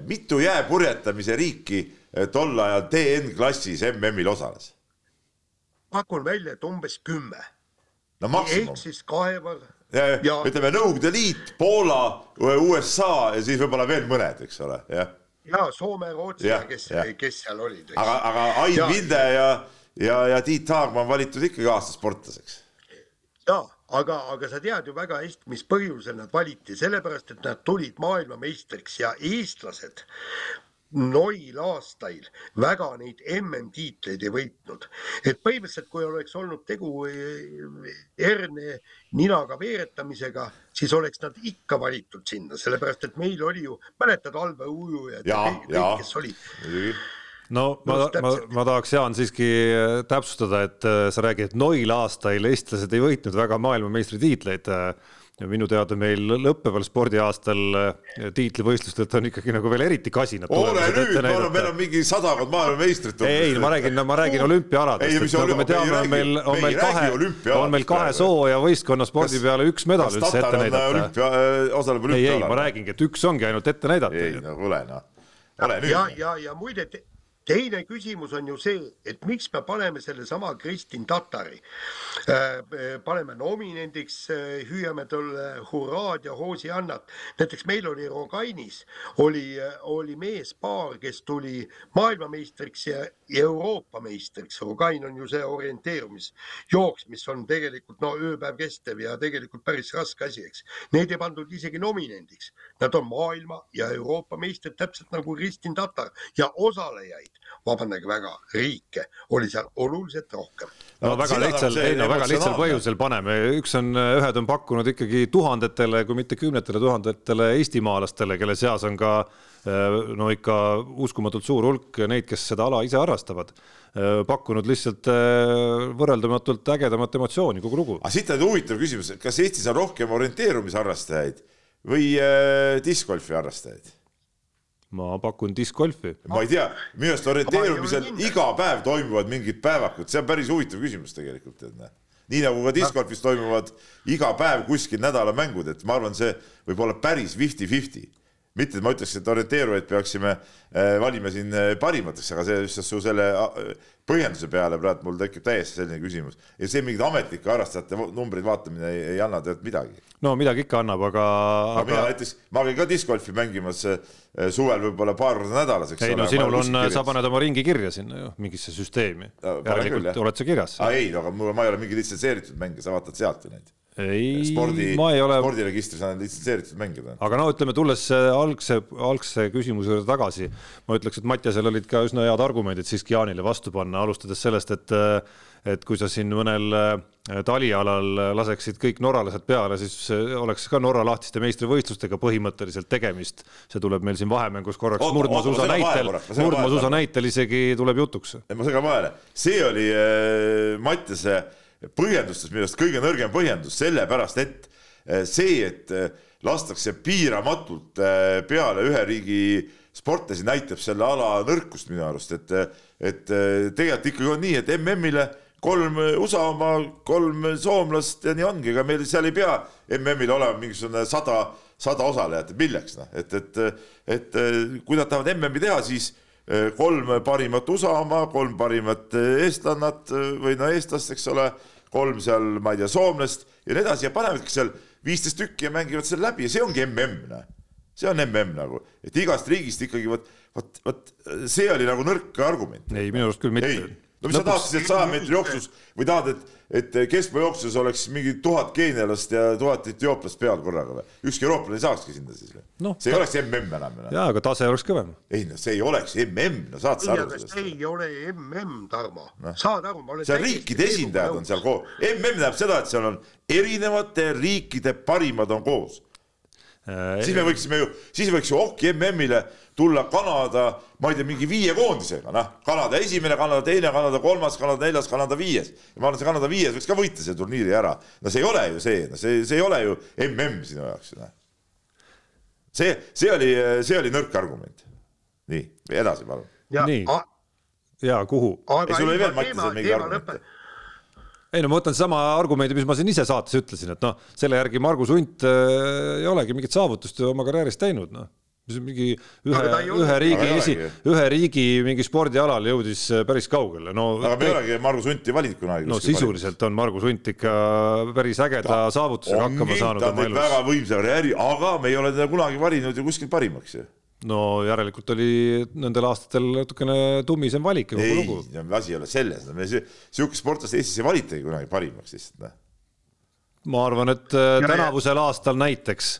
mitu jääpurjetamise riiki tol ajal DN-klassis MM-il osales? pakun välja, et umbes kümme. no maksimum. ehk siis kaevar. ja, ja, ja ütleme Nõukogude Liit, Poola, USA ja siis võib-olla veel mõned, eks ole, jah. ja Soome, Rootsi ja, ja kes, kes seal olid. aga, aga Ain ja, Vilde ja, ja, ja Tiit Haagma on valitud ikkagi aastasportlaseks. ja, aga, aga sa tead ju väga hästi, mis põhjusel nad valiti, sellepärast et nad tulid maailmameistriks ja eestlased noil aastail väga neid MM-tiitleid ei võitnud. et põhimõtteliselt, kui oleks olnud tegu herne eh, ninaga veeretamisega, siis oleks nad ikka valitud sinna, sellepärast et meil oli ju, mäletad, allveeujujad ja, ja kõik, kes olid no ma, ma, ma tahaks, Jaan, siiski eh, täpsustada, et eh, sa räägid, et noil aastail eestlased ei võitnud väga maailmameistritiitleid ja minu teada meil lõppeval spordiaastal tiitlivõistlustelt on ikkagi nagu veel eriti kasinad. ole nüüd, ma arvan, meil on mingi sadakond maailmameistrit. ei, ei, ma räägin, ma räägin olümpiaaladest. nagu me teame, on meil, on meil kahe, on meil kahe soo ja võistkonna spordi peale üks medal üldse ette näidata. osaleb olümpiaalal. ei, ei, ma räägingi, et üks ongi ainult ette näidata. ei, no kuule noh. ole nüüd. ja, ja, ja muide teine küsimus on ju see, et miks me paneme sellesama Kristin Tatari, äh, paneme nominendiks, äh, hüüame talle hurraad ja hoosiannat. näiteks meil oli Rogainis, oli, äh, oli meespaar, kes tuli maailmameistriks ja Euroopa meistriks. Rogain on ju see orienteerumisjooks, mis on tegelikult no ööpäev kestev ja tegelikult päris raske asi, eks. Neid ei pandud isegi nominendiks, nad on maailma ja Euroopa meistrid, täpselt nagu Kristin Tatar ja osalejaid vabandage väga, riike oli seal oluliselt rohkem no väga lihtsal, ei no väga lihtsal põhjusel paneme, üks on, ühed on pakkunud ikkagi tuhandetele, kui mitte kümnetele tuhandetele eestimaalastele, kelle seas on ka no ikka uskumatult suur hulk neid, kes seda ala ise harrastavad, pakkunud lihtsalt võrreldamatult ägedamat emotsiooni, kogu lugu. aga siit on huvitav küsimus, kas Eestis on rohkem orienteerumisharrastajaid või äh, discgolfi harrastajaid? ma pakun discgolfi. ma ei tea, minu arust orienteerumisel iga päev toimuvad mingid päevakud, see on päris huvitav küsimus tegelikult, et näe nii nagu ka discgolfis toimuvad iga päev kuskil nädalamängud, et ma arvan, see võib olla päris fifty-fifty mitte, et ma ütleks, et orienteerujaid peaksime äh, valima siin äh, parimateks, aga see lihtsalt su selle äh, põhjenduse peale praegu mul tekib täiesti selline küsimus ja see mingite ametlike harrastajate numbreid vaatamine ei, ei anna tegelikult midagi. no midagi ikka annab, aga, aga. aga mina näiteks, ma käin ka discgolfi mängimas suvel võib-olla paar korda nädalas, eks ei, ole. ei no sinul on, sa paned oma ringi kirja sinna ju, mingisse süsteemi. järelikult oled sa kirjas. ei, aga mul, ma ei ole mingi litsentseeritud mängija, sa vaatad sealt ju neid ei, spordi, ole... spordiregistris on litsenseeritud mängida. aga no ütleme, tulles algse, algse küsimuse juurde tagasi, ma ütleks, et Mattiasel olid ka üsna head argumendid siiski Jaanile vastu panna, alustades sellest, et et kui sa siin mõnel äh, talialal laseksid kõik norralased peale, siis oleks ka Norra lahtiste meistrivõistlustega põhimõtteliselt tegemist. see tuleb meil siin vahemängus korraks murdmaasuusa näitel, murdmaasuusa näitel isegi tuleb jutuks. ma segan vahele, see oli äh, Mattiase põhjendustes minu arust kõige nõrgem põhjendus, sellepärast et eh, see, et eh, lastakse piiramatult eh, peale ühe riigi sportlasi, näitab selle ala nõrkust minu arust, et, et tegelikult ikkagi on nii, et MM-ile kolm USA oma, kolm soomlast ja nii ongi, ega meil seal ei pea MM-il olema mingisugune sada, sada osalejat, milleks noh, et, et, et kui nad tahavad MM-i teha, siis kolm parimat USA oma, kolm parimat eestlannat või no eestlast, eks ole kolm seal, ma ei tea, soomlast ja nii edasi ja panevadki seal viisteist tükki ja mängivad selle läbi ja see ongi mm, noh. see on mm nagu, et igast riigist ikkagi vot, vot, vot see oli nagu nõrk argument. ei, minu arust küll mitte no mis Lõpuks... sa tahad siis, et saja meetri jooksus või tahad, et, et keskmaajooksus oleks mingi tuhat keenialast ja tuhat etiooplast peal korraga või? ükski eurooplane ei saakski sinna siis või no,? see ei ta... oleks mm enam enam. jaa, aga tase oleks kõvem. ei no see ei oleks mm, no saad sa aru sellest? see ei ole mm, Tarmo no., saad aru, ma olen seal riikide esindajad on seal koos, mm tähendab seda, et seal on erinevate riikide parimad on koos. Siis me võiksime ju, siis võiks ju Oki MM-ile tulla Kanada, ma ei tea, mingi viie koondisega, noh, Kanada esimene, Kanada teine, Kanada kolmas, Kanada neljas, Kanada viies. ja ma arvan, see Kanada viies võiks ka võita selle turniiri ära. no see ei ole ju see, no see, see ei ole ju mm sinu jaoks, noh. see, see oli, see oli nõrk argument. nii, edasi palun. nii, ja kuhu? ei, sul oli veel Mattisel mingi argument ei no ma võtan sama argumendi, mis ma siin ise saates ütlesin, et noh, selle järgi Margus Unt äh, ei olegi mingit saavutust oma karjääris teinud, noh mis mingi ühe, ühe riigi esi, ühe riigi mingi spordialal jõudis äh, päris kaugele, no. aga me ei olegi Margus Hunti valinud kunagi. no sisuliselt on Margus Hunt ikka päris ägeda ta saavutusega hakkama saanud. ta teinud väga võimsa karjääri, aga me ei ole teda kunagi valinud ju kuskil parimaks ju no järelikult oli nendel aastatel natukene tummisem valik ei, asi ei ole selles, me sihukest sportlast Eestis ei valitagi kunagi parimaks lihtsalt. Noh. ma arvan, et äh, tänavusel aastal näiteks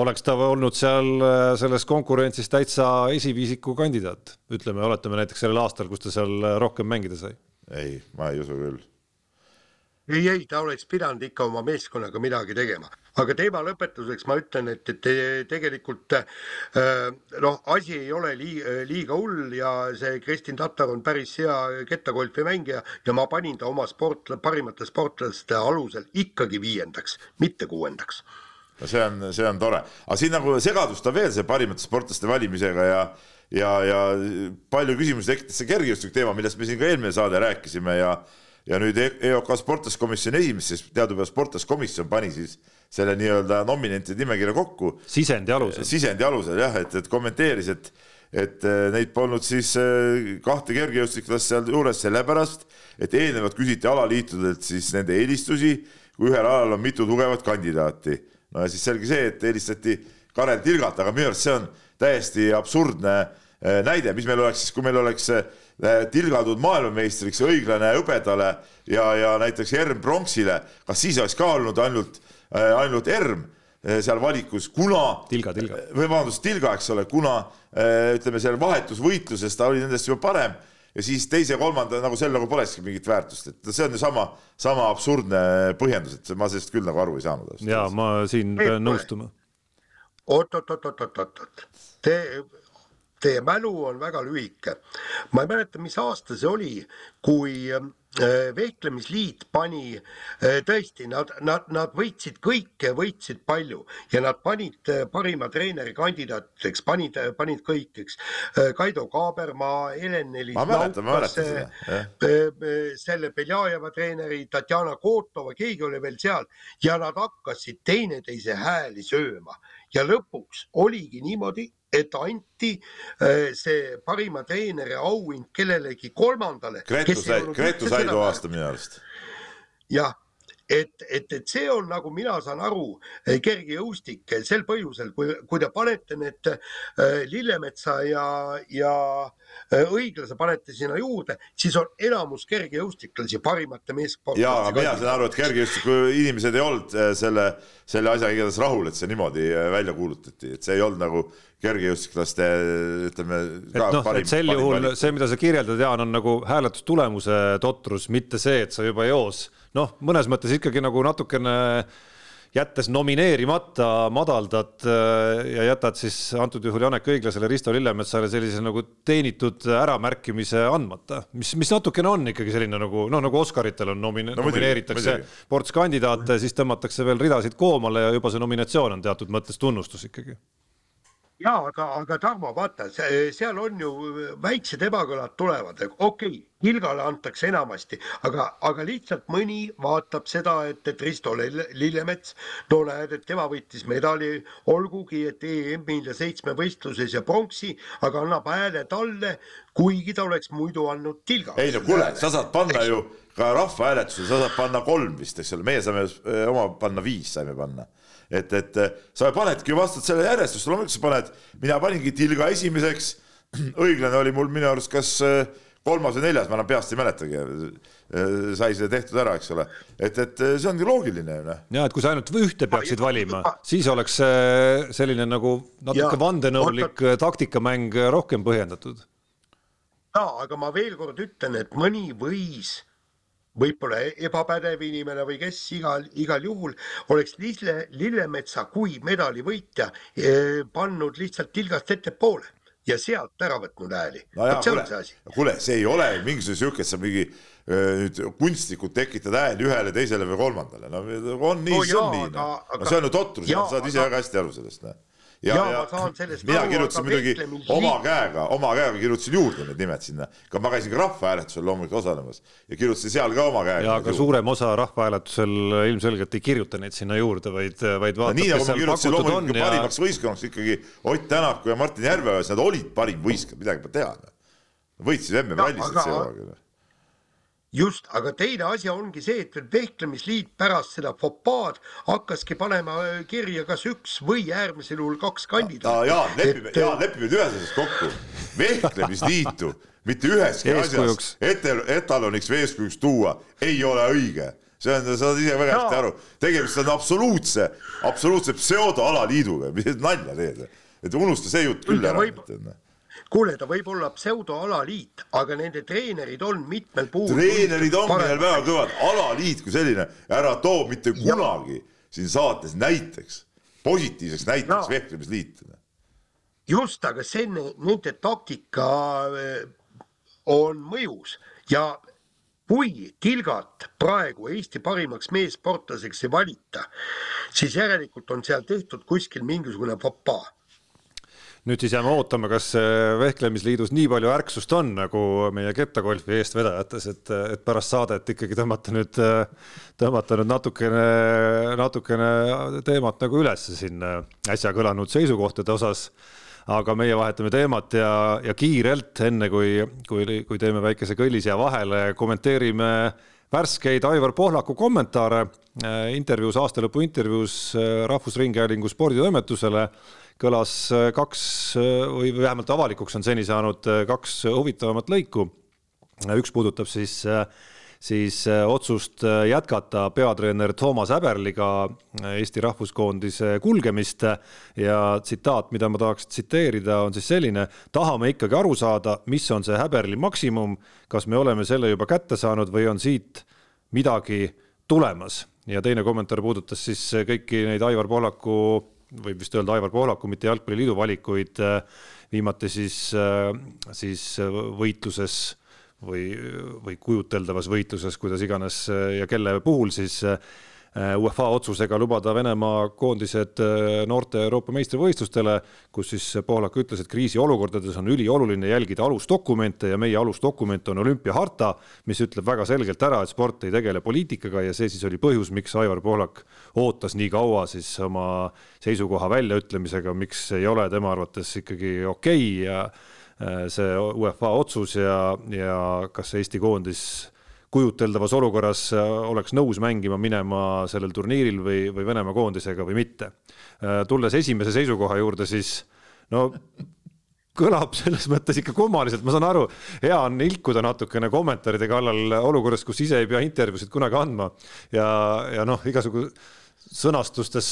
oleks ta olnud seal äh, selles konkurentsis täitsa esiviisiku kandidaat, ütleme, oletame näiteks sellel aastal, kus ta seal äh, rohkem mängida sai. ei, ma ei usu küll. Ei, ei, ta oleks pidanud ikka oma meeskonnaga midagi tegema, aga teema lõpetuseks ma ütlen, et, et tegelikult äh, noh, asi ei ole liiga, liiga hull ja see Kristin Tatar on päris hea kettagolfi mängija ja ma panin ta oma sport, parimate sportlaste alusel ikkagi viiendaks, mitte kuuendaks. No see on, see on tore, aga siin nagu segadust on veel see parimate sportlaste valimisega ja ja, ja palju küsimusi tekitas see kergejõustiku teema, millest me siin ka eelmine saade rääkisime ja ja nüüd EOK sportlaskomisjoni esimees, siis teadupärast sportlaskomisjon pani siis selle nii-öelda nominentide nimekirja kokku. sisendi alusel. sisendi alusel jah, et, et kommenteeris, et, et äh, neid polnud siis äh, kahte kergejõustiklast sealjuures sellepärast, et eelnevalt küsiti alaliitudelt siis nende eelistusi, kui ühel alal on mitu tugevat kandidaati no ja siis selge see, et helistati Karel Tilgat, aga minu arust see on täiesti absurdne eh, näide, mis meil oleks siis, kui meil oleks eh, tilgatud maailmameistriks õiglane hõbedale ja, ja näiteks Erm pronksile, kas siis oleks ka olnud ainult, eh, ainult Erm seal valikus, kuna. tilga, tilga. või vabandust, tilga, eks ole, kuna ütleme, seal vahetusvõitluses ta oli nendest juba parem ja siis teise-kolmanda nagu sel nagu polekski mingit väärtust, et see on ju sama, sama absurdne põhjendus, et ma sellest küll nagu aru ei saanud. ja ma siin pean nõustuma. oot, oot, oot, oot, oot, oot, te, teie mälu on väga lühike. ma ei mäleta, mis aasta see oli, kui Äh, vehklemisliit pani äh, tõesti, nad, nad, nad võitsid kõike, võitsid palju ja nad panid äh, parima treeneri kandidaatideks, panid, panid kõik, eks. Kaido Kaabermaa, Helen-Nelis Laukas, selle Beljajeva treeneri, Tatjana Kotova, keegi oli veel seal ja nad hakkasid teineteise hääli sööma ja lõpuks oligi niimoodi, et anti äh, see parima treeneri auhind kellelegi kolmandale. Gretu sai, Gretu sai too aasta minu arust. jah, et, et, et see on nagu mina saan aru, äh, kergejõustik sel põhjusel, kui, kui te panete need äh, Lillemetsa ja, ja õiglase panete sinna juurde, siis on enamus kergejõustiklasi parimate meessportlaste. ja, aga mina saan aru, et kergejõustiku inimesed ei olnud selle, selle asjaga igatahes rahul, et see niimoodi välja kuulutati, et see ei olnud nagu kergejõustiklaste ütleme. et noh, et sel juhul see, mida sa kirjeldad, Jaan, on nagu hääletustulemuse totrus, mitte see, et sa juba eos noh, mõnes mõttes ikkagi nagu natukene jättes nomineerimata madaldad äh, ja jätad siis antud juhul Janek Õiglasele, Risto Lillemetsale sellise nagu teenitud äramärkimise andmata, mis, mis natukene on ikkagi selline nagu noh, nagu Oscaritel on nomine- no,, nomineeritakse ports kandidaate, siis tõmmatakse veel ridasid koomale ja juba see nominatsioon on teatud mõttes tunnustus ikkagi ja aga, aga Tarmo, vaata, seal on ju väiksed ebakõlad tulevad, okei okay,, Ilgale antakse enamasti, aga, aga lihtsalt mõni vaatab seda, et, et Risto Lillemets, no näed, et tema võitis medali, olgugi et EM-il ja seitsmevõistluses ja pronksi, aga annab hääle talle, kuigi ta oleks muidu andnud Tilga. ei no kuule, sa saad panna ju ka rahvahääletusel, sa saad panna kolm vist, eks ole, meie saame eh, oma panna viis, saime panna et, et sa panedki vastavalt selle järjestust, loomulikult sa paned, mina paningi Tilga esimeseks, õiglane oli mul minu arust kas äh, kolmas või neljas, ma enam peast ei mäletagi. Äh, sai see tehtud ära, eks ole, et, et äh, see ongi loogiline ju noh. ja et kui sa ainult ühte peaksid valima, siis oleks selline nagu natuke vandenõulik taktikamäng rohkem põhjendatud. ja aga ma veel kord ütlen, et mõni võis võib-olla ebapädev inimene või kes igal, igal juhul oleks Lille, Lillemetsa kui medalivõitja eh, pannud lihtsalt tilgast ettepoole ja sealt ära võtnud hääli no. kuule, see ei ole mingisugune sihuke, et sa mingi eh, nüüd kunstlikult tekitad hääli ühele, teisele või kolmandale, no on nii no, see on nii, noh. no see on ju totrus, sa saad ise väga hästi aru sellest, noh ja, ja, ja mina kirjutasin muidugi oma käega, oma käega kirjutasin juurde need nimed sinna, ka ma käisin ka rahvahääletusel loomulikult osalemas ja kirjutasin seal ka oma käega. ja aga suurem osa rahvahääletusel ilmselgelt ei kirjuta neid sinna juurde, vaid, vaid vaatab no,, kes seal pakutud on. Ja... parimaks võistkonnaks ikkagi Ott Tänak ja Martin Järveoja, nad olid parim võistkond, midagi pole teha. võitsid MM-rallis see hooaeg just, aga teine asi ongi see, et vehklemisliit pärast seda fopaad hakkaski panema äh, kirja kas üks või äärmisel juhul kaks kandidaati. Jaan, lepime, Jaan, lepime nüüd ühes asjas kokku. vehklemisliitu mitte üheski asjas. Etal, etaloniks või eeskujuks tuua ei ole õige. See on, sa saad ise väga hästi aru, tegemist on absoluutse, absoluutse pseudoalaliiduga, mis nalja teed, et unusta see jutt küll ära võib kuule, ta võib olla pseudoalaliit, aga nende treenerid on mitmel puhul. treenerid ongi neil väga kõvad, alaliit kui selline, ära too mitte kunagi ja. siin saates näiteks, positiivseks näiteks no. vehklemisliit. just, aga see, nende taktika eh, on mõjus ja kui Tilgat praegu Eesti parimaks meessportlaseks ei valita, siis järelikult on seal tehtud kuskil mingisugune fopaa nüüd siis jääme ootama, kas vehklemisliidus nii palju ärksust on nagu meie kettagolfi eestvedajates, et, et pärast saadet ikkagi tõmmata nüüd, tõmmata nüüd natukene, natukene teemat nagu üles siin äsja kõlanud seisukohtade osas. aga meie vahetame teemat ja, ja kiirelt, enne kui, kui, kui teeme väikese kõllisjää vahele, kommenteerime värskeid Aivar Pohlaku kommentaare intervjuus, aastalõpu intervjuus Rahvusringhäälingu sporditoimetusele kõlas äh, kaks äh, või vähemalt avalikuks on seni saanud äh, kaks huvitavamat lõiku. üks puudutab siis siis otsust jätkata peatreener Toomas Häberliga Eesti rahvuskoondise kulgemist ja tsitaat, mida ma tahaks tsiteerida, on siis selline. tahame ikkagi aru saada, mis on see Häberli maksimum, kas me oleme selle juba kätte saanud või on siit midagi tulemas ja teine kommentaar puudutas siis kõiki neid Aivar Pohlaku, võib vist öelda Aivar Pohlaku, mitte Jalgpalliliidu valikuid viimati siis, siis võitluses või, või kujuteldavas võitluses, kuidas iganes ja kelle puhul siis Äh, UEFA otsusega lubada Venemaa koondised äh, noorte Euroopa meistrivõistlustele, kus siis Poolak ütles, et kriisiolukordades on ülioluline jälgida alusdokumente ja meie alusdokument on olümpiaharta, mis ütleb väga selgelt ära, et sport ei tegele poliitikaga ja see siis oli põhjus, miks Aivar Poolak ootas nii kaua siis oma seisukoha väljaütlemisega, miks ei ole tema arvates ikkagi okei okay ja äh, see UEFA otsus ja, ja kas Eesti koondis kujuteldavas olukorras äh, oleks nõus mängima minema sellel turniiril või, või Venemaa koondisega või mitte. Äh, tulles esimese seisukoha juurde, siis no kõlab selles mõttes ikka kummaliselt, ma saan aru, hea on ilkuda natukene kommentaaride kallal olukorras, kus ise ei pea intervjuusid kunagi andma ja, ja noh, igasugu sõnastustes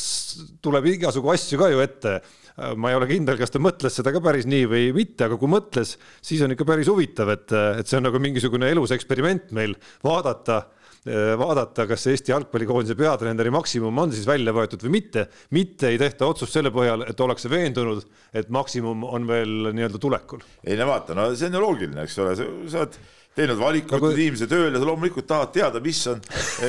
tuleb igasugu asju ka ju ette ma ei ole kindel, kas ta mõtles seda ka päris nii või mitte, aga kui mõtles, siis on ikka päris huvitav, et, et see on nagu mingisugune elus eksperiment meil vaadata vaadata, kas Eesti jalgpallikoondise peatreeneri maksimum on siis välja võetud või mitte. mitte ei tehta otsust selle põhjal, et ollakse veendunud, et maksimum on veel nii-öelda tulekul. ei no vaata, no see on ju loogiline, eks ole, sa oled teinud valiku, võtnud nagu... inimese tööle, sa loomulikult tahad teada, mis on,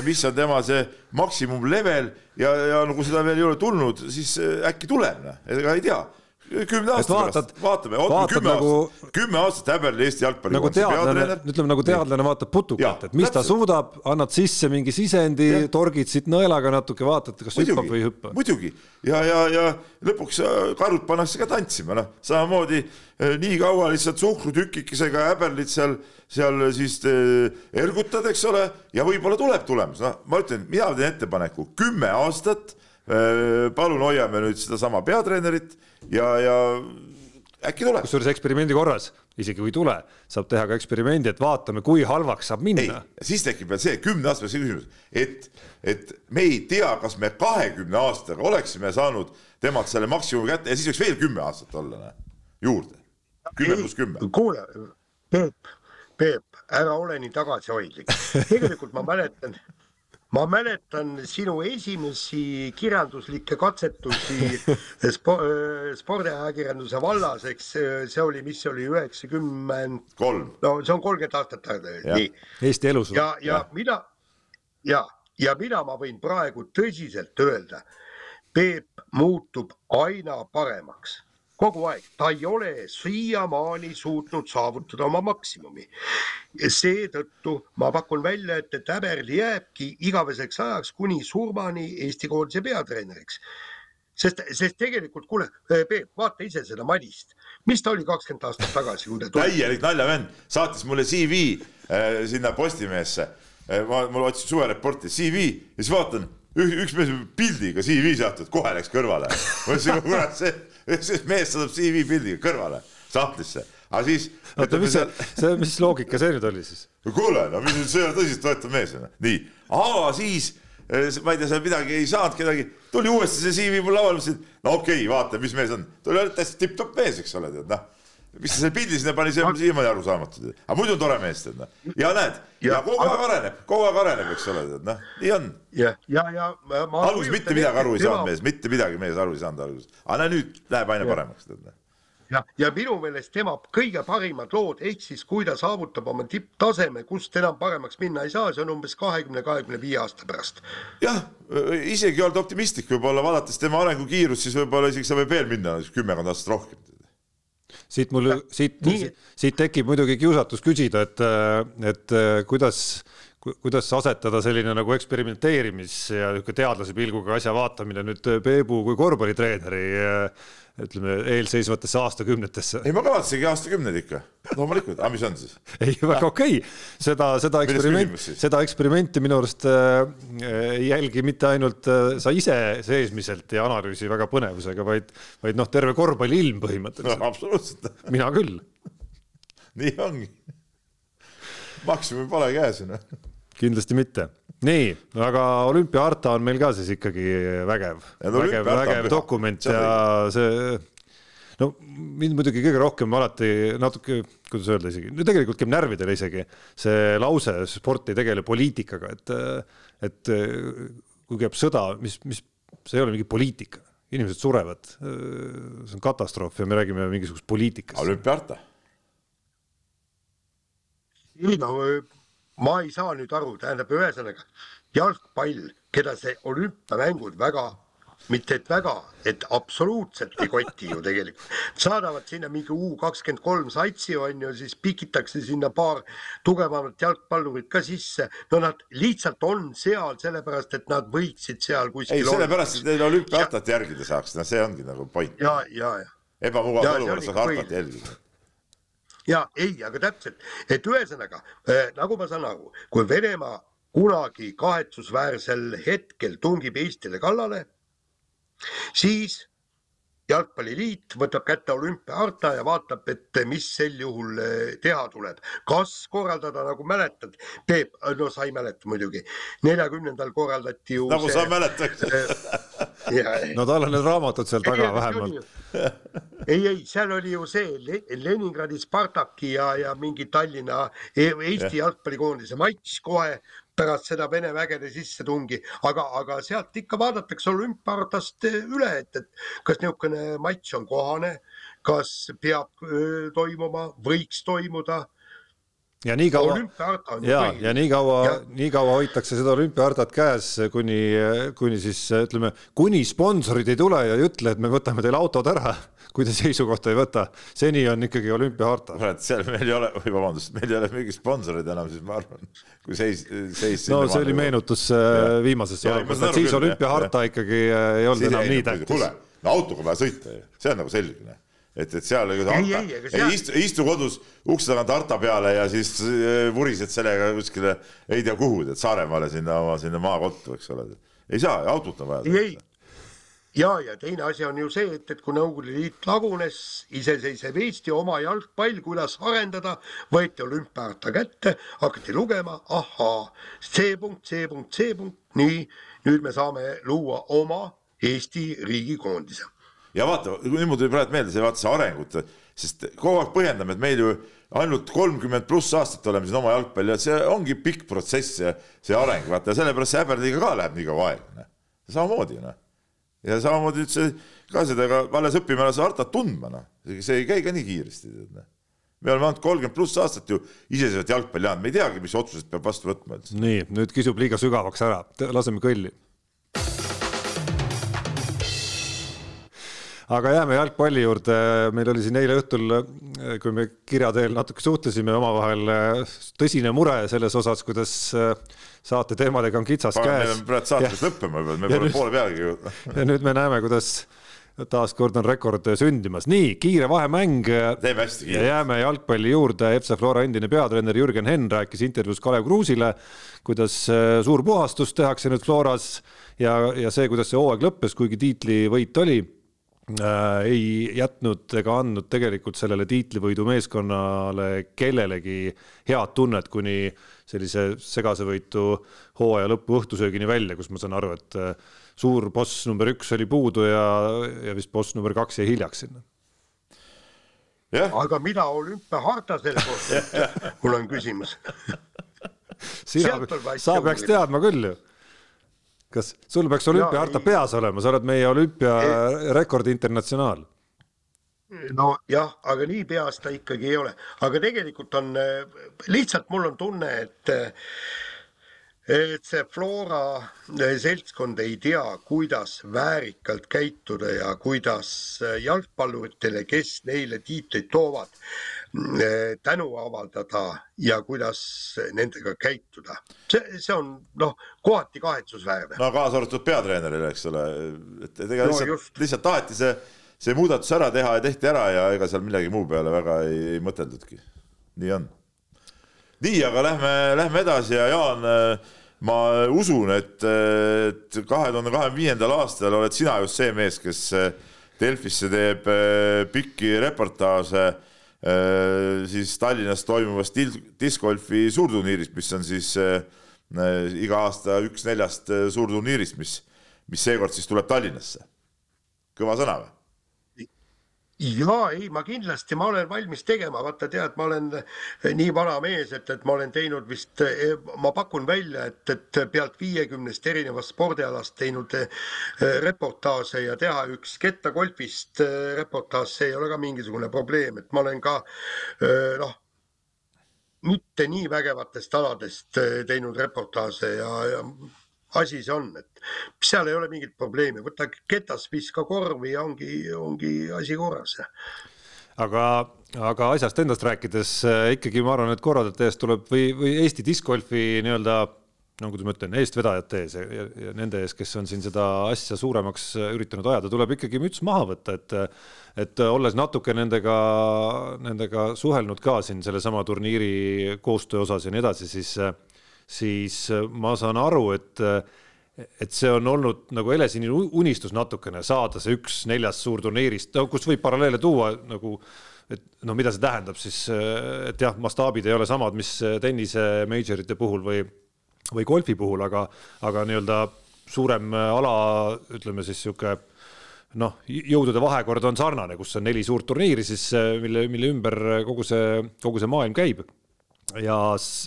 mis on tema see maksimum level ja, ja no kui seda veel ei ole tulnud, siis äkki tuleb, noh, ega ei tea kümne aasta vaatad, pärast, vaatame, ootame kümme nagu, aastat, kümme aastat häberli Eesti jalgpalli nagu teadlane, ütleme nagu teadlane vaatab putukat, et mis täpselt. ta suudab, annad sisse mingi sisendi, torgid siit nõelaga natuke, vaatad, kas muidugi, hüppab või ei hüppa. muidugi. Ja, ja, ja lõpuks äh, karud pannakse ka tantsima, noh, samamoodi äh, nii kaua lihtsalt suhkrutükikesega häberlid seal, seal siis äh, ergutad, eks ole, ja võib-olla tuleb tulemus, noh, ma ütlen, mina teen ettepaneku kümme aastat palun hoiame nüüd sedasama peatreenerit ja, ja äkki tuleb. kusjuures eksperimendi korras, isegi kui ei tule, saab teha ka eksperimendi, et vaatame, kui halvaks saab minna. siis tekib veel see kümne aasta pärast küsimus, et, et me ei tea, kas me kahekümne aastaga oleksime saanud temalt selle maksimumi kätte ja siis võiks veel kümme aastat olla, juurde. kümme pluss kümme. kuule, Peep, Peep, ära ole nii tagasihoidlik. tegelikult ma mäletan ma mäletan sinu esimesi kirjanduslikke katsetusi spo, spordiajakirjanduse vallas, eks see oli, mis see oli üheksakümmend kolm, no see on kolmkümmend aastat tagasi, nii. Eesti elus. ja, ja, ja mina ja, ja mina ma võin praegu tõsiselt öelda, Peep muutub aina paremaks kogu aeg, ta ei ole siiamaani suutnud saavutada oma maksimumi. seetõttu ma pakun välja, et, et Häberli jääbki igaveseks ajaks kuni surmani Eesti koondise peatreeneriks sest, sest tegelikult kuule, Peep, vaata ise seda Madist, mis ta oli kakskümmend aastat tagasi, kui ta tuli. täielik naljavend, saatis mulle CV äh, sinna Postimehesse äh,. ma, mul otsin suvereporti CV ja siis vaatan, üks mees pildiga CV saatud, kohe läks kõrvale. ma ütlesin, kurat, see siis mees saadab CV pildiga kõrvale sahtlisse, aga siis. oota, mis see, see, mis loogika see nüüd oli siis? kuule, no mis see on tõsiseltvõetav mees, nii, aga siis eh, ma ei tea, seal midagi ei saanud kedagi, tuli uuesti see CV mul lauale, mõtlesin, no okei okay,, vaata, mis mees on, tuli täitsa tipp-topp mees, eks ole, tead noh mis ta selle pildi sinna pani, see on siiamaani arusaamatu, aga muidu on tore mees, tead noh. ja näed, ja kogu aeg areneb, kogu aeg areneb, eks ole, tead noh, nii on. ja, ja, ja ma. alguses mitte midagi aru ei saanud mees, mitte midagi mees aru ei saanud alguses, aga nüüd läheb aina paremaks, tead noh ja, ja minu meelest tema kõige parimad lood, ehk siis kui ta saavutab oma tipptaseme, kust enam paremaks minna ei saa, see on umbes kahekümne, kahekümne viie aasta pärast. jah, isegi oled optimistlik võib-olla, vaadates tema arengukiirust, siis võib-olla isegi sa võib veel minna kümmekond aastat rohkem siit mul, siit, siit tekib muidugi kiusatus küsida, et, et kuidas, kuidas asetada selline nagu eksperimenteerimis ja niisugune teadlase pilguga asja vaatamine nüüd Peebu kui korvpallitreeneri ütleme eelseisvatesse aastakümnetesse. ei, ma kavatsengi aastakümneid ikka, loomulikult, aga mis on siis? ei, väga okei okay., seda, seda eksperimenti, seda eksperimenti minu arust äh, ei jälgi mitte ainult äh, sa ise seesmiselt ja analüüsi väga põnevusega, vaid, vaid noh, terve korvpalliilm põhimõtteliselt no,. absoluutselt. mina küll nii ongi. maksimum pole käes ju noh kindlasti mitte. Nii, aga olümpiaharta on meil ka siis ikkagi vägev, vägev, vägev dokument ja see no mind muidugi kõige rohkem alati natuke, kuidas öelda isegi, no tegelikult käib närvidele isegi see lause, sport ei tegele poliitikaga, et, et kui käib sõda, mis, mis, see ei ole mingi poliitika, inimesed surevad. see on katastroof ja me räägime mingisugusest poliitikast. olümpiaharta. ei no ma ei saa nüüd aru, tähendab, ühesõnaga jalgpall, keda see olümpiamängud väga mitte et väga, et absoluutselt ei koti ju tegelikult. saadavad sinna mingi U kakskümmend kolm satsi on ju, siis pikitakse sinna paar tugevamat jalgpallurit ka sisse. no nad lihtsalt on seal sellepärast, et nad võiksid seal kuskil. ei, sellepärast, et neil olümpiahartat järgida saaks, no see ongi nagu point. ja, ja, ja. ebamugav olukorras saaks hartat jälgida ja ei, aga täpselt, et ühesõnaga äh, nagu ma saan aru, kui Venemaa kunagi kahetsusväärsel hetkel tungib Eestile kallale siis jalgpalliliit võtab kätte olümpiaharta ja vaatab, et mis sel juhul eh, teha tuleb. kas korraldada, nagu mäletad, Peep, no sa ei mäleta muidugi, neljakümnendal korraldati ju nagu see, sa mäletad. no tal on need raamatud seal taga vähemalt. ei, ei, seal oli ju see Leningradi Spartaki ja, ja mingi Tallinna e-, Eesti jalgpallikoondise matš kohe pärast seda Vene vägede sissetungi, aga, aga sealt ikka vaadatakse olümpiahartast üle, et, et kas niisugune matš on kohane, kas peab öö, toimuma, võiks toimuda ja nii kaua, ja, ja nii kaua, nii kaua hoitakse seda olümpiahartat käes, kuni, kuni siis ütleme, kuni sponsorid ei tule ja ei ütle, et me võtame teil autod ära kui te seisukohta ei võta. seni on ikkagi olümpiaharta. kurat, seal meil ei ole, oi vabandust, meil ei ole mingit sponsoreid enam, siis ma arvan, kui seis, seis. no see oli meenutus äh, viimasest olukorrast, et siis olümpiaharta ikkagi äh, ei olnud enam nii tähtis. kuule, no autoga on vaja sõita ju, see on nagu selge. Et, et seal ei, ei, ei, ei istu, istu kodus ukse tagant harta peale ja siis äh, vurised sellega kuskile ei tea kuhu, tead Saaremaale sinna oma sinna maakottu, eks ole. ei saa, autot on vaja. ja, ja teine asi on ju see, et, et kui Nõukogude Liit lagunes, iseseisev Eesti oma jalgpall, kuidas arendada, võeti olümpiaharta kätte, hakati lugema, ahaa, see punkt, see punkt, see punkt, nii, nüüd me saame luua oma Eesti riigikoondise. Ja vaata, nüüd mul tuli praegu meelde see, vaata see arengut, sest kogu aeg põhjendame, et meil ju ainult kolmkümmend pluss aastat oleme siin oma jalgpalli ja see ongi pikk protsess, see, see areng, vaata sellepärast see häberliiga ka läheb nii kaua aega, noh. samamoodi, noh ja samamoodi ütles ka seda, aga alles õpime alles hartat tundma, noh. see ei käi ka nii kiiresti, tead noh. me oleme ainult kolmkümmend pluss aastat ju iseseisvat jalgpalli ajanud, me ei teagi, mis otsused peab vastu võtma üldse. nii, nüüd kisub liiga sügavaks ära, laseme kõlli. Aga jääme jalgpalli juurde, meil oli siin eile õhtul, kui me kirja teel natuke suhtlesime omavahel, tõsine mure selles osas, kuidas saate teemadega on kitsas Pagan, käes. meil on praegu saates lõppema juba, me pole poole pealegi jõudnud. ja nüüd me näeme, kuidas taaskord on rekord sündimas. nii, kiire vahemäng. teeme hästi kiirelt. jääme jalgpalli juurde. FC Flora endine peatreener Jürgen Henn rääkis intervjuus Kalev Kruusile, kuidas äh, suur puhastus tehakse nüüd Floras ja, ja see, kuidas see hooaeg lõppes, kuigi tiitlivõit oli äh, ei jätnud ega andnud tegelikult sellele tiitlivõidu meeskonnale kellelegi head tunnet, kuni sellise segasevõitu hooaja lõpu õhtusöögini välja, kus ma saan aru, et äh, suur boss number üks oli puudu ja, ja vist boss number kaks jäi hiljaks sinna. aga mida olümpiaharta selle kohta mul on küsimus. Sina, sa peaks teadma küll ju kas sul peaks olümpiaharta peas olema, sa oled meie olümpiarekordi internatsionaal. Nojah, aga nii peas ta ikkagi ei ole, aga tegelikult on lihtsalt mul on tunne, et et see Flora seltskond ei tea, kuidas väärikalt käituda ja kuidas jalgpalluritele, kes neile tiitleid toovad, tänu avaldada ja kuidas nendega käituda. see, see on noh, kohati kahetsusväärne. no kaasa arvatud peatreenerile, eks ole, et, ega no, lihtsalt, lihtsalt taheti see see muudatus ära teha ja tehti ära ja ega seal millegi muu peale väga ei, ei mõteldudki. nii on. Nii, aga lähme, lähme edasi ja Jaan, ma usun, et, et kahe tuhande kahekümne viiendal aastal oled sina just see mees, kes Delfisse teeb eh, pikki reportaaže eh, siis Tallinnas toimuvast discgolfi suurturniirist, mis on siis eh, iga aasta üks neljast suurturniirist, mis, mis seekord siis tuleb Tallinnasse. kõva sõna või? Ja ei, ma kindlasti, ma olen valmis tegema, vaata tead, ma olen eh, nii vana mees, et, et ma olen teinud vist, eh, ma pakun välja, et, et pealt viiekümnest erinevast spordialast teinud eh, reportaaže ja teha üks kettagolfist reportaaž, see ei ole ka mingisugune probleem, et ma olen ka noh, mitte nii vägevatest aladest teinud reportaaže ja, ja asi see on, et seal ei ole mingit probleemi, võta ketas, viska korvi ja ongi, ongi asi korras. aga, aga asjast endast rääkides äh, ikkagi ma arvan, et korraldajate eest tuleb või, või Eesti discgolfi nii-öelda no kuidas ma ütlen, eestvedajate ees ja, ja, ja nende ees, kes on siin seda asja suuremaks üritanud ajada, tuleb ikkagi müts maha võtta, et et olles natuke nendega, nendega suhelnud ka siin sellesama turniiri koostöö osas ja nii edasi, siis siis äh, ma saan aru, et, äh, et see on olnud nagu helesini unistus natukene saada see üks neljast suurturniirist, no kust võib paralleele tuua nagu et no mida see tähendab siis, äh, et jah, mastaabid ei ole samad, mis tennise majorite puhul või, või golfi puhul, aga, aga nii-öelda suurem ala, ütleme siis sihuke noh, jõudude vahekord on sarnane, kus on neli suurt turniiri siis, mille, mille ümber kogu see, kogu see maailm käib ja,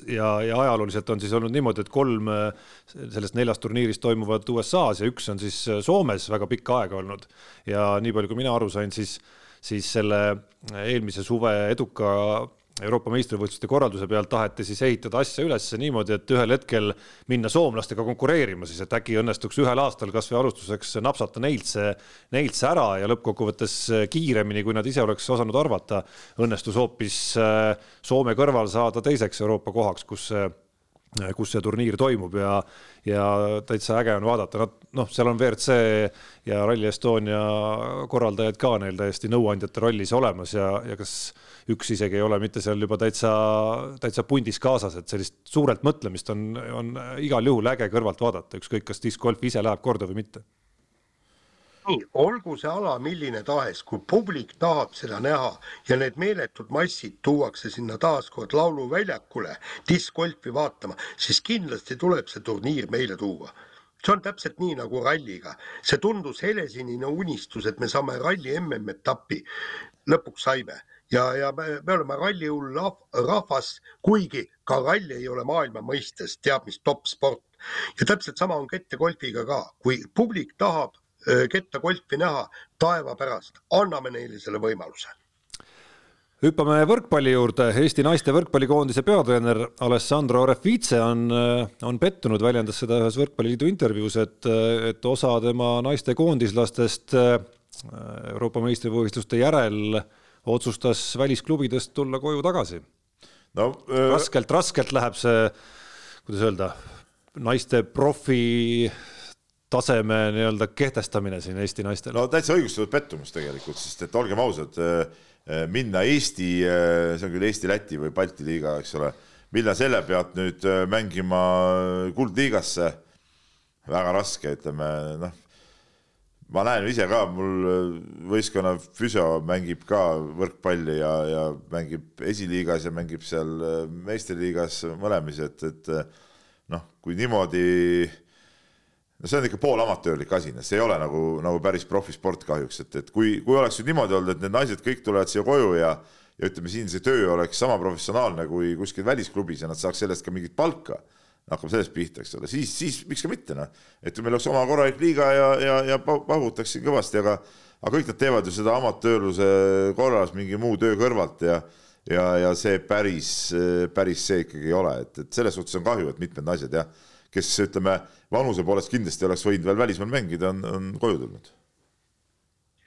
ja, ja ajalooliselt on siis olnud niimoodi, et kolm äh, sellest neljast turniirist toimuvad USA-s ja üks on siis äh, Soomes väga pikka aega olnud. ja nii palju, kui mina aru sain, siis, siis selle eelmise suve eduka Euroopa meistrivõistluste korralduse pealt taheti siis ehitada asja üles niimoodi, et ühel hetkel minna soomlastega konkureerima siis, et äkki õnnestuks ühel aastal kasvõi alustuseks napsata neilt see, neilt see ära ja lõppkokkuvõttes kiiremini, kui nad ise oleks osanud arvata, õnnestus hoopis äh, Soome kõrval saada teiseks Euroopa kohaks, kus see kus see turniir toimub ja, ja täitsa äge on vaadata, nad noh, seal on WRC ja Rally Estonia korraldajad ka neil täiesti nõuandjate rollis olemas ja, ja kas üks isegi ei ole mitte seal juba täitsa, täitsa pundis kaasas, et sellist suurelt mõtlemist on, on igal juhul äge kõrvalt vaadata, ükskõik kas disc golf ise läheb korda või mitte olgu see ala milline tahes, kui publik tahab seda näha ja need meeletud massid tuuakse sinna taaskord lauluväljakule diskgolfi vaatama, siis kindlasti tuleb see turniir meile tuua. See on täpselt nii nagu ralliga, see tundus helesinine unistus, et me saame ralli MM-etappi, lõpuks saime. Ja, ja me, me oleme rallihull rahvas, kuigi ka ralli ei ole maailma mõistes teab mis top sport. Ja täpselt sama on kettegolfiga ka, kui publik tahab ketta golfi näha, taeva pärast, anname neile selle võimaluse. Hüppame võrkpalli juurde, Eesti naiste võrkpallikoondise peatreener Alessandro Refice on, on pettunud, väljendas seda ühes Võrkpalliliidu intervjuus, et, et osa tema naiste koondislastest Euroopa meistrivõistluste järel otsustas välisklubidest tulla koju tagasi. No,. raskelt, raskelt läheb see, kuidas öelda, naiste profi taseme nii-öelda kehtestamine siin Eesti naistel? no täitsa õigustatud pettumus tegelikult, sest et olgem ausad, äh, äh, minna Eesti, äh, see on küll Eesti-Läti või Balti liiga, eks ole, minna selle pealt nüüd mängima kuldliigasse, väga raske, ütleme noh, ma näen ise ka, mul võistkonna füsio mängib ka võrkpalli ja, ja mängib esiliigas ja mängib seal meistriliigas mõlemis, et, et noh, kui niimoodi äh, no see on ikka poolamatöörlik asi, noh, see ei ole nagu, nagu päris profisport kahjuks, et, et kui, kui oleks nüüd niimoodi olnud, et need naised kõik tulevad siia koju ja ja ütleme, siin see töö oleks sama professionaalne kui kuskil välisklubis ja nad saaks sellest ka mingit palka, hakkame sellest pihta, eks ole, siis, siis miks ka mitte, noh. et meil oleks oma korralik liiga ja, ja, ja pahutaks siin kõvasti, aga aga kõik nad teevad ju seda amatöörluse korras mingi muu töö kõrvalt ja ja, ja see päris, päris see ikkagi ei ole, et, et selles suhtes on kahju, et mitmed naised jah kes ütleme, vanuse poolest kindlasti oleks võinud veel välismaal mängida, on, on koju tulnud.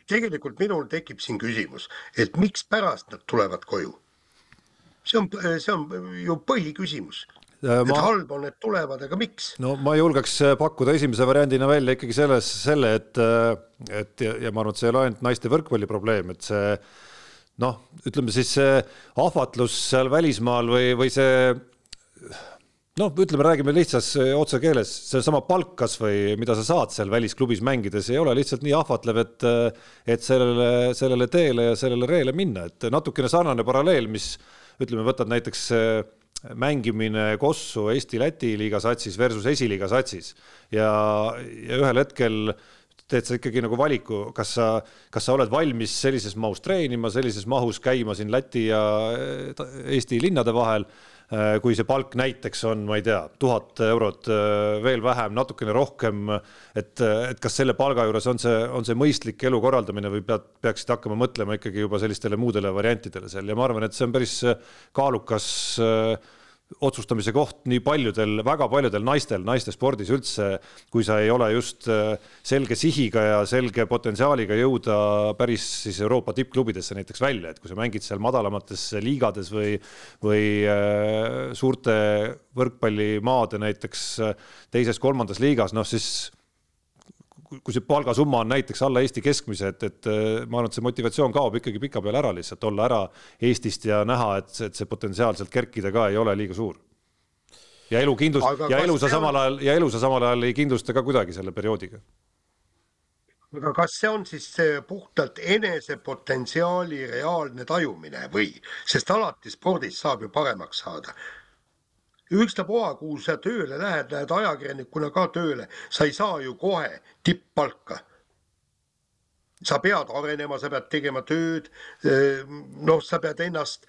tegelikult minul tekib siin küsimus, et mikspärast nad tulevad koju? see on, see on ju põhiküsimus äh, ma... et halb on, et tulevad, aga miks? no ma julgeks äh, pakkuda esimese variandina välja ikkagi selles, selle, et, äh, et ja, ja ma arvan, et see ei ole ainult naiste võrkpalli probleem, et see noh, ütleme siis see ahvatlus seal välismaal või, või see noh, ütleme, räägime lihtsas otsekeeles, seesama palk kasvõi, mida sa saad seal välisklubis mängides, ei ole lihtsalt nii ahvatlev, et, et sellele, sellele teele ja sellele reele minna, et natukene sarnane paralleel, mis ütleme, võtad näiteks mängimine Kossu Eesti-Läti liiga satsis versus esiliiga satsis ja, ja ühel hetkel teed sa ikkagi nagu valiku, kas sa, kas sa oled valmis sellises mahus treenima, sellises mahus käima siin Läti ja Eesti linnade vahel kui see palk näiteks on, ma ei tea, tuhat eurot äh, veel vähem, natukene rohkem, et, et kas selle palga juures on see, on see mõistlik elu korraldamine või pead, peaksid hakkama mõtlema ikkagi juba sellistele muudele variantidele seal. Ja ma arvan, et see on päris kaalukas äh, otsustamise koht nii paljudel, väga paljudel naistel, naiste spordis üldse, kui sa ei ole just äh, selge sihiga ja selge potentsiaaliga jõuda päris siis Euroopa tippklubidesse näiteks välja, et kui sa mängid seal madalamates liigades või, või äh, suurte võrkpallimaade näiteks äh, teises-kolmandas liigas, noh siis kui see palgasumma on näiteks alla Eesti keskmise, et, et ma arvan, et see motivatsioon kaob ikkagi pikapeale ära lihtsalt olla ära Eestist ja näha, et, et see potentsiaal sealt kerkida ka ei ole liiga suur. ja elukindlust Aga ja elu sa samal ajal ja elu sa samal ajal ei kindlusta ka kuidagi selle perioodiga. aga kas see on siis puhtalt enesepotentsiaali reaalne tajumine või, sest alati spordis saab ju paremaks saada ükstapuha, kuhu sa tööle lähed, lähed ajakirjanikuna ka tööle, sa ei saa ju kohe tipppalka. sa pead arenema, sa pead tegema tööd. noh, sa pead ennast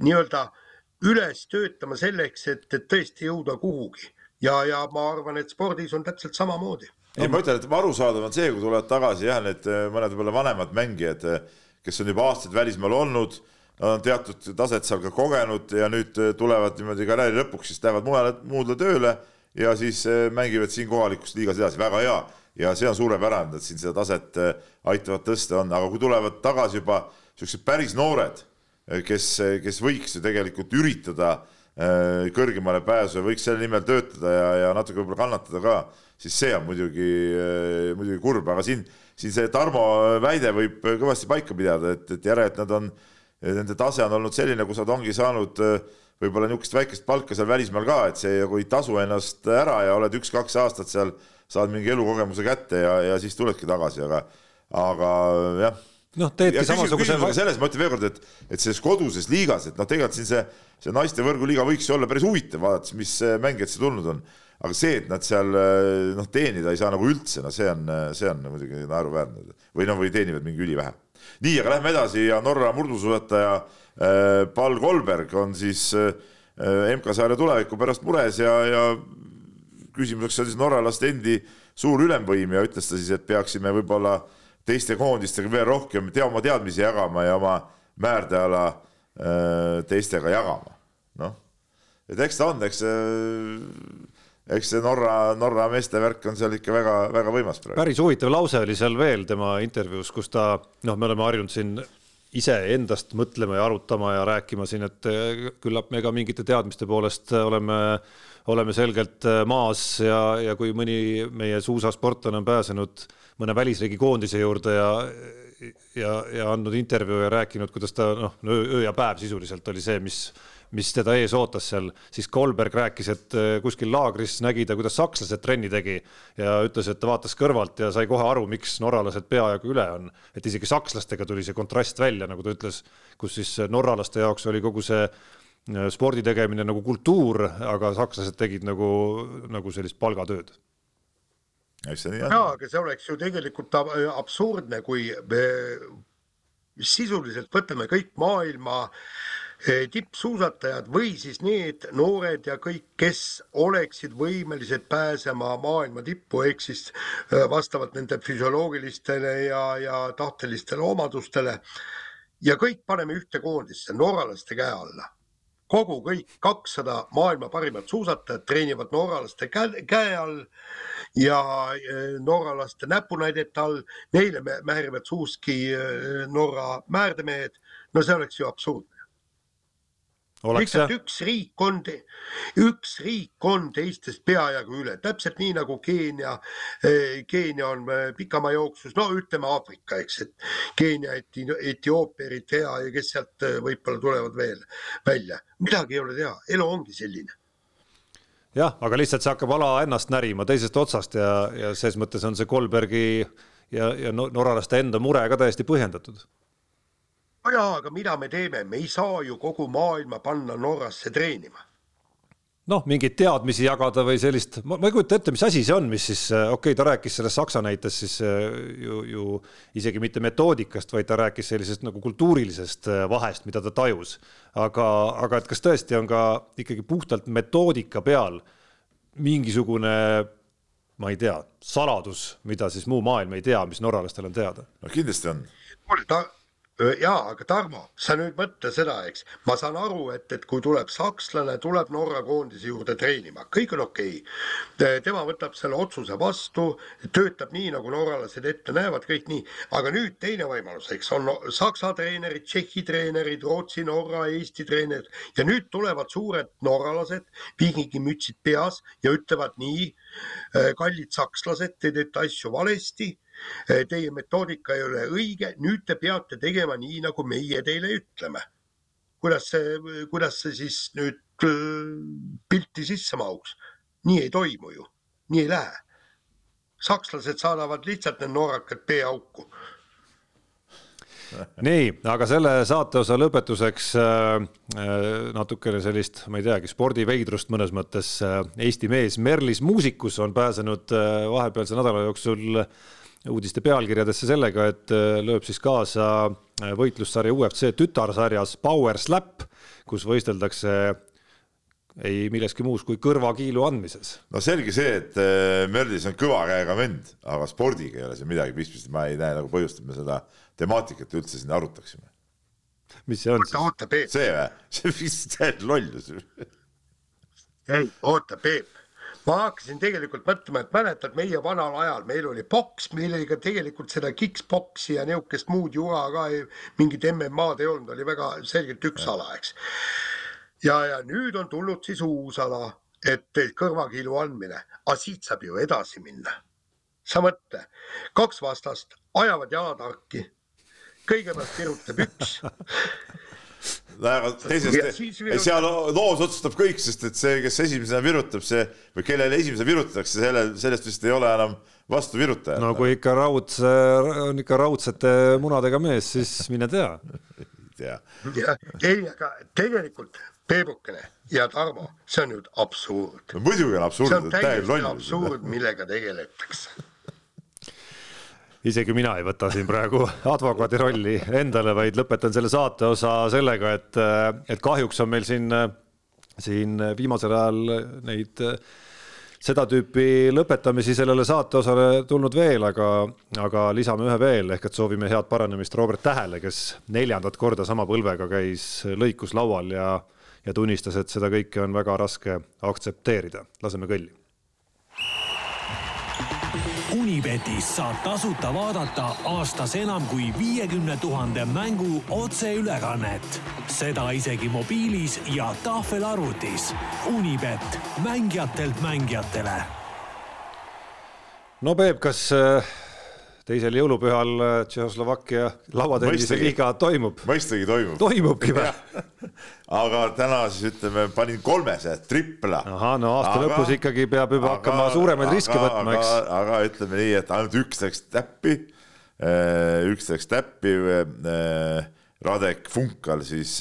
nii-öelda üles töötama selleks, et, et tõesti jõuda kuhugi ja, ja ma arvan, et spordis on täpselt samamoodi. ei, ma ütlen, et arusaadav on see, kui tulevad tagasi jah, need mõned võib-olla vanemad mängijad, kes on juba aastaid välismaal olnud nad on teatud taset seal ka kogenud ja nüüd äh, tulevad niimoodi karjääri lõpuks, siis lähevad mujale, muudle tööle ja siis äh, mängivad siin kohalikus liigas edasi, väga hea. ja see on suurepärane, et siin seda taset äh, aitavad tõsta on, aga kui tulevad tagasi juba niisugused päris noored, kes, kes võiks ju tegelikult üritada kõrgemale pääsu ja võiks selle nimel töötada ja, ja natuke võib-olla kannatada ka, siis see on muidugi, muidugi kurb, aga siin, siin see Tarmo väide võib kõvasti paika pidada, et, et järelikult nad on äh, nende tase on olnud selline, kus nad ongi saanud äh, võib-olla niisugust väikest palka seal välismaal ka, et see nagu ei tasu ennast ära ja oled üks-kaks aastat seal, saad mingi elukogemuse kätte ja, ja siis tuledki tagasi, aga, aga jah noh, teedki samasuguse. selles ma ütlen veelkord, et, et selles koduses liigas, et noh, tegelikult siin see, see naiste võrguliiga võiks ju olla päris huvitav, vaadates, mis mängijad siia tulnud on. aga see, et nad seal noh, teenida ei saa nagu üldse, no see on, see on muidugi naeruväärne või noh, või teenivad mingi ülivähe nii, aga lähme edasi ja Norra murdusuusataja äh, Paul Kolberg on siis äh, MK-sarja tuleviku pärast mures ja, ja küsimuseks on siis norralaste endi suur ülemvõim ja ütles ta siis, et peaksime võib-olla teiste koondistega veel rohkem tea oma teadmisi jagama ja oma määrdeala äh, teistega jagama. noh, et eks ta on, eks eks see Norra, Norra meeste värk on seal ikka väga-väga võimas praegu. päris huvitav lause oli seal veel tema intervjuus, kus ta, noh, me oleme harjunud siin iseendast mõtlema ja arutama ja rääkima siin, et eh, küllap me ka mingite teadmiste poolest oleme, oleme selgelt eh, maas ja, ja kui mõni meie suusasportlane on pääsenud mõne välisriigi koondise juurde ja ja, ja andnud intervjuu ja rääkinud, kuidas ta noh, öö ja päev sisuliselt oli see, mis mis teda ees ootas seal, siis Kolberg rääkis, et äh, kuskil laagris nägi ta, kuidas sakslased trenni tegi ja ütles, et ta vaatas kõrvalt ja sai kohe aru, miks norralased peajagu üle on. et isegi sakslastega tuli see kontrast välja, nagu ta ütles, kus siis norralaste jaoks oli kogu see äh, spordi tegemine nagu kultuur, aga sakslased tegid nagu, nagu sellist palgatööd jaa, aga see oleks ju tegelikult absurdne, kui me sisuliselt võtame kõik maailma Eh, tippsuusatajad või siis need noored ja kõik, kes oleksid võimelised pääsema maailma tippu, ehk siis eh, vastavalt nende füsioloogilistele ja, ja tahtelistele omadustele. ja kõik paneme ühte koondisse, norralaste käe alla. kogu kõik kakssada maailma parimat suusatajat treenivad norralaste käe, käe all ja eh, norralaste näpunäidete all, neile määrivad suuski Norra määrdemehed. no see oleks ju absurdne lihtsalt üks riik on, üks riik on teistest peajagu üle, täpselt nii nagu Keenia, eh, Keenia on eh, pikamajooksus, no ütleme Aafrika, eks, et Keenia, Etioopia, Eritrea ja kes sealt eh, võib-olla tulevad veel välja, midagi ei ole teha, elu ongi selline. Jah, aga lihtsalt see hakkab ala ennast närima teisest otsast ja, ja ses mõttes on see Kolbergi ja, ja norralaste enda mure ka täiesti põhjendatud jaa, aga mida me teeme, me ei saa ju kogu maailma panna Norrasse treenima. noh, mingeid teadmisi jagada või sellist, ma ei kujuta ette, mis asi see on, mis siis, okei okay,, ta rääkis sellest Saksa näites siis ju, ju isegi mitte metoodikast, vaid ta rääkis sellisest nagu kultuurilisest vahest, mida ta tajus. aga, aga et kas tõesti on ka ikkagi puhtalt metoodika peal mingisugune ma ei tea, saladus, mida siis muu maailm ei tea, mis norralastel on teada? no kindlasti on. ta jaa, aga Tarmo, sa nüüd mõtle seda, eks, ma saan aru, et, et kui tuleb sakslane, tuleb Norra koondise juurde treenima, kõik on okei. Okay.. tema võtab selle otsuse vastu, töötab nii, nagu norralased ette näevad, kõik nii, aga nüüd teine võimalus, eks, on Saksa treenerid, Tšehhi treenerid, Rootsi, Norra, Eesti treenerid. Ja nüüd tulevad suured norralased, viigingimütsid peas ja ütlevad nii, kallid sakslased, te teete asju valesti teie metoodika ei ole õige, nüüd te peate tegema nii, nagu meie teile ütleme. kuidas see, kuidas see siis nüüd äh, pilti sisse mahuks? nii ei toimu ju, nii ei lähe. sakslased saadavad lihtsalt need norrakad peaauku nii, aga selle saateosa lõpetuseks äh, natukene sellist, ma ei teagi, spordiveidrust mõnes mõttes. Eesti mees Merlis Muusikus on pääsenud vahepealse nädala jooksul uudiste pealkirjadesse sellega, et äh, lööb siis kaasa äh, võitlussarja UFC tütarsarjas Power Slap, kus võisteldakse ei milleski muus kui kõrvakiilu andmises. no selge see, et äh, Mördis on kõva käega vend, aga spordiga ei ole seal midagi pistmist, ma ei näe nagu põhjust, et me seda temaatikat üldse siin arutaksime. mis see on siis? oota, Peep. see või? see vist lollus. ei, oota, Peep ma hakkasin tegelikult mõtlema, et mäletad, meie vanal ajal meil oli oli ka tegelikult seda kiks-poksi ja niisugust muud jura ka, mingit MM-ad ei olnud, oli väga selgelt üks ala, eks. ja, ja nüüd on tulnud siis uus ala, et kõrvakiilu andmine, aga siit saab ju edasi minna. sa mõtle, kaks vastast ajavad jalad harki, kõigepealt virutab üks teisest, seal loos otsustab kõik, sest et see, kes esimesena virutab, see või kellele esimesena virutatakse, selle, sellest vist ei ole enam vastu virutajat. no kui ikka raudse, on ikka raudsete munadega mees, siis mine tea. ei tea. ei, aga tegelikult Peebukene ja Tarmo, see on nüüd absurd. muidugi on absurd. see on täiesti absurd, millega tegeletakse isegi mina ei võta siin praegu advokaadi rolli endale, vaid lõpetan selle saate osa sellega, et, et kahjuks on meil siin, siin viimasel ajal neid seda tüüpi lõpetamisi sellele saateosale tulnud veel, aga, aga lisame ühe veel, ehk et soovime head paranemist Robert Tähele, kes neljandat korda sama põlvega käis lõikuslaual ja, ja tunnistas, et seda kõike on väga raske aktsepteerida. laseme kõlli Unibetis saab tasuta vaadata aastas enam kui viiekümne tuhande mängu otseülekannet. seda isegi mobiilis ja tahvelarvutis. Unibet, mängijatelt mängijatele. no Peep, kas äh, teisel jõulupühal äh, Tšehhoslovakkia lauatennise liiga toimub. mõistagi toimub. toimubki või? aga täna siis ütleme, panin kolmese, tripla. ahah, no aasta aga, lõpus ikkagi peab juba aga, hakkama suuremaid riske võtma, eks. aga ütleme nii, et ainult üks läks täppi. Äh, üks läks täppi. Äh, Radek Funkal siis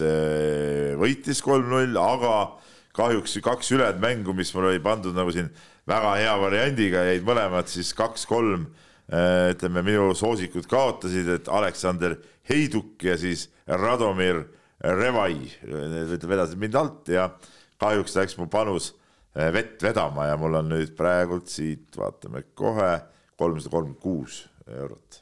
võitis kolm-null, aga kahjuks kaks ülejäänud mängu, mis mul oli pandud nagu siin väga hea variandiga, jäid mõlemad siis kaks-kolm ütleme, minu soosikud kaotasid, et Aleksander Heiduk ja siis Radomir Revai vedasid mind alt ja kahjuks läks mu panus äh, vett vedama ja mul on nüüd praegult siit, vaatame kohe, kolmsada kolmkümmend kuus eurot.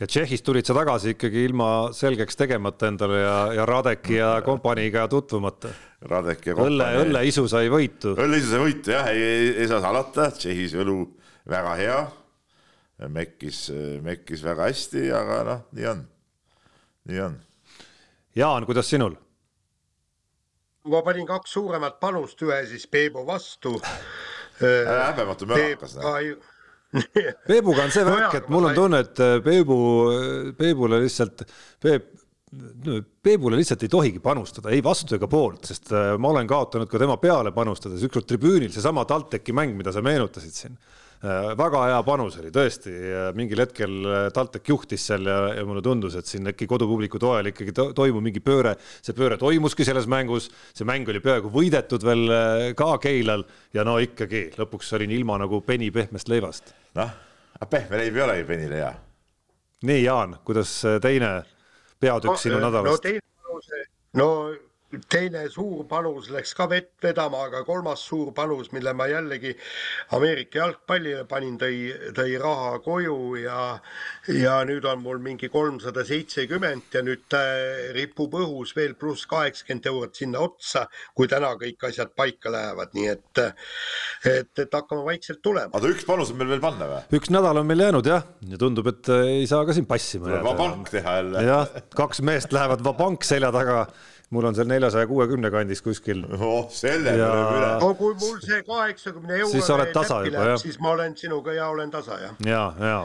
ja Tšehhist tulid sa tagasi ikkagi ilma selgeks tegemata endale ja, ja Radeki ja kompaniiga tutvumata. Radek ja kompanii. õlle, õlleisu sai võitu. õlleisu sai võitu jah, ei, ei, ei saa salata, Tšehhis õlu väga hea mekkis, mekkis väga hästi, aga noh, nii on, nii on. Jaan, kuidas sinul? ma panin kaks suuremat panust, ühe siis Peebu vastu. häbematu mölakas. Peebuga on see värk, et mul on tunne, et Peebu, Peebule lihtsalt, Peep, Peebule lihtsalt ei tohigi panustada ei vastu ega poolt, sest äh, ma olen kaotanud ka tema peale panustades, ükskord tribüünil seesama TalTechi mäng, mida sa meenutasid siin väga hea panus oli tõesti, mingil hetkel TalTech juhtis seal ja, ja mulle tundus, et siin äkki kodupubliku toel ikkagi to toimub mingi pööre. see pööre toimuski selles mängus, see mäng oli peaaegu võidetud veel ka Keilal ja no ikkagi lõpuks olin ilma nagu peni pehmest leivast. noh, aga pehme leib ei olegi penile hea. nii, Jaan, kuidas teine peatükk no, sinu nädalast? no teine panus, no teine suur panus läks ka vett vedama, aga kolmas suur panus, mille ma jällegi Ameerika jalgpallile panin, tõi, tõi raha koju ja, ja nüüd on mul mingi kolmsada seitsekümmend ja nüüd ripub õhus veel pluss kaheksakümmend eurot sinna otsa, kui täna kõik asjad paika lähevad, nii et, et, et hakkame vaikselt tulema. oota, üks panus on meil veel panna või? üks nädal on meil jäänud jah, ja tundub, et ei saa ka siin passima jääda. vabank teha jälle. jah, kaks meest lähevad vabank selja taga mul on seal neljasaja kuuekümne kandis kuskil. oh, selle ja... peale üle. no kui mul see kaheksakümne euro siis oled tasa juba jah. siis ma olen sinuga ja olen tasa jah. ja, ja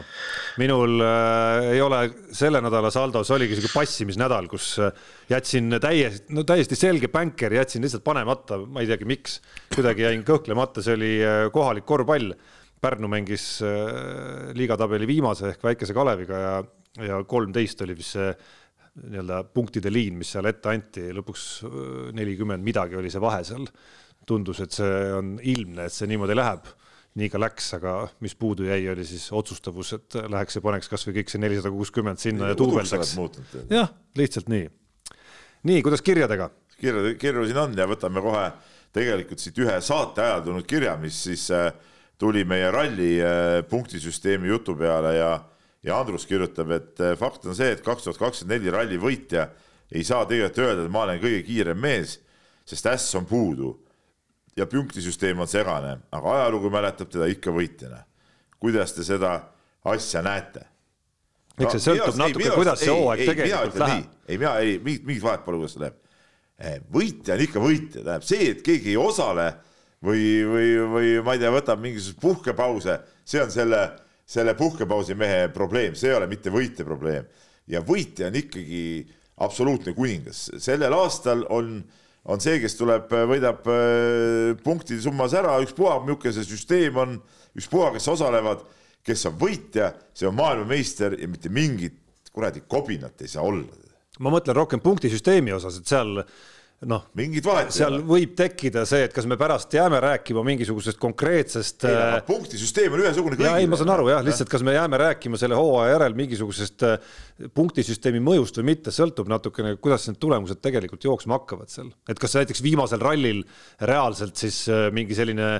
minul äh, ei ole selle nädala saldos oligi sihuke passimisnädal, kus äh, jätsin täiesti, no täiesti selge bänker, jätsin lihtsalt panemata, ma ei teagi, miks. kuidagi jäin kõhklemata, see oli äh, kohalik korvpall. Pärnu mängis äh, liigatabeli viimase ehk väikese Kaleviga ja, ja kolmteist oli vist see nii-öelda punktide liin, mis seal ette anti, lõpuks nelikümmend midagi oli see vahe seal. tundus, et see on ilmne, et see niimoodi läheb. nii ka läks, aga mis puudu jäi, oli siis otsustavus, et läheks ja paneks kasvõi kõik see nelisada kuuskümmend sinna ja duubeldaks. jah, lihtsalt nii. nii, kuidas kirjadega? kirju, kirju siin on ja võtame kohe tegelikult siit ühe saate ajal tulnud kirja, mis siis äh, tuli meie ralli äh, punktisüsteemi jutu peale ja ja Andrus kirjutab, et eh, fakt on see, et kaks tuhat kakskümmend neli ralli võitja ei saa tegelikult öelda, et ma olen kõige kiirem mees, sest äss on puudu ja punktisüsteem on segane, aga ajalugu mäletab teda ikka võitjana. kuidas te seda asja näete? eks see sõltub no, natuke, kuidas see hooaeg tegelikult läheb. ei, mina ei, mingit, mingit vahet pole, kuidas see läheb. Eh, võitja on ikka võitja, tähendab see, et keegi ei osale või, või, või ma ei tea, võtab mingisuguseid puhkepause, see on selle selle puhkepausi mehe probleem, see ei ole mitte võitja probleem. ja võitja on ikkagi absoluutne kuningas, sellel aastal on, on see, kes tuleb, võidab äh, punktide summas ära, ükspuha, milline see süsteem on, ükspuha, kes osalevad, kes on võitja, see on maailmameister ja mitte mingit kuradi kobinat ei saa olla. ma mõtlen rohkem punktisüsteemi osas, et seal noh, seal ole. võib tekkida see, et kas me pärast jääme rääkima mingisugusest konkreetsest. Äh, punktisüsteem on ühesugune kõigile. ei, ma saan aru jah, lihtsalt kas me jääme rääkima selle hooaja järel mingisugusest äh, punktisüsteemi mõjust või mitte, sõltub natukene, kuidas need tulemused tegelikult jooksma hakkavad seal, et kas näiteks viimasel rallil reaalselt siis äh, mingi selline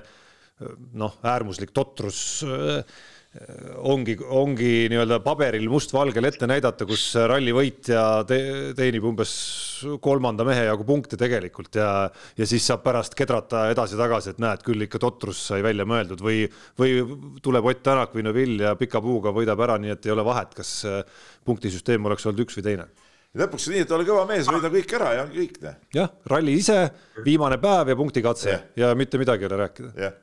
noh, äärmuslik totrus äh, ongi, ongi nii-öelda paberil mustvalgel ette näidata, kus ralli võitja te, teenib umbes kolmanda mehe jagu punkte tegelikult ja, ja siis saab pärast kedrata edasi-tagasi, et näed, küll ikka totrus sai välja mõeldud või, või tuleb Ott Tänak või Neville ja pika puuga võidab ära, nii et ei ole vahet, kas punktisüsteem oleks olnud üks või teine lõpuks nii, et ole kõva mees, võida kõik ära ja ongi kõik. jah, ralli ise, viimane päev ja punktikatse ja. ja mitte midagi ei ole rääkida. jah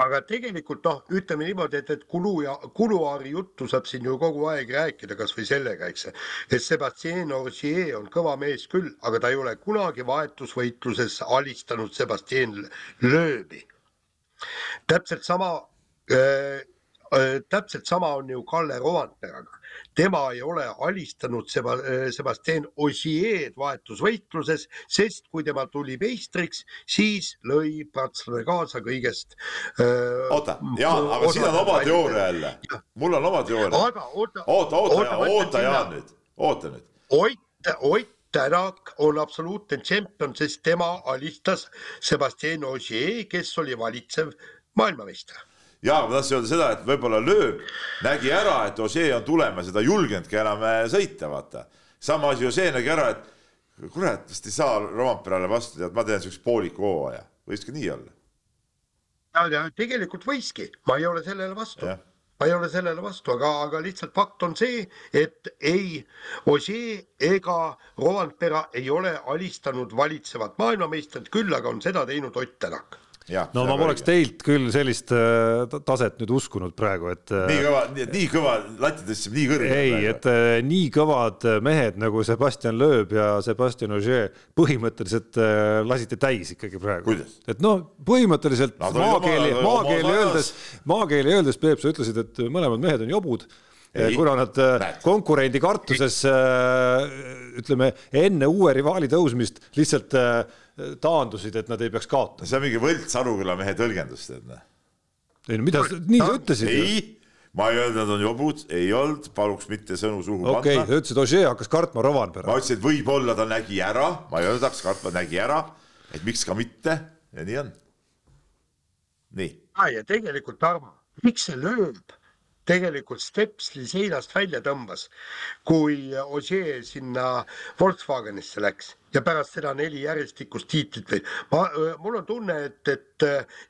aga tegelikult noh, ütleme niimoodi, et, et kulu ja kuluaari juttu saab siin ju kogu aeg rääkida, kasvõi sellega, eks. et Sebastian Ogier on kõva mees küll, aga ta ei ole kunagi vahetusvõitluses alistanud Sebastian Loebi. täpselt sama äh, täpselt sama on ju Kalle Rovandperaga tema ei ole alistanud Seba, äh, Sebastian Ogier'd vahetusvõitluses, sest kui tema tuli meistriks, siis lõi prantslane kaasa kõigest. Äh, oota, Jaan, aga siin on oma teooria jälle. mul on oma teooria. aga oota, oota, oota, oota, Jaan nüüd, oota nüüd. Ott, Ott Tänak on absoluutne tšempion, sest tema alistas Sebastian Ogier, kes oli valitsev maailmameister ja ma tahtsin öelda seda, et võib-olla lööb, nägi ära, et Osee on tulemas ja ta ei julgenudki enam äh, sõita, vaata. sama asi Osee nägi ära, et kurat, vist ei saa Rompeale vastu, tead, ma teen siukse pooliku hooaja, võiks ka nii olla. ja tegelikult võiski, ma ei ole sellele vastu. Ma ei ole sellele vastu, aga, aga lihtsalt fakt on see, et ei Ossie ega Rovanpera ei ole alistanud valitsevat maailmameistrit, küll aga on seda teinud Ott Tänak no ma poleks teilt küll sellist äh, taset nüüd uskunud praegu, et. Äh, nii kõva, nii kõva, latti tõstsime nii kõrgele. ei, et äh, nii kõvad mehed nagu Sebastian Loeb ja Sebastian Ogier põhimõtteliselt lasite täis ikkagi praegu. et noh, põhimõtteliselt no, maakeeli, maakeeli öeldes, maakeeli öeldes, Peep, sa ütlesid, et mõlemad mehed on jobud Ei, kuna nad näed. konkurendi kartuses ütleme enne uue rivaali tõusmist lihtsalt taandusid, et nad ei peaks kaotama. see on mingi võlts Aruküla mehe tõlgendus, tead noh. ei no mida, nii sa ütlesid. ei, ma ei öelnud, nad on jobud, ei olnud, paluks mitte sõnu suhu okay, panna. okei, sa ütlesid, Ožee hakkas kartma Rovanpera. ma ütlesin, et võib-olla ta nägi ära, ma ei öelnud, hakkas kartma, nägi ära, et miks ka mitte ja nii on. nii. ja tegelikult Tarmo, miks see lööb? Tegelikult Stepsli seinast välja tõmbas, kui Ožee sinna Volkswagenisse läks ja pärast seda neli järjestikust tiitlit või ma, mul on tunne, et, et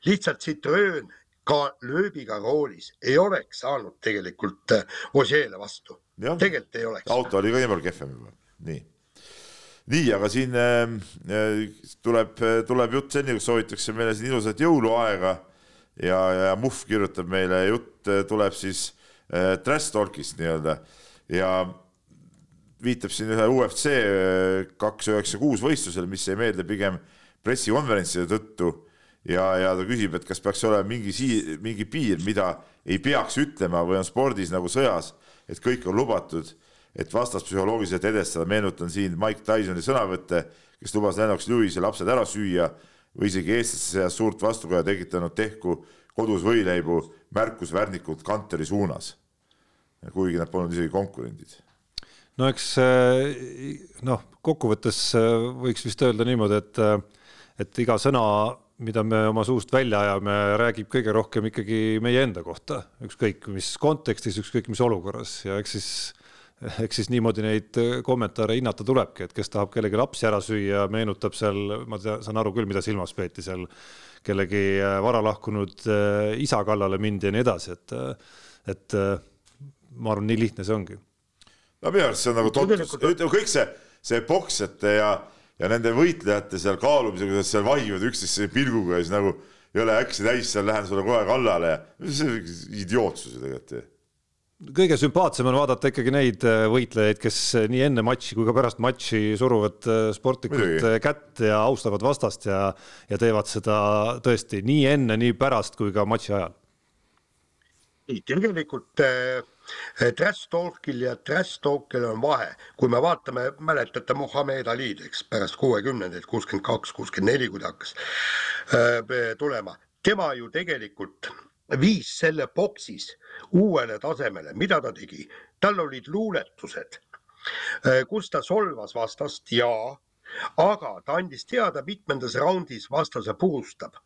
lihtsalt Citroen ka lööbiga roolis ei oleks saanud tegelikult Ožeele vastu. tegelikult ei oleks. auto oli ka nii palju kehvem juba, nii. nii, aga siin äh, tuleb, tuleb jutt selline, kus soovitakse meile siin ilusat jõuluaega ja, ja Muhv kirjutab meile, jutt tuleb siis äh, trash talk'ist nii-öelda. Ja viitab siin ühe UFC äh, kaks üheksa kuus võistlusele, mis ei meeldi pigem pressikonverentside tõttu. Ja, ja ta küsib, et kas peaks olema mingi sii-, mingi piir, mida ei peaks ütlema või on spordis nagu sõjas, et kõik on lubatud, et vastast psühholoogiliselt edestada, meenutan siin Mike Tysoni sõnavõtte, kes lubas Lennox Lewis'i lapsed ära süüa või isegi eestlaste seas suurt vastukaja tekitanud tehku kodus võileibu märkus Värnikult Kanteri suunas. kuigi nad polnud isegi konkurendid. No eks eh, noh, kokkuvõttes eh, võiks vist öelda niimoodi, et, eh, et iga sõna, mida me oma suust välja ajame, räägib kõige rohkem ikkagi meie enda kohta, ükskõik mis kontekstis, ükskõik mis olukorras. Ja eks siis eks siis niimoodi neid kommentaare hinnata tulebki, et kes tahab kellegi lapsi ära süüa, meenutab seal, ma tean, saan aru küll, mida silmas peeti seal kellegi vara lahkunud isa kallale mindi ja nii edasi, et, et ma arvan, nii lihtne see ongi. No minu arust see on nagu totrus, ütleme kõik see, see poksjate ja, ja nende võitlejate seal kaalumisega, kuidas seal vahivad üksteise pilguga ja siis nagu ei ole äkki täis, seal lähen sulle kohe kallale ja see on idiootsus ju tegelikult kõige sümpaatsem on vaadata ikkagi neid äh, võitlejaid, kes äh, nii enne matši kui ka pärast matši suruvad äh, sportlikult kätt ja austavad vastast ja, ja teevad seda tõesti nii enne, nii pärast kui ka matši ajal. ei, tegelikult äh trash talk'il ja trash talk'il on vahe, kui me vaatame, mäletate Muhamed Ali'd, eks pärast kuuekümnendaid, kuuskümmend kaks, kuuskümmend neli, kui ta hakkas äh, tulema, tema ju tegelikult viis selle boksis uuele tasemele, mida ta tegi, tal olid luuletused, äh, kus ta solvas vastast ja, aga ta andis teada mitmendas raundis vastase purustab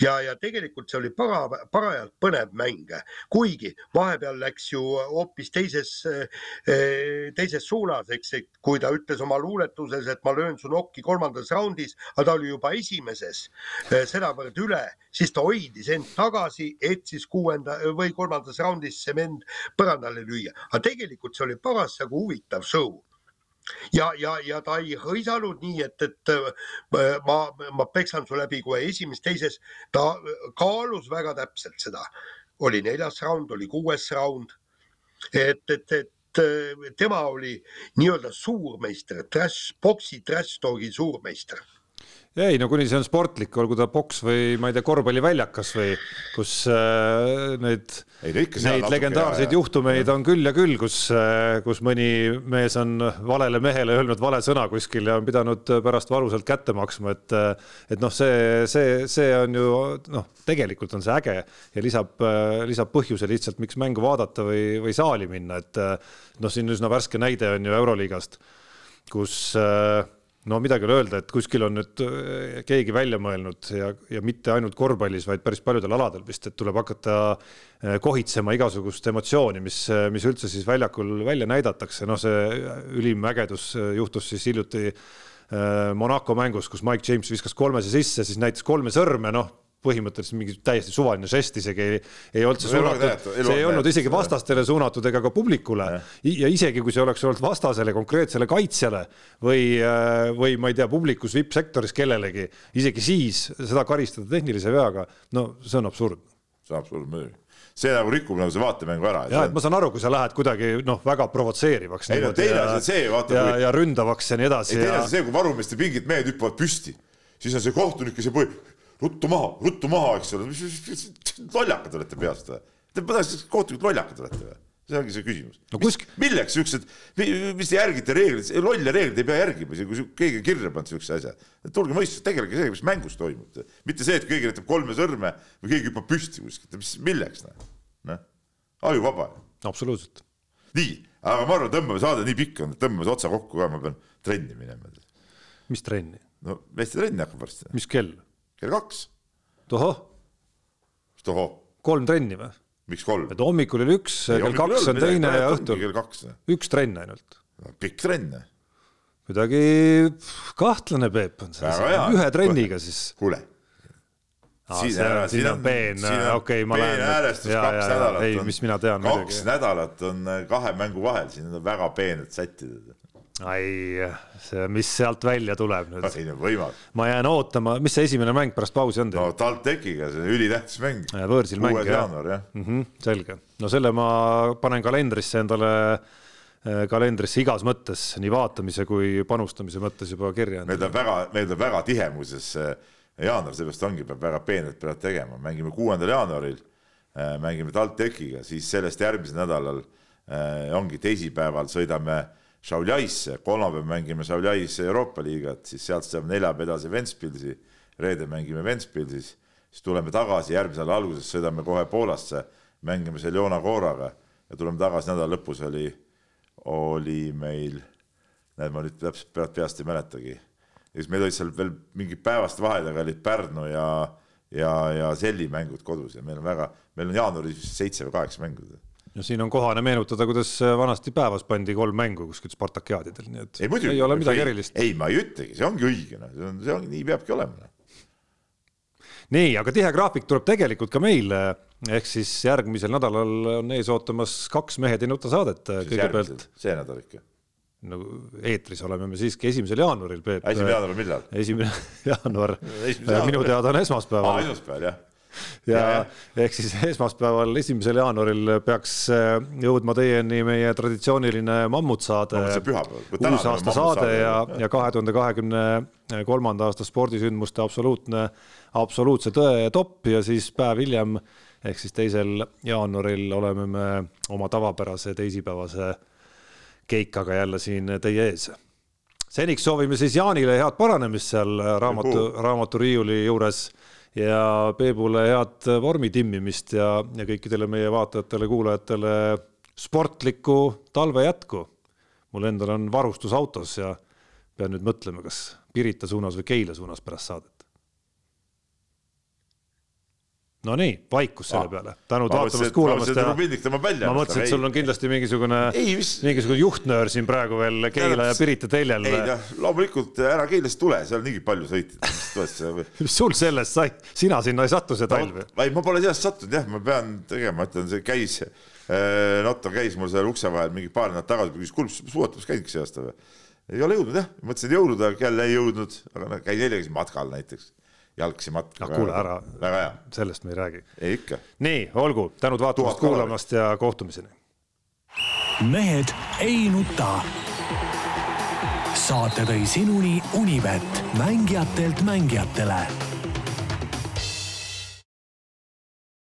ja, ja tegelikult see oli para, parajalt põnev mäng, kuigi vahepeal läks ju hoopis teises, eh, teises suunas, eks, et kui ta ütles oma luuletuses, et ma löön su nokki kolmandas raundis, aga ta oli juba esimeses eh, sedavõrd üle, siis ta hoidis end tagasi, et siis kuuenda või kolmandas raundis see vend põrandale lüüa, aga tegelikult see oli parasjagu huvitav show ja, ja, ja ta ei hõisanud nii, et, et äh, ma, ma peksan su läbi kohe esimeses-teises, ta kaalus väga täpselt seda. oli neljas raund, oli kuues raund. et, et, et äh, tema oli nii-öelda suurmeister, trash, boksi trash talk'i suurmeister ei no kuni see on sportlik, olgu ta poks või ma ei tea, korvpalliväljakas või kus äh, need, neid legendaarseid jah, juhtumeid jah. on küll ja küll, kus äh,, kus mõni mees on valele mehele öelnud vale sõna kuskil ja on pidanud pärast valusalt kätte maksma, et äh, et noh, see, see, see on ju noh, tegelikult on see äge ja lisab äh,, lisab põhjuse lihtsalt, miks mängu vaadata või, või saali minna, et äh, noh, siin üsna värske näide on ju Euroliigast, kus äh, no midagi ei ole öelda, et kuskil on nüüd äh, keegi välja mõelnud ja, ja mitte ainult korvpallis, vaid päris paljudel aladel vist, et tuleb hakata äh, kohitsema igasugust emotsiooni, mis, äh, mis üldse siis väljakul välja näidatakse, noh, see ülim ägedus juhtus siis hiljuti Monaco mängus, kus Mike James viskas kolmese sisse, siis näitas kolme sõrme, noh põhimõtteliselt mingi täiesti suvaline žest isegi ei, ei olnud see on suunatud, see on ei olnud isegi vastastele suunatud ega ka publikule. Ja isegi kui see oleks olnud vastasele konkreetsele kaitsjale või, või ma ei tea, publikus vippsektoris kellelegi, isegi siis seda karistada tehnilise veaga, no see on absurd. See on absoluutselt muidugi. See nagu rikub nagu see vaatemängu ära. ja et ma saan aru, kui sa lähed kuidagi noh, väga provotseerivaks Ei no teine ja, asi on see, vaata, ja, ja ründavaks ja nii edasi ei teine ja asi see, kui varumeeste pingid mehed hüppavad püsti, siis on see kohtunik, kes jääb, ruttu maha, ruttu maha, eks ole, lollakad olete peast või? Te mõtlete, kohtunikud lollakad olete või? see ongi see küsimus No kusk- milleks siuksed, mis te järgite reegleid, lolle reegleid ei pea järgima, kui keegi on kirja pannud siukse asja. tulge mõistusega, tegelege sellega, mis mängus toimub. mitte see, et keegi näitab kolme sõrme või keegi hüppab püsti kuskilt, mis, milleks noh, noh, ajuvaba absoluutselt. nii, aga ma arvan, tõmbame saade nii pikk on, tõmbame otsa kokku ka, ma pean trenni minema. mis trenni, no meeste trenn hakkab varsti, mis kell? Kell kaks. tohoh, tohoh, kolm trenni või? miks kolm? et hommikul oli üks, kell kaks on teine ja õhtul kell kaks, üks trenn ainult. pikk trenn. kuidagi kahtlane Peep on see ühe trenniga siis. kuule. see on, siin on peen, okei, ma lähen. häälestus kaks nädalat ei, on, mis mina tean kaks muidugi. nädalat on äh, kahe mängu vahel, siin on väga peened sätid. ai, see, mis sealt välja tuleb nüüd. ei no võimalik. ma jään ootama, mis see esimene mäng pärast pausi on no teil? TalTechiga, see on ülitähtis mäng. võõrsil mäng, jah. jaanuar jah. mm. -hmm, selge, no selle ma panen kalendrisse endale, kalendrisse igas mõttes, nii vaatamise kui panustamise mõttes juba kirja. meil on väga, meil on väga tihe muuseas see jaanuar, seepärast ongi, peab väga peenelt peavad tegema, mängime kuuendal jaanuaril, mängime TalTechiga, siis sellest järgmisel nädalal äh, ongi teisipäeval sõidame Šauljaisse, kolmapäeval mängime Šauljaisse Euroopa liigat, siis sealt saame neljapäev edasi Ventspilsi, reedel mängime Ventspilsis, siis tuleme tagasi, järgmise nädala alguses sõidame kohe Poolasse, mängime Seljona Koraga ja tuleme tagasi nädala lõpus oli, oli meil näed, ma nüüd täpselt peast ei mäletagi. siis meil olid seal veel mingid päevaste vahedega olid Pärnu ja, ja, ja Selli mängud kodus ja meil on väga, meil on jaanuaris seitse või kaheksa mängu. No siin on kohane meenutada, kuidas vanasti päevas pandi kolm mängu kuskil Spartakiaadidel, nii et ei muidugi. ei ole midagi erilist. ei, ma ei ütlegi, see ongi õige, noh, see on, see on, nii peabki olema. nii, aga tihe graafik tuleb tegelikult ka meil ehk siis järgmisel nädalal on ees ootamas kaks Mehed ei nuta saadet kõigepealt see nädal ikka. nagu eetris oleme me siiski esimesel jaanuaril, Peep. esimene jaanuar millal? esimene jaanuar minu teada on esmaspäeval esmaspäeval jah. Ja ja, ja. ehk siis esmaspäeval, esimesel jaanuaril peaks äh, jõudma teieni meie traditsiooniline mammutsaade uusaasta saade ja ja kahe tuhande kahekümne kolmanda aasta spordisündmuste absoluutne, absoluutse tõe topp ja siis päev hiljem ehk siis teisel jaanuaril oleme me oma tavapärase teisipäevase keikaga jälle siin teie ees. Seniks soovime siis Jaanile head paranemist seal raamatu, raamaturiiuli juures ja Peebule head vormi timmimist ja, ja kõikidele meie vaatajatele-kuulajatele sportlikku talve jätku. mul endal on varustus autos ja pean nüüd mõtlema, kas Pirita suunas või Keila suunas pärast saadet. Nonii, vaikus selle peale, tänud vaatamast, kuulamast ja pildik tõmbab välja. ma mõtlesin, et sul on kindlasti mingisugune, mis- mingisugune juhtnöör siin praegu veel Keila ja Pirita teljel. ei noh, loomulikult ära Keilast tule, seal on niigi palju sõitjaid, mis mis sul sellest sai, sina sinna ei sattu see talv ju. ei, ma pole sellest sattunud jah, ma pean tegema, ütlen, see käis, Notto käis mul seal ukse vahel mingi paar nädalat tagasi, küsis, kuule, suusatamas käidki see aasta või? ei ole jõudnud jah, mõtlesin, et jõulude ajal jälle ei jõudnud, aga käin käisin matkal näiteks, jalgsi matka. Ah, kuule ära, sellest me ei räägi. ei ikka. nii, olgu, tänud vaatamast, kuulamast ja kohtumiseni. mehed ei nuta. saate tõi sinuni Unibet, mängijatelt mängijatele